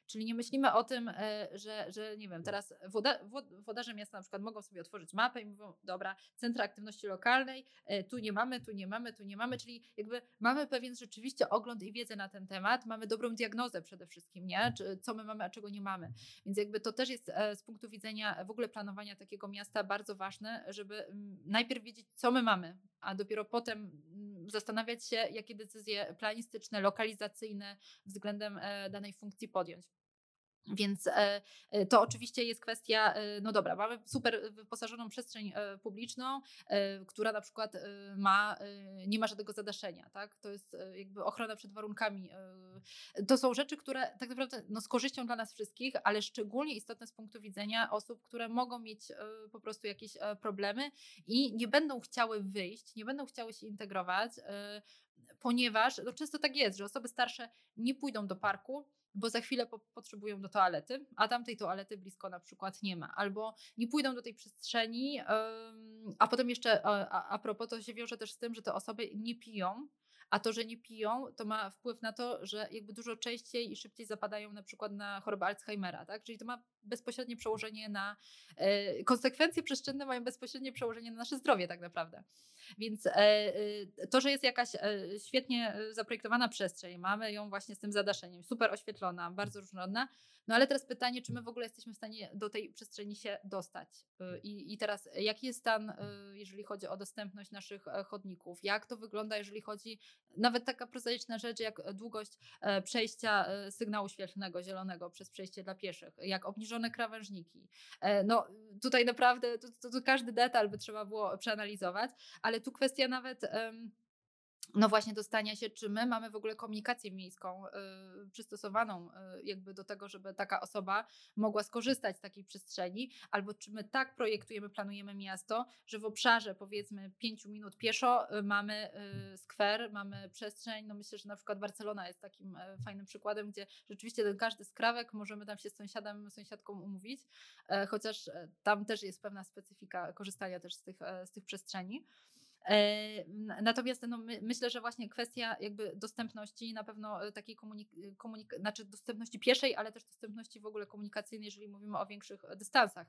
Czyli nie myślimy o tym, e, że, że nie wiem, teraz woda, wodarze miasta na przykład mogą sobie otworzyć mapę i mówią, dobra, centra aktywności lokalnej, e, tu nie mamy, tu nie mamy, tu nie mamy, czyli jakby mamy pewien rzeczywiście ogląd i wiedzę na ten temat, mamy dobrą diagnozę przede wszystkim, nie? Co my mamy, a czego nie mamy. Więc jakby to też jest e, z punktu widzenia w ogóle planowania takiego miasta bardzo ważne, żeby mm, najpierw wiedzieć, co my mamy, a dopiero potem mm, zastanawiać się, jakie decyzje planistyczne, lokalizacyjne względem danej funkcji podjąć. Więc e, e, to oczywiście jest kwestia, e, no dobra, mamy super wyposażoną przestrzeń publiczną, która na przykład ma, nie ma żadnego zadaszenia, tak? To jest jakby ochrona przed warunkami. To są rzeczy, które tak naprawdę no, z korzyścią dla nas wszystkich, ale szczególnie istotne z punktu widzenia osób, które mogą mieć po prostu jakieś problemy i nie będą chciały wyjść, nie będą chciały się integrować, ponieważ no, często tak jest, że osoby starsze nie pójdą do parku, bo za chwilę po potrzebują do toalety, a tamtej toalety blisko na przykład nie ma, albo nie pójdą do tej przestrzeni, a potem jeszcze a, a propos to się wiąże też z tym, że te osoby nie piją, a to, że nie piją, to ma wpływ na to, że jakby dużo częściej i szybciej zapadają na przykład na chorobę Alzheimera, tak? Czyli to ma bezpośrednie przełożenie na e, konsekwencje przestrzenne mają bezpośrednie przełożenie na nasze zdrowie tak naprawdę. Więc e, e, to, że jest jakaś e, świetnie zaprojektowana przestrzeń, mamy ją właśnie z tym zadaszeniem, super oświetlona, bardzo różnorodna, no ale teraz pytanie, czy my w ogóle jesteśmy w stanie do tej przestrzeni się dostać? Y, I, i teraz, jaki jest stan, jeżeli chodzi o dostępność naszych chodników? Jak to wygląda, jeżeli chodzi nawet taka prozaiczna rzecz, jak długość przejścia sygnału świetlnego, zielonego przez przejście dla pieszych, jak obniżone krawężniki. No tutaj naprawdę, to, to, to każdy detal by trzeba było przeanalizować, ale tu kwestia nawet. No właśnie dostania się, czy my mamy w ogóle komunikację miejską y, przystosowaną y, jakby do tego, żeby taka osoba mogła skorzystać z takiej przestrzeni, albo czy my tak projektujemy, planujemy miasto, że w obszarze powiedzmy 5 minut pieszo y, mamy y, skwer, mamy przestrzeń, no myślę, że na przykład Barcelona jest takim y, fajnym przykładem, gdzie rzeczywiście ten każdy skrawek możemy tam się z sąsiadem, sąsiadką umówić, e, chociaż e, tam też jest pewna specyfika korzystania też z tych, e, z tych przestrzeni. E, natomiast no, my, myślę, że właśnie kwestia jakby dostępności na pewno e, takiej komunik- komunik- znaczy dostępności pieszej, ale też dostępności w ogóle komunikacyjnej, jeżeli mówimy o większych dystansach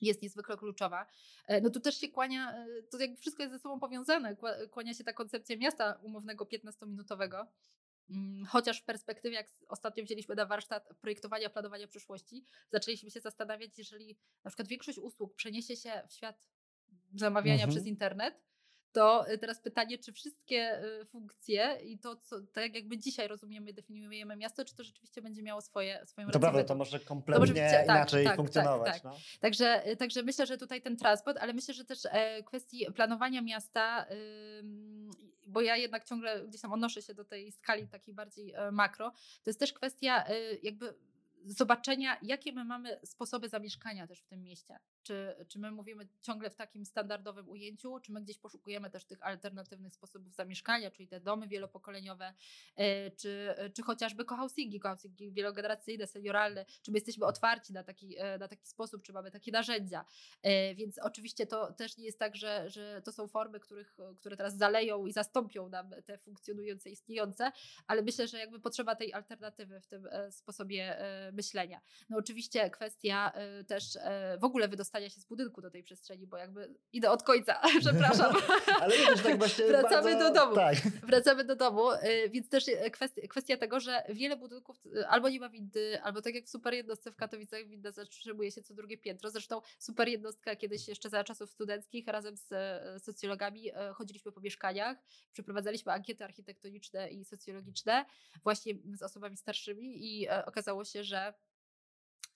jest niezwykle kluczowa. E, no tu też się kłania, to jakby wszystko jest ze sobą powiązane, kłania się ta koncepcja miasta umownego 15-minutowego. Mm, chociaż w perspektywie, jak ostatnio wzięliśmy na warsztat projektowania, planowania przyszłości, zaczęliśmy się zastanawiać, jeżeli na przykład większość usług przeniesie się w świat zamawiania mhm. przez internet, to y, teraz pytanie, czy wszystkie y, funkcje i to, co, tak jakby dzisiaj rozumiemy, definiujemy miasto, czy to rzeczywiście będzie miało swoje, swoją To prawda, to może kompletnie to może być, inaczej tak, funkcjonować. Tak, tak. No. Także, y, także myślę, że tutaj ten transport, ale myślę, że też e, kwestii planowania miasta, bo ja jednak ciągle gdzieś tam odnoszę się do tej skali takiej bardziej e, makro, to jest też kwestia jakby zobaczenia, jakie my mamy sposoby zamieszkania też w tym mieście. Czy, czy my mówimy ciągle w takim standardowym ujęciu, czy my gdzieś poszukujemy też tych alternatywnych sposobów zamieszkania, czyli te domy wielopokoleniowe, e, czy, czy chociażby cohousingi, cohousingi wielogeneracyjne, senioralne, czy my jesteśmy otwarci na taki, e, na taki sposób, czy mamy takie narzędzia. E, więc oczywiście to też nie jest tak, że, że to są formy, których, które teraz zaleją i zastąpią nam te funkcjonujące, istniejące, ale myślę, że jakby potrzeba tej alternatywy w tym sposobie myślenia. No oczywiście kwestia też w ogóle wydostania się z budynku do tej przestrzeni, bo jakby idę od końca, przepraszam. Ale wiesz, tak właśnie Wracamy bardzo... do domu. Tak. Wracamy do domu, więc też kwestia, kwestia tego, że wiele budynków albo nie ma windy, albo tak jak w super jednostce w Katowicach winda zatrzymuje się co drugie piętro. Zresztą super jednostka kiedyś jeszcze za czasów studenckich razem z socjologami chodziliśmy po mieszkaniach, przeprowadzaliśmy ankiety architektoniczne i socjologiczne właśnie z osobami starszymi i okazało się, że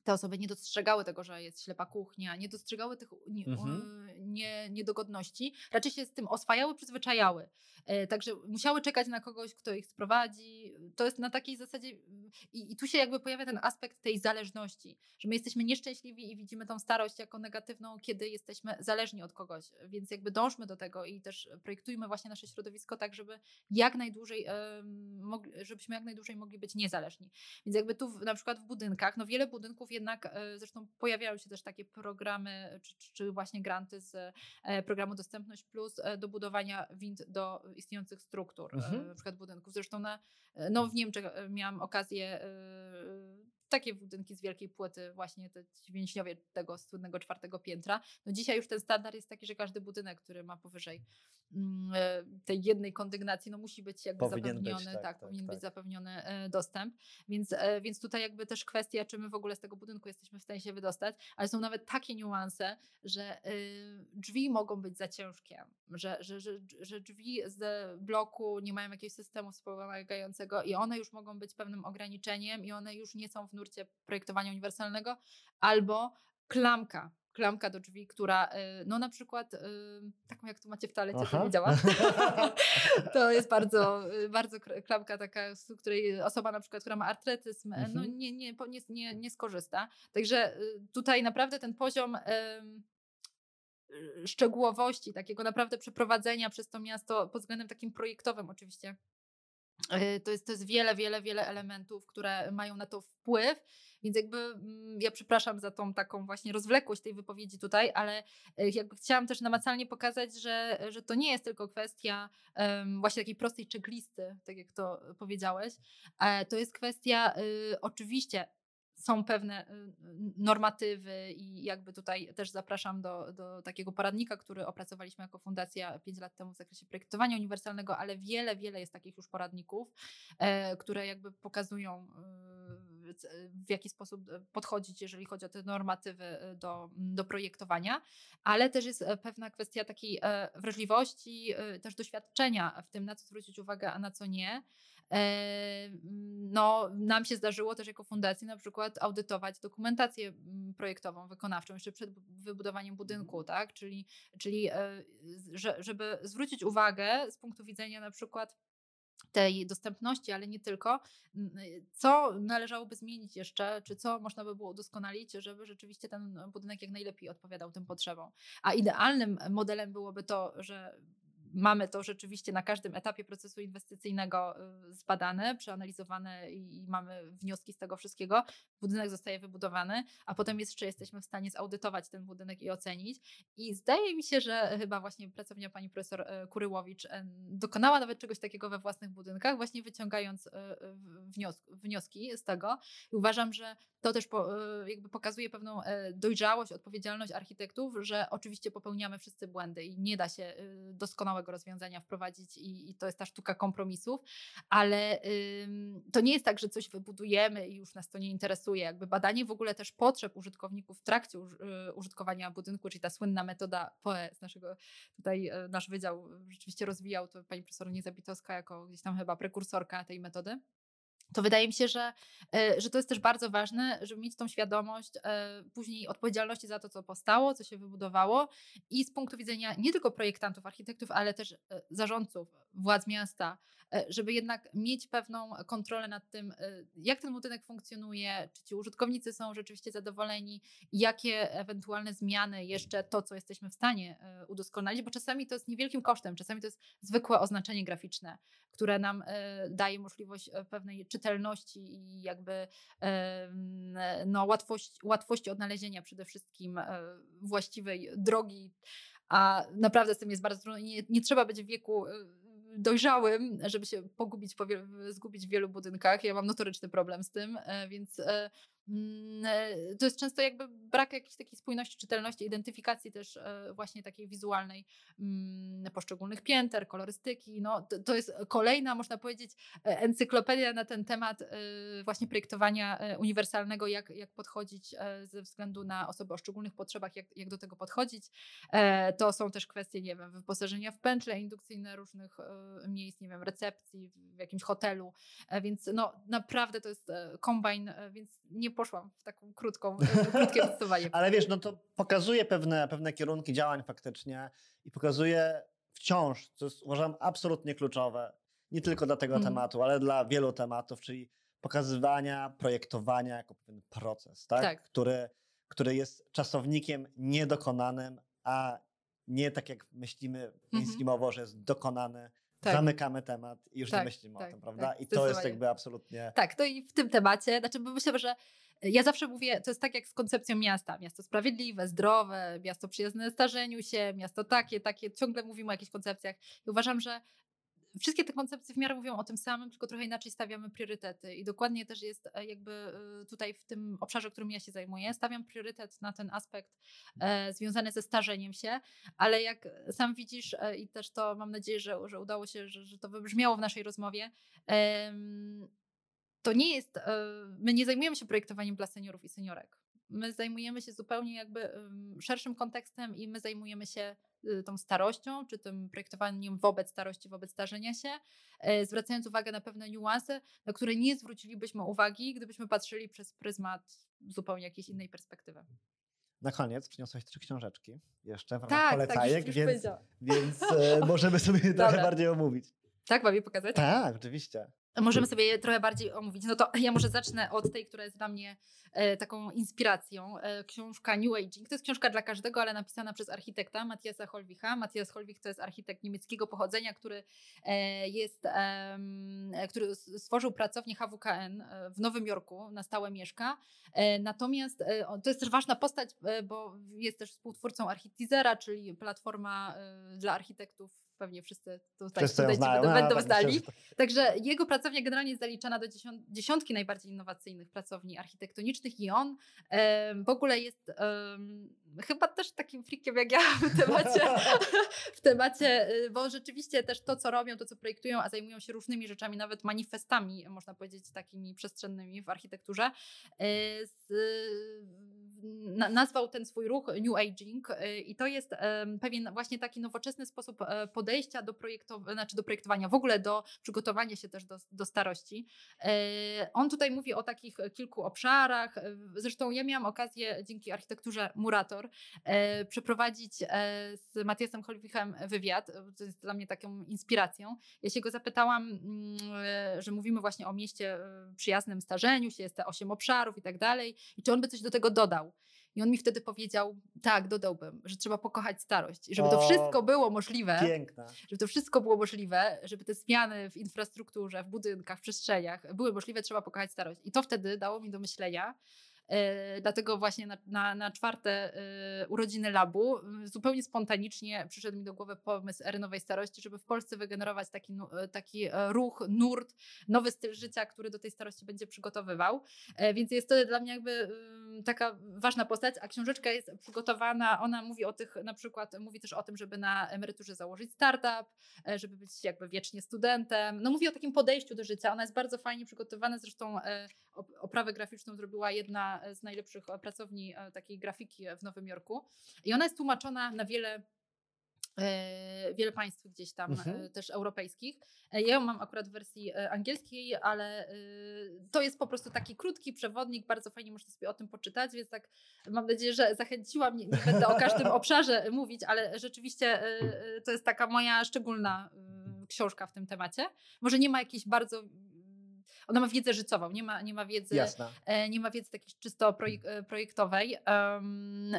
te osoby nie dostrzegały tego, że jest ślepa kuchnia, nie dostrzegały tych mhm. Nie, niedogodności, raczej się z tym oswajały, przyzwyczajały. E, także musiały czekać na kogoś, kto ich sprowadzi. To jest na takiej zasadzie, i, i tu się jakby pojawia ten aspekt tej zależności, że my jesteśmy nieszczęśliwi i widzimy tą starość jako negatywną, kiedy jesteśmy zależni od kogoś, więc jakby dążmy do tego i też projektujmy właśnie nasze środowisko tak, żeby jak najdłużej, żebyśmy jak najdłużej mogli być niezależni. Więc jakby tu na przykład w budynkach, no wiele budynków jednak e, zresztą pojawiają się też takie programy, czy, czy, właśnie granty z programu Dostępność Plus e, do budowania wind do istniejących struktur, mhm. na przykład budynków. Zresztą na, no w Niemczech miałam okazję takie budynki z wielkiej płyty, właśnie te więźniowie tego słynnego czwartego piętra. No dzisiaj już ten standard jest taki, że każdy budynek, który ma powyżej e, tej jednej kondygnacji, no musi być jakby Powinien zapewniony, być, tak, tak, tak, tak, powinien tak. być zapewniony e, dostęp. Więc, e, więc tutaj jakby też kwestia, czy my w ogóle z tego budynku jesteśmy w stanie się wydostać, ale są nawet takie niuanse, że drzwi mogą być za ciężkie, że, że, że, że drzwi z bloku nie mają jakiegoś systemu wspomagającego i one już mogą być pewnym ograniczeniem i one już nie są w nurcie projektowania uniwersalnego, albo klamka, klamka do drzwi, która, y, no na przykład, y, taką jak tu macie w toalecie, Aha. to nie działa. to jest bardzo, y, bardzo klamka taka, z której osoba na przykład, która ma artretyzm, e, no Mhm. nie, nie, nie, nie, nie skorzysta. Także tutaj naprawdę ten poziom szczegółowości, takiego naprawdę przeprowadzenia przez to miasto pod względem takim projektowym oczywiście. To jest, to jest wiele, wiele, wiele elementów, które mają na to wpływ, więc jakby mm, ja przepraszam za tą taką właśnie rozwlekłość tej wypowiedzi tutaj, ale y, jakby chciałam też namacalnie pokazać, że, że to nie jest tylko kwestia właśnie takiej prostej checklisty, tak jak to powiedziałeś. E, To jest kwestia y, oczywiście są pewne y, normatywy i jakby tutaj też zapraszam do, do takiego poradnika, który opracowaliśmy jako fundacja 5 lat temu w zakresie projektowania uniwersalnego, ale wiele, wiele jest takich już poradników, e, które jakby pokazują y, w jaki sposób e, podchodzić, jeżeli chodzi o te normatywy e, do, do projektowania, ale też jest e, pewna kwestia takiej wrażliwości, też doświadczenia w tym, na co zwrócić uwagę, a na co nie. No, nam się zdarzyło też jako fundacji na przykład audytować dokumentację mm, projektową, wykonawczą jeszcze przed bu- wybudowaniem budynku, tak? Czyli, czyli żeby zwrócić uwagę z punktu widzenia na przykład tej dostępności, ale nie tylko, n- co należałoby zmienić jeszcze, czy co można by było udoskonalić, żeby rzeczywiście ten budynek jak najlepiej odpowiadał tym potrzebom. A idealnym modelem byłoby to, że mamy to rzeczywiście na każdym etapie procesu inwestycyjnego y, zbadane, przeanalizowane i mamy wnioski z tego wszystkiego. Budynek zostaje wybudowany, a potem jeszcze jesteśmy w stanie zaudytować ten budynek i ocenić. I zdaje mi się, że chyba właśnie pracownia pani profesor e, Kuryłowicz e, dokonała nawet czegoś takiego we własnych budynkach, właśnie wyciągając wnioski z tego. I uważam, że to też jakby pokazuje pewną e, dojrzałość, odpowiedzialność architektów, że oczywiście popełniamy wszyscy błędy i nie da się e, doskonałego rozwiązania wprowadzić i, i to jest ta sztuka kompromisów, ale ym, to nie jest tak, że coś wybudujemy i już nas to nie interesuje. Jakby badanie w ogóle też potrzeb użytkowników w trakcie uż, y, użytkowania budynku, czyli ta słynna metoda POE z naszego, tutaj y, nasz wydział rzeczywiście rozwijał, to pani profesor Niezabitowska jako gdzieś tam chyba prekursorka tej metody to wydaje mi się, że, e, że to jest też bardzo ważne, żeby mieć tą świadomość e, później odpowiedzialności za to, co powstało, co się wybudowało i z punktu widzenia nie tylko projektantów, architektów, ale też e, zarządców, władz miasta, żeby jednak mieć pewną kontrolę nad tym, e, jak ten budynek funkcjonuje, czy ci użytkownicy są rzeczywiście zadowoleni, jakie ewentualne zmiany jeszcze to, co jesteśmy w stanie e, udoskonalić, bo czasami to jest niewielkim kosztem, czasami to jest zwykłe oznaczenie graficzne, które nam e, daje możliwość e, pewnej czytelności i jakby e, no, łatwość, łatwości odnalezienia przede wszystkim e, właściwej drogi. A naprawdę z tym jest bardzo trudno. Nie, nie trzeba być w wieku e, dojrzałym, żeby się pogubić, zgubić w wielu budynkach. Ja mam notoryczny problem z tym, e, więc e, to jest często jakby brak jakiejś takiej spójności, czytelności, identyfikacji też e, właśnie takiej wizualnej mm, poszczególnych pięter, kolorystyki. No, to, to jest kolejna, można powiedzieć, e, encyklopedia na ten temat e, właśnie projektowania e, uniwersalnego, jak, jak podchodzić e, ze względu na osoby o szczególnych potrzebach, jak, jak do tego podchodzić. E, To są też kwestie, nie wiem, wyposażenia w pętle indukcyjne różnych e, miejsc, nie wiem, recepcji w jakimś hotelu, E, więc no naprawdę to jest e, kombajn, e, więc nie poszłam w taką krótką, e, krótkie podsumowanie. Ale wiesz, no to pokazuje pewne, pewne kierunki działań faktycznie i pokazuje wciąż, co jest, uważam absolutnie kluczowe, nie tylko dla tego Mhm. tematu, ale dla wielu tematów, czyli pokazywania, projektowania jako pewien proces, tak? Tak. Który, który jest czasownikiem niedokonanym, a nie tak jak myślimy mainstreamowo, że jest dokonany, Mhm. Tak. zamykamy temat i już Tak, nie myślimy tak, o tym, prawda? tak, I to jest jakby absolutnie... Tak, to i w tym temacie, znaczy bo myślę, że ja zawsze mówię, to jest tak jak z koncepcją miasta. Miasto sprawiedliwe, zdrowe, miasto przyjazne starzeniu się, miasto takie, takie. Ciągle mówimy o jakichś koncepcjach. I uważam, że wszystkie te koncepcje w miarę mówią o tym samym, tylko trochę inaczej stawiamy priorytety. I dokładnie też jest e, jakby e, tutaj w tym obszarze, którym ja się zajmuję, stawiam priorytet na ten aspekt e, związany ze starzeniem się, ale jak sam widzisz i też to mam nadzieję, że, że udało się, że, że to wybrzmiało w naszej rozmowie, to nie jest, my nie zajmujemy się projektowaniem dla seniorów i seniorek. My zajmujemy się zupełnie jakby szerszym kontekstem i my zajmujemy się y, tą starością, czy tym projektowaniem wobec starości, wobec starzenia się, e, zwracając uwagę na pewne niuanse, na które nie zwrócilibyśmy uwagi, gdybyśmy patrzyli przez pryzmat zupełnie jakiejś innej perspektywy. Na koniec przyniosłeś trzy książeczki jeszcze w ramach tak, polecajek, tak, już, więc, już więc e, możemy sobie trochę bardziej omówić. Tak, mam je pokazać? Tak, oczywiście. Możemy sobie je trochę bardziej omówić. No to ja może zacznę od tej, która jest dla mnie e, taką inspiracją. E, książka New Aging. To jest książka dla każdego, ale napisana przez architekta Matthiasa Holwicha. Matthias Holwich to jest architekt niemieckiego pochodzenia, który e, jest, który stworzył pracownię HWKN w Nowym Jorku, na stałe mieszka. Natomiast to jest też ważna postać, bo jest też współtwórcą Architizera, czyli platforma dla architektów pewnie wszyscy tutaj wszyscy studenci znają, będą, no, będą tak to... Także jego pracownia generalnie jest zaliczana do dziesiątki najbardziej innowacyjnych pracowni architektonicznych i on w ogóle jest chyba też takim frikiem jak ja w temacie, w temacie, y, bo rzeczywiście też to, co robią, to, co projektują, a zajmują się różnymi rzeczami, nawet manifestami, można powiedzieć, takimi przestrzennymi w architekturze, y, z, nazwał ten swój ruch New Aging y, i to jest pewien właśnie taki nowoczesny sposób e, podejścia do, projektow- znaczy do projektowania, w ogóle do przygotowania się też do, do starości. E, on tutaj mówi o takich kilku obszarach, e, zresztą ja miałam okazję dzięki architekturze Murator przeprowadzić z Matiasem Holwichem wywiad, to jest dla mnie taką inspiracją. Ja się go zapytałam, mm, że mówimy właśnie o mieście przyjaznym starzeniu się, jest te osiem obszarów i tak dalej i czy on by coś do tego dodał. I on mi wtedy powiedział, tak, dodałbym, że trzeba pokochać starość. I żeby o, to wszystko było możliwe, piękne. żeby to wszystko było możliwe, żeby te zmiany w infrastrukturze, w budynkach, w przestrzeniach były możliwe, trzeba pokochać starość. I to wtedy dało mi do myślenia, dlatego właśnie na, na, na czwarte e, urodziny labu zupełnie spontanicznie przyszedł mi do głowy pomysł ery nowej starości, żeby w Polsce wygenerować taki, e, taki ruch, nurt, nowy styl życia, który do tej starości będzie przygotowywał. Więc jest to dla mnie jakby taka ważna postać, a książeczka jest przygotowana, ona mówi o tych, na przykład mówi też o tym, żeby na emeryturze założyć startup, żeby być jakby wiecznie studentem. No mówi o takim podejściu do życia. Ona jest bardzo fajnie przygotowana, zresztą oprawę graficzną zrobiła jedna z najlepszych pracowni e, takiej grafiki w Nowym Jorku. I ona jest tłumaczona na wiele e, wiele państw gdzieś tam mhm. E, też europejskich. Ja ją mam akurat w wersji angielskiej, ale to jest po prostu taki krótki przewodnik, bardzo fajnie można sobie o tym poczytać, więc tak mam nadzieję, że zachęciłam, nie, nie będę o każdym obszarze mówić, ale rzeczywiście to jest taka moja szczególna książka w tym temacie. Może nie ma jakiejś bardzo ona ma wiedzę życiową, nie ma, nie ma wiedzy, Jasne. E, nie ma wiedzy takiej czysto e, projektowej.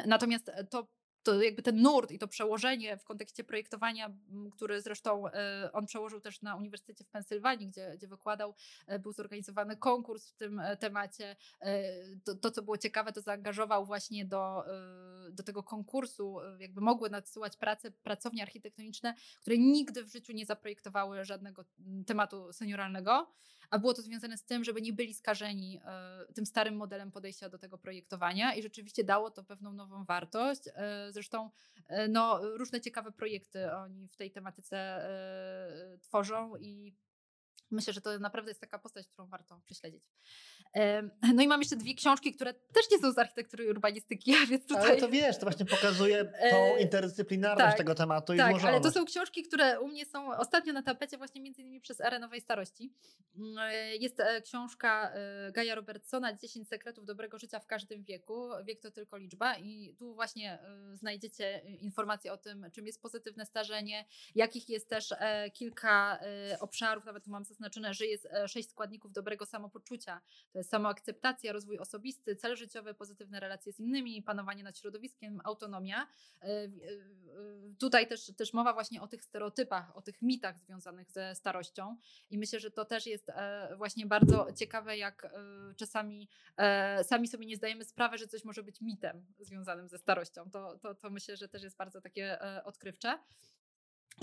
Natomiast to to jakby ten nurt i to przełożenie w kontekście projektowania, który zresztą e, on przełożył też na Uniwersytecie w Pensylwanii, gdzie, gdzie wykładał, był zorganizowany konkurs w tym temacie. To, to, co było ciekawe, to zaangażował właśnie do, do tego konkursu, jakby mogły nadsyłać prace pracownie architektoniczne, które nigdy w życiu nie zaprojektowały żadnego tematu senioralnego a było to związane z tym, żeby nie byli skażeni e, tym starym modelem podejścia do tego projektowania i rzeczywiście dało to pewną nową wartość. E, zresztą e, no, różne ciekawe projekty oni w tej tematyce tworzą i Myślę, że to naprawdę jest taka postać, którą warto prześledzić. No i mam jeszcze dwie książki, które też nie są z architektury i urbanistyki, więc tutaj... Ale to wiesz, to właśnie pokazuje tą interdyscyplinarność tak, tego tematu i Tak, złożoność. ale to są książki, które u mnie są ostatnio na tapecie właśnie między innymi przez erę nowej starości. Mm, e, jest e, książka e, Gaja Robertsona 10 sekretów dobrego życia w każdym wieku. Wiek to tylko liczba i tu właśnie znajdziecie informacje o tym, czym jest pozytywne starzenie, jakich jest też kilka obszarów, nawet tu mam zaznaczone, że jest e, sześć składników dobrego samopoczucia. To samoakceptacja, rozwój osobisty, cel życiowy, pozytywne relacje z innymi, panowanie nad środowiskiem, autonomia. E, e, tutaj też, też mowa właśnie o tych stereotypach, o tych mitach związanych ze starością i myślę, że to też jest właśnie bardzo ciekawe, jak czasami sami sobie nie zdajemy sprawy, że coś może być mitem związanym ze starością. To, to, to myślę, że też jest bardzo takie odkrywcze.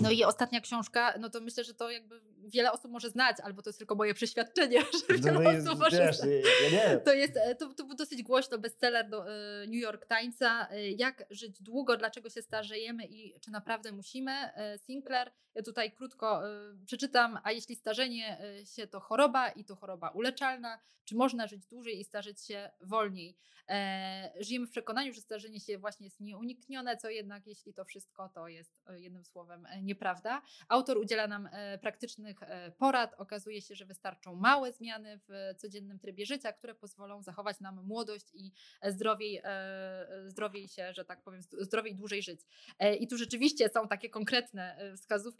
No i ostatnia książka, no to myślę, że to jakby wiele osób może znać, albo to jest tylko moje przeświadczenie, że wiele No i osób może wiesz, znać. ja nie. To jest e, to, to był dosyć głośno bestseller do e, New York Timesa. e, Jak żyć długo, dlaczego się starzejemy i czy naprawdę musimy. Sinclair, tutaj krótko e, przeczytam, a jeśli starzenie e, się to choroba i to choroba uleczalna, czy można żyć dłużej i starzeć się wolniej? E, Żyjemy w przekonaniu, że starzenie się właśnie jest nieuniknione, co jednak jeśli to wszystko, to jest e, jednym słowem e, nieprawda. Autor udziela nam e, praktycznych porad. Okazuje się, że wystarczą małe zmiany w codziennym trybie życia, które pozwolą zachować nam młodość i zdrowiej, zdrowiej się, że tak powiem, zd- zdrowiej dłużej żyć. I tu rzeczywiście są takie konkretne e,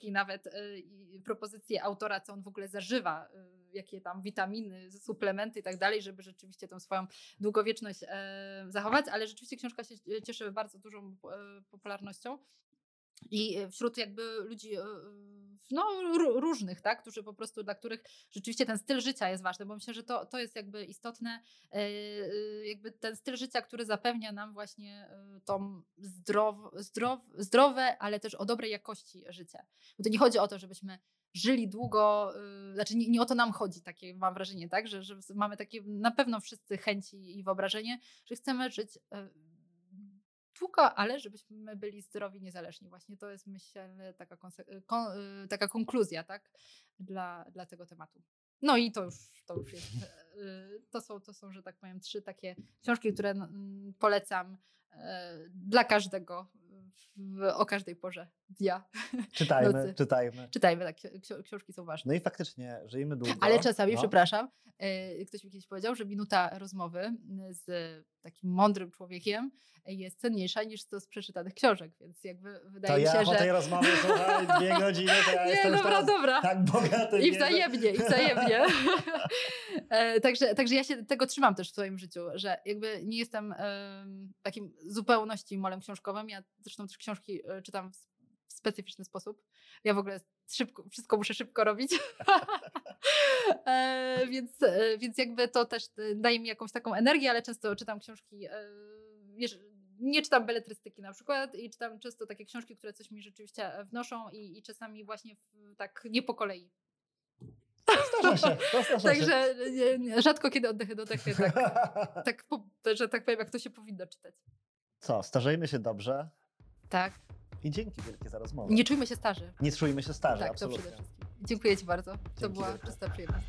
wskazówki, nawet e, i propozycje autora, co on w ogóle zażywa, e, jakie tam witaminy, suplementy i tak dalej, żeby rzeczywiście tą swoją długowieczność e, zachować, ale rzeczywiście książka się e, cieszy bardzo dużą e, popularnością. I e, wśród jakby ludzi e, e, no, ró- różnych, tak, którzy po prostu, dla których rzeczywiście ten styl życia jest ważny, bo myślę, że to, to jest jakby istotne, jakby ten styl życia, który zapewnia nam właśnie tą zdrow, zdrow, zdrowe, ale też o dobrej jakości życie. Bo to nie chodzi o to, żebyśmy żyli długo, znaczy nie, nie o to nam chodzi, takie mam wrażenie, tak, że, że mamy takie na pewno wszyscy chęci i wyobrażenie, że chcemy żyć długo, ale żebyśmy byli zdrowi niezależni. Właśnie to jest myślę taka, y, kon, y, taka konkluzja, tak, dla, dla tego tematu. No i to już, to już jest, y, to są, to są, że tak powiem, trzy takie książki, które polecam dla każdego w, o każdej porze dnia. Czytajmy, nocy. czytajmy. Czytajmy, tak, książki są ważne. No i faktycznie żyjemy długo. Ale czasami, no. przepraszam, e, ktoś mi kiedyś powiedział, że minuta rozmowy z takim mądrym człowiekiem jest cenniejsza niż 100 z przeczytanych książek, więc jakby wydaje To mi ja się, po tej że... rozmowie, słuchaj, dwie godziny, to ja Nie, jestem dobra, dobra. tak bogaty. I nie, że- wzajemnie, i wzajemnie. E, także, także ja się tego trzymam też w swoim życiu, że jakby nie jestem em, takim zupełności molem książkowym. Ja zresztą też książki e, czytam w, specyficzny sposób. Ja w ogóle szybko, wszystko muszę szybko robić. e, więc, e, więc jakby to też daje mi jakąś taką energię, ale często czytam książki. E, nie czytam beletrystyki na przykład i czytam często takie książki, które coś mi rzeczywiście wnoszą i, i czasami właśnie w, tak nie po kolei. Się, się. Także rzadko kiedy oddechy do dechy, tak, tak, że tak powiem, jak to się powinno czytać. Co, starzejmy się dobrze Tak. i dzięki wielkie za rozmowę. Nie czujmy się starzy. Nie czujmy się starzy, tak, to absolutnie. Dziękuję Ci bardzo. To Dzięki była wielkie. czysta przyjemność.